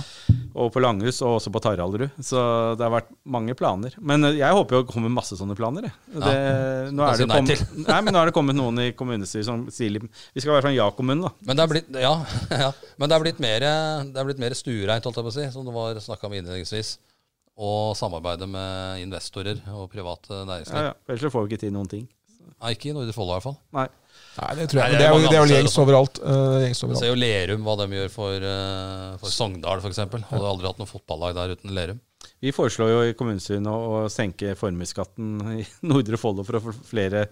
og på Langhus, og også på Taraldrud. Så det har vært mange planer. Men eh, jeg håper jo det kommer masse sånne planer. nå, er det kommet, nei, men nå er det kommet noen i kommunestyret som sier Vi skal være sånn ja-kommune, da. Men det er blitt, ja, ja, men det er blitt mer, det er blitt mer stuereint, holdt jeg på å si, som det var snakka om innledningsvis. Og samarbeide med investorer og private næringsliv. Ja, ja. Ellers så får vi ikke til noen ting. Nei, ikke i Nordre Follo i hvert fall. Nei. Nei, det tror jeg. Nei, det er jo, det er jo gjengs overalt. Uh, gjengs overalt. ser jo Lerum, hva de gjør for, uh, for Sogndal f.eks. Hadde aldri hatt noe fotballag der uten Lerum. Vi foreslår jo i kommunestyret å senke formuesskatten i Nordre Follo for å få flere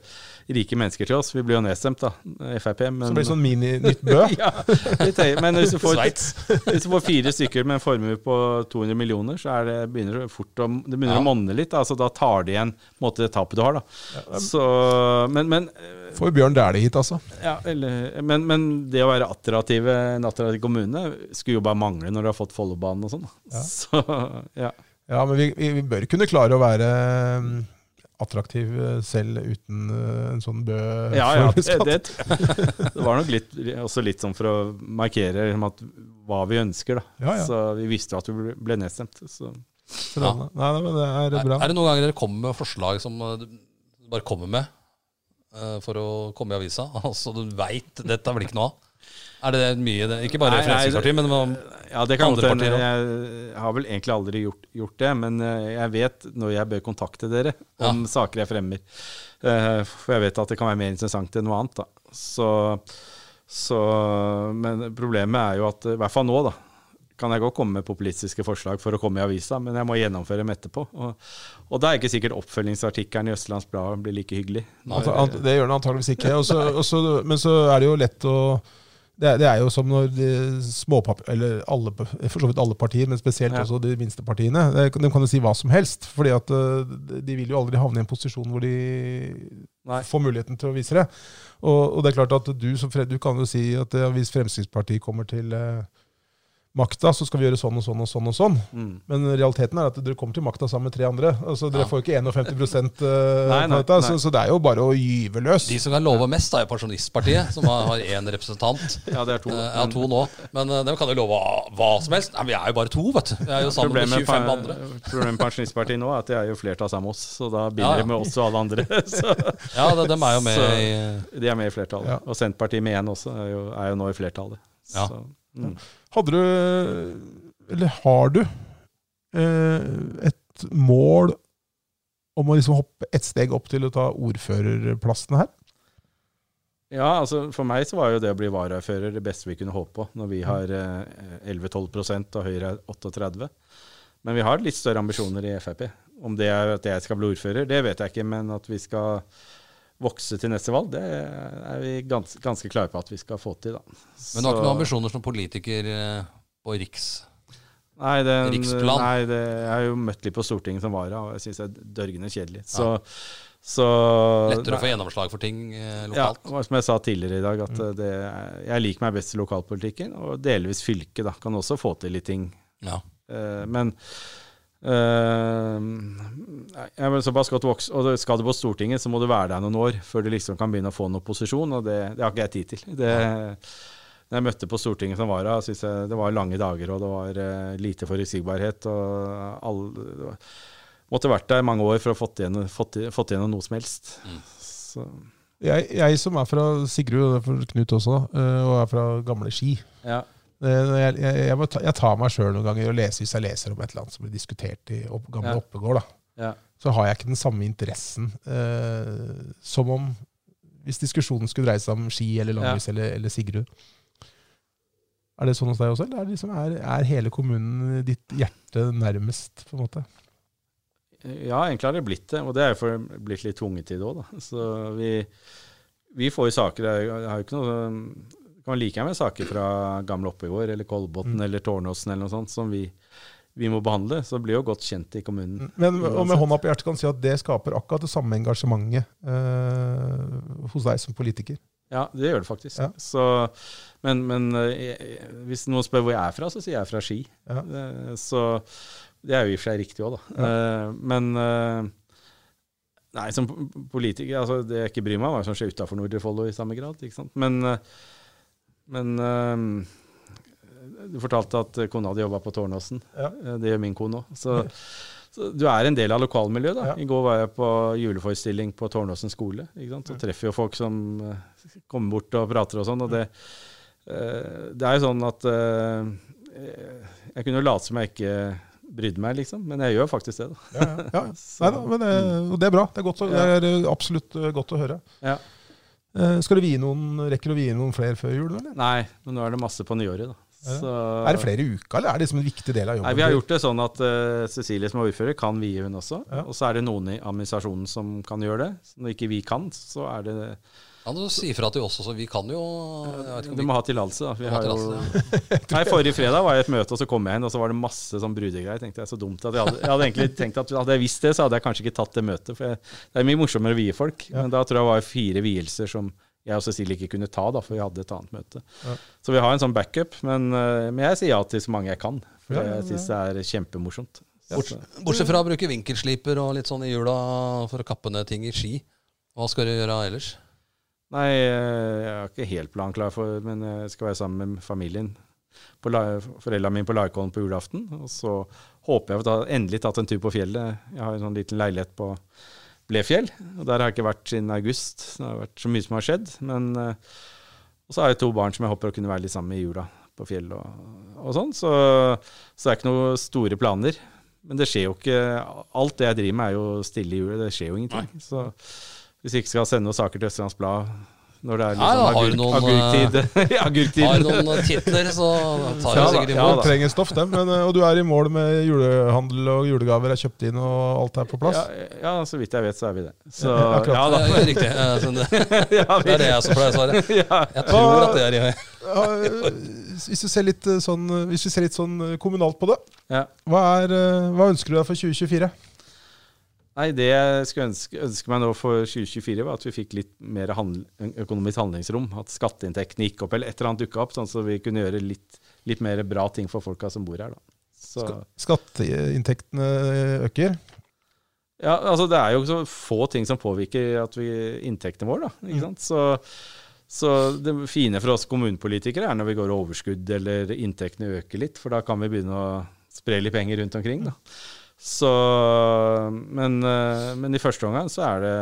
rike mennesker til oss. Vi blir jo nedstemt, da, Frp. Men, Så det blir sånn mini-nytt Bø. ja, litt høy. Men hvis du, får, hvis du får fire stykker med en formue på 200 millioner, så er det, begynner fort å, det begynner Ja. å monne litt. Altså, da tar det igjen en måte, det tapet du har. Da. Så, men, men, Får Bjørn Dæhlie hit, altså. ja, eller, men, men det å være attraktive, en attraktiv kommune skulle jo bare mangle når du har fått Follobanen og sånn. Ja. Så, ja. Ja, men vi, vi, vi bør kunne klare å være mm, attraktiv eh, selv uten eh, en sånn Bø. Ja, ja, det, det, det var nok litt, også litt sånn for å markere liksom at, hva vi ønsker. da. Ja, ja. Så vi visste at vi ble- nedstemt. Så. Så det- Nei, nei, men det er Er, bra. er det noen ganger dere kommer med forslag som uh, du bare kommer med uh, for å komme i avisa? Altså du veit dette blir ikke noe av? Er det mye det? Ikke bare Nei, nei, Fremskrittspartiet, men om- Ja, det kan Andre godt hende. partier Jeg har vel egentlig aldri gjort, gjort det, men eh, jeg vet når jeg bør kontakte dere om saker jeg fremmer. Eh, For jeg vet at det kan være mer interessant enn noe annet. da. Så, så, men problemet er jo at, i hvert fall nå, da, kan jeg godt komme med populistiske forslag for å komme i avisa, men jeg må gjennomføre dem etterpå. Og, og da er ikke sikkert oppfølgingsartikkelen i Østlands Blad blir like hyggelig. Ant- det gjør den antageligvis ikke. Også, også, men så er det jo lett å det det er jo som når de småpap... Eller alle, for så vidt alle partier, men spesielt Ja. også de minste partiene. De kan jo si hva som helst. fordi at eh, de vil jo aldri havne i en posisjon hvor de Nei. får muligheten til å vise det. Og, og det er klart at du, som Fred, du kan jo si at eh, hvis Fremskrittspartiet kommer til eh, makta, så skal vi gjøre sånn og sånn og sånn. og sånn. Mm. Men realiteten er at dere kommer til makta sammen med tre andre. Altså Dere Ja. får jo ikke 51 uh, Nei, nei, dette, så, nei. så det er jo bare å gyve løs. De som kan love mest, er jo Pensjonistpartiet, som har én representant. Ja, det er to. Uh, Ja, to nå. Men uh, de kan jo love hva som helst. Nei, Vi er jo bare to, vet du. Vi er jo sammen med 25 andre. Problemet med Pensjonistpartiet nå er at de er jo flertall sammen med oss, så da begynner Ja, ja. med oss og alle andre. Så Ja, det, de er jo med Så- i de er med i flertallet. Ja. Og Senterpartiet med én også er jo, er jo nå i flertallet. Ja. Så, mm. Hadde du, eller har du, eh, et mål om å liksom hoppe ett steg opp til å ta ordførerplassene her? Ja, altså for meg så var jo det å bli varaordfører det beste vi kunne håpe på, når vi har eh, 11-12 og Høyre er 38 Men vi har litt større ambisjoner i Frp. Om det er at jeg skal bli ordfører, det vet jeg ikke. Men at vi skal vokse til neste valg, det er vi gans, ganske klare på at vi skal få til. da. Men du har ikke noen ambisjoner som politiker eh, på riks? Nei, den, Riksplan? Nei det, jeg har jo møtt litt på Stortinget som vara, og jeg syns det er dørgende kjedelig. Så, så Lettere å få gjennomslag for ting eh, Ja, lokalt? og som jeg sa tidligere i dag, at eh, det, jeg liker meg best i lokalpolitikken. Og delvis fylket, da. Kan også få til litt ting. Ja. Eh, men eh, jeg vil såpass godt vokse, og skal du på Stortinget, så må du være der noen år før du liksom kan begynne å få en opposisjon, og det, det har ikke jeg tid til. Det, når jeg møtte på Stortinget som vara, syntes jeg det var lange dager, og det var eh, lite forutsigbarhet. og alle, det var, Måtte vært der mange år for å fått igjennom, fått, fått igjennom noe som helst. Så, Jeg, jeg som er fra Sigrud, og det er for Knut også, eh, og er fra gamle Ski ja. Eh, jeg, jeg, jeg, ta, jeg tar meg sjøl noen ganger og leser lese hvis jeg leser om et eller annet som blir diskutert i opp, gamle Ja. Oppegård. Ja. Så har jeg ikke den samme interessen eh, som om hvis diskusjonen skulle dreie seg om Ski eller Langhus eller, eller Sigrud. Er det sånn hos deg også, eller er, liksom, er, er hele kommunen ditt hjerte nærmest? på en måte? Ja, egentlig har det blitt det. Og det er jo blitt litt tvunget til det òg, da. Så vi, vi får jo saker Jeg har jo ikke noe Det kan like gjerne saker fra gamle Oppegård eller Kolbotn Mm. eller Tårnåsen eller noe sånt som vi, vi må behandle. Så det blir jo godt kjent i kommunen. Men og med hånda på hjertet kan du si at det skaper akkurat det samme engasjementet eh, hos deg som politiker. Ja, det gjør det faktisk. Ja. Så, men men eh, jeg- hvis noen spør hvor jeg er fra, så sier jeg fra Ski. Ja. Eh, Så det er jo i og for seg riktig òg, da. Eh, Men eh, Nei, som politiker altså Det jeg ikke bryr meg om, hva som skjer utafor Nordre Follo i samme grad. ikke sant? Men, eh, men uh, du fortalte at kona hadde jobba på Tårnåsen. Ja. Eh, Det gjør min kone òg. Så, så du er en del av lokalmiljøet. da. Ja. I går var jeg på juleforestilling på Tårnåsen skole. ikke sant? Så treffer jo folk som eh, kommer bort og prater og sånn. og det, uh, det er jo sånn at uh, Jeg kunne jo late som jeg ikke brydde meg, liksom, men jeg gjør faktisk det. da. Ja, ja. ja. Så, Nei, da, men det, det er bra. Det er, godt, det er eh, absolutt eh, godt å høre. ja. Eh, Skal du vie noen, Rekker du å vie noen flere før jul? Eller? Nei, men nå er det masse på nyåret, da. Så, Er det flere i uka, eller er det liksom en viktig del av jobben? Nei, Vi har gjort det sånn at uh, Cecilie som er ordfører, kan vie hun også. Ja. Og så er det noen i administrasjonen som kan gjøre det. Så når ikke vi kan, så er det Kan du sier fra til oss også? Vi kan jo jeg ikke om Du vi må ha tillatelse, da. Vi ha har jo Nei, Forrige fredag var jeg i et møte, og så kom jeg inn, og så var det masse sånn brudegreier. Tenkte jeg så dumt at jeg hadde, jeg hadde egentlig tenkt at hadde jeg visst det, så hadde jeg kanskje ikke tatt det møtet. For jeg, det er mye morsommere å vie folk. Ja. Men da tror jeg det var fire vielser som jeg og Cecilie ikke kunne ta, da, for vi hadde et annet møte. Ja. Så vi har en sånn backup, men, eh, men jeg sier ja til så mange jeg kan. For Ja, ja, jeg syns det er kjempemorsomt. Bort, bortsett fra å bruke vinkelsliper og litt sånn i hjula for å kappe ned ting i ski. Hva skal du gjøre ellers? Nei, eh, jeg har ikke helt planen klar for men jeg skal være sammen med familien. Foreldrene mine på Larkollen på julaften. Og så håper jeg å endelig tatt en tur på fjellet. Jeg har en sånn liten leilighet på Blefjell, og der har jeg ikke vært siden august. Det har vært så mye som har skjedd. Men, eh, og så har jeg to barn som jeg håper å kunne være litt sammen med i jula på fjell og, og sånn. Så, så det er ikke noen store planer. Men det skjer jo ikke Alt det jeg driver med, er jo stille i jula. Det skjer jo ingenting. Så hvis ikke skal sende noen saker til Østlands Blad når det er liksom Ja, ja, sånn agurktid. agurktid. Har noen titler, så tar Ja da, sikkert ja imot. da. trenger stoff, dem. Men, eh, og du er i mål med julehandel og julegaver er kjøpt inn, og alt er på plass? Ja, ja, så vidt jeg vet, så er vi det. Så, Ja, akkurat. ja, Ja, da. ja, riktig. Eh, Det Ja, det er det jeg som pleier å svare. Jeg tror at det er i Ja, eh, hvis, du ser litt eh, sånn, hvis vi ser litt sånn eh, kommunalt på det, hva, er, eh, hva ønsker du deg for 2024? Nei, det jeg skulle ønske, ønske meg nå for 2024, var at vi fikk litt mer handl økonomisk handlingsrom. At skatteinntektene gikk opp, eller et eller annet dukka opp, sånn så vi kunne gjøre litt, litt mer bra ting for folka som bor her. Skatteinntektene øker. ja, altså Det er jo så få ting som påvirker at vi, inntektene våre. Da, ikke sant? Så, så det fine for oss kommunepolitikere er når vi går overskudd eller inntektene øker litt, for da kan vi begynne å spre litt penger rundt omkring. Da. Så, men, eh, men i første omgang så er det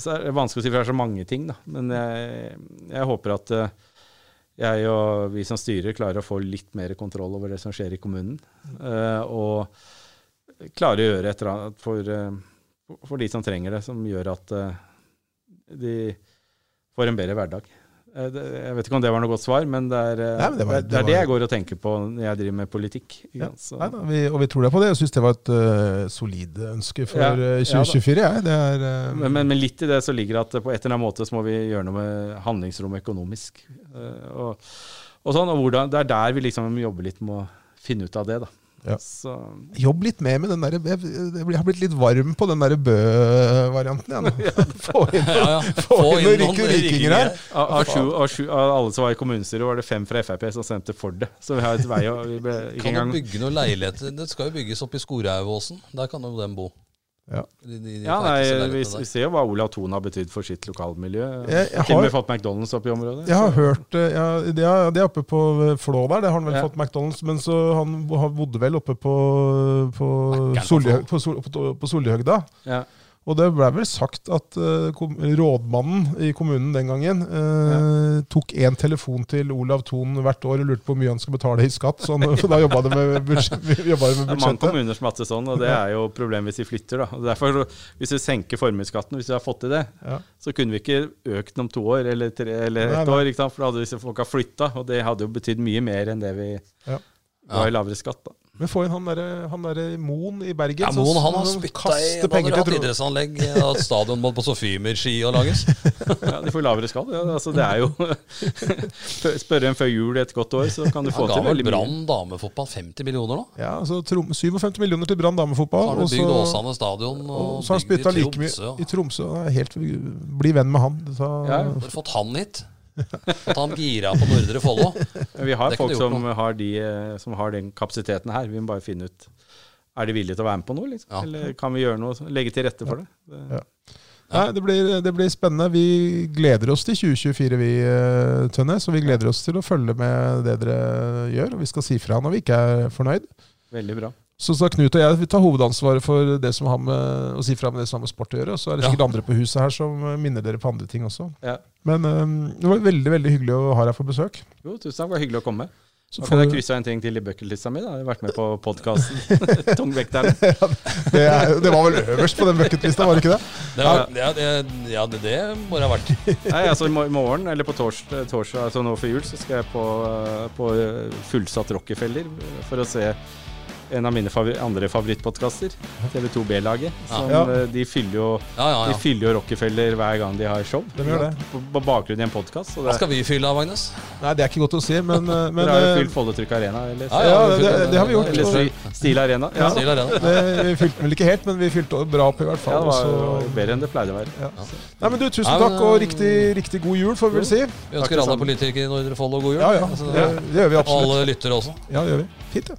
så er det vanskelig å si, for det er så mange ting. Da. Men jeg, jeg håper at eh, jeg og vi som styrer klarer å få litt mer kontroll over det som skjer i kommunen. eh, og klarer å gjøre et eller annet for, for de som trenger det, som gjør at de får en bedre hverdag. Eh, Jeg vet ikke om det var noe godt svar, men det er eh, Nei, men det var- det, det er det var- jeg går og tenker på når jeg driver med politikk. Ja. Så- Nei, da, vi, og vi tror deg på det. Jeg syns det var et uh, solid ønske for Ja, 2024. ja da. 2024. jeg. det er, uh, Men, men, men litt i det så ligger det at på et eller annet måte så må vi gjøre noe med handlingsrommet økonomisk. Uh, Og, og sånn, og hvordan, det er der vi liksom jobber litt med å finne ut av det. da. Ja. Så, Jobb litt mer med den der, jeg, jeg har blitt litt varm på den der Bø-varianten. Ja, nå. Få inn, Ja, ja. få inn noen rike rikinger her. av, av, sju, av, sju, av alle som var i kommunestyret, var det fem fra Frp som stemte for det. Så vi har et vei og vi ble ikke Kan engang du bygge noen leiligheter? Det skal jo bygges oppe i Skorauvåsen. Der kan jo dem bo. Ja. De, de, de Ja, nei, vi, vi ser jo hva Olav Thon har betydd for sitt lokalmiljø. Jeg- har- fått McDonald's opp i området. Jeg har så- hørt øh, ja, det, er, det er oppe på øh, Flå der. Det har han vel Ja. fått McDonald's. Men så han han bodde vel oppe på, på, Mackeren på Solhjø- Flå. på, Sol, på, på Ja. Og det ble vel sagt at uh, rådmannen i kommunen den gangen eh, tok én telefon til Olav Thon hvert år og lurte på hvor mye han skulle betale i skatt. Så han, da jobba det med, budsjett, med det Det er mange kommuner som har hatt det sånn, og det er jo problemet hvis de flytter. da. Og derfor, Hvis vi senker formuesskatten, hvis vi har fått til det, Ja. så kunne vi ikke økt den om to år eller, tre, eller Nei, nei. år. For da hadde disse folka flytta, og det hadde jo betydd mye mer enn det vi Ja. ga i lavere skatt. da. Men få inn han derre der Moen i Bergen. Ja, Moen han har spytta i Nå har hatt idrettsanlegg, at stadion må på Sofimer-ski og lages. Ja, De får lavere skatt. Ja, altså det er jo Spørre en før jul et godt år, så kan du få Han til veldig mye. Brann damefotball 50 millioner nå? Ja, altså 57 millioner til Brann damefotball. Så har du bygd Åsane stadion og, og så har han bygd spytta i like mye i Tromsø. og Helt, bli venn med han. Så, Ja, fått han hit? Fått han gira på Nordre Follo? Men Vi har folk som har, de, eh, som har den kapasiteten her. Vi må bare finne ut Er de villige til å være med på noe, liksom? Ja. Eller kan vi gjøre noe, legge til rette for det? det Ja. Nei, det blir, det blir spennende. Vi gleder oss til 2024, vi, eh, Tønnes. Og vi gleder oss til å følge med det dere gjør. Og vi skal si fra når vi ikke er fornøyd. Veldig bra. Så, så Knut og jeg vi tar hovedansvaret for det som har med, å si fra med det som har med sport å gjøre. Og så er det Ja. sikkert andre på huset her som minner dere på andre ting også. Ja. Men um, det var veldig veldig hyggelig å ha deg på besøk. Jo, tusen takk. Det var hyggelig å komme. Så kan jeg krysse en ting til i bucketlista mi. da. Jeg har vært med på podkasten Tungvekterne. det, er, det var vel øverst på den bucketlista, var det ikke det? Det, var, ja, det, ja, det, det må det ha vært. Nei, altså I morgen, eller på torsdag, torsdag altså nå før jul, så skal jeg på, eh, på eh, fullsatt Rockefeller eh, for å se en av mine favori andre favorittpodkaster, TV2 B-laget. Ja. eh, De fyller jo Ja, ja, De ja. fyller jo Rockefeller hver gang de har show. De gjør det. På, på bakgrunn i en podkast. Hva skal vi fylle av, Magnus? Nei, det er ikke godt å si, men, eh, men Dere har jo eh, fylt Folletrykk Arena, eller? Ja, Ja, det- det har vi gjort. Eller Sti- Stil Arena. Ja, Ja. Stil Arena. det, Vi fylte vel ikke helt, men vi fylte bra opp i hvert ja det var jo bedre enn det pleide å være. Ja. Nei, men du, Tusen takk, og eh, riktig, riktig god jul, får vi vel si. Vi ønsker alle politikere i Nordre Follo god jul. Ja, ja, Altså, det, det gjør vi absolutt. og alle lyttere også. Ja, det gjør vi. Fint, det.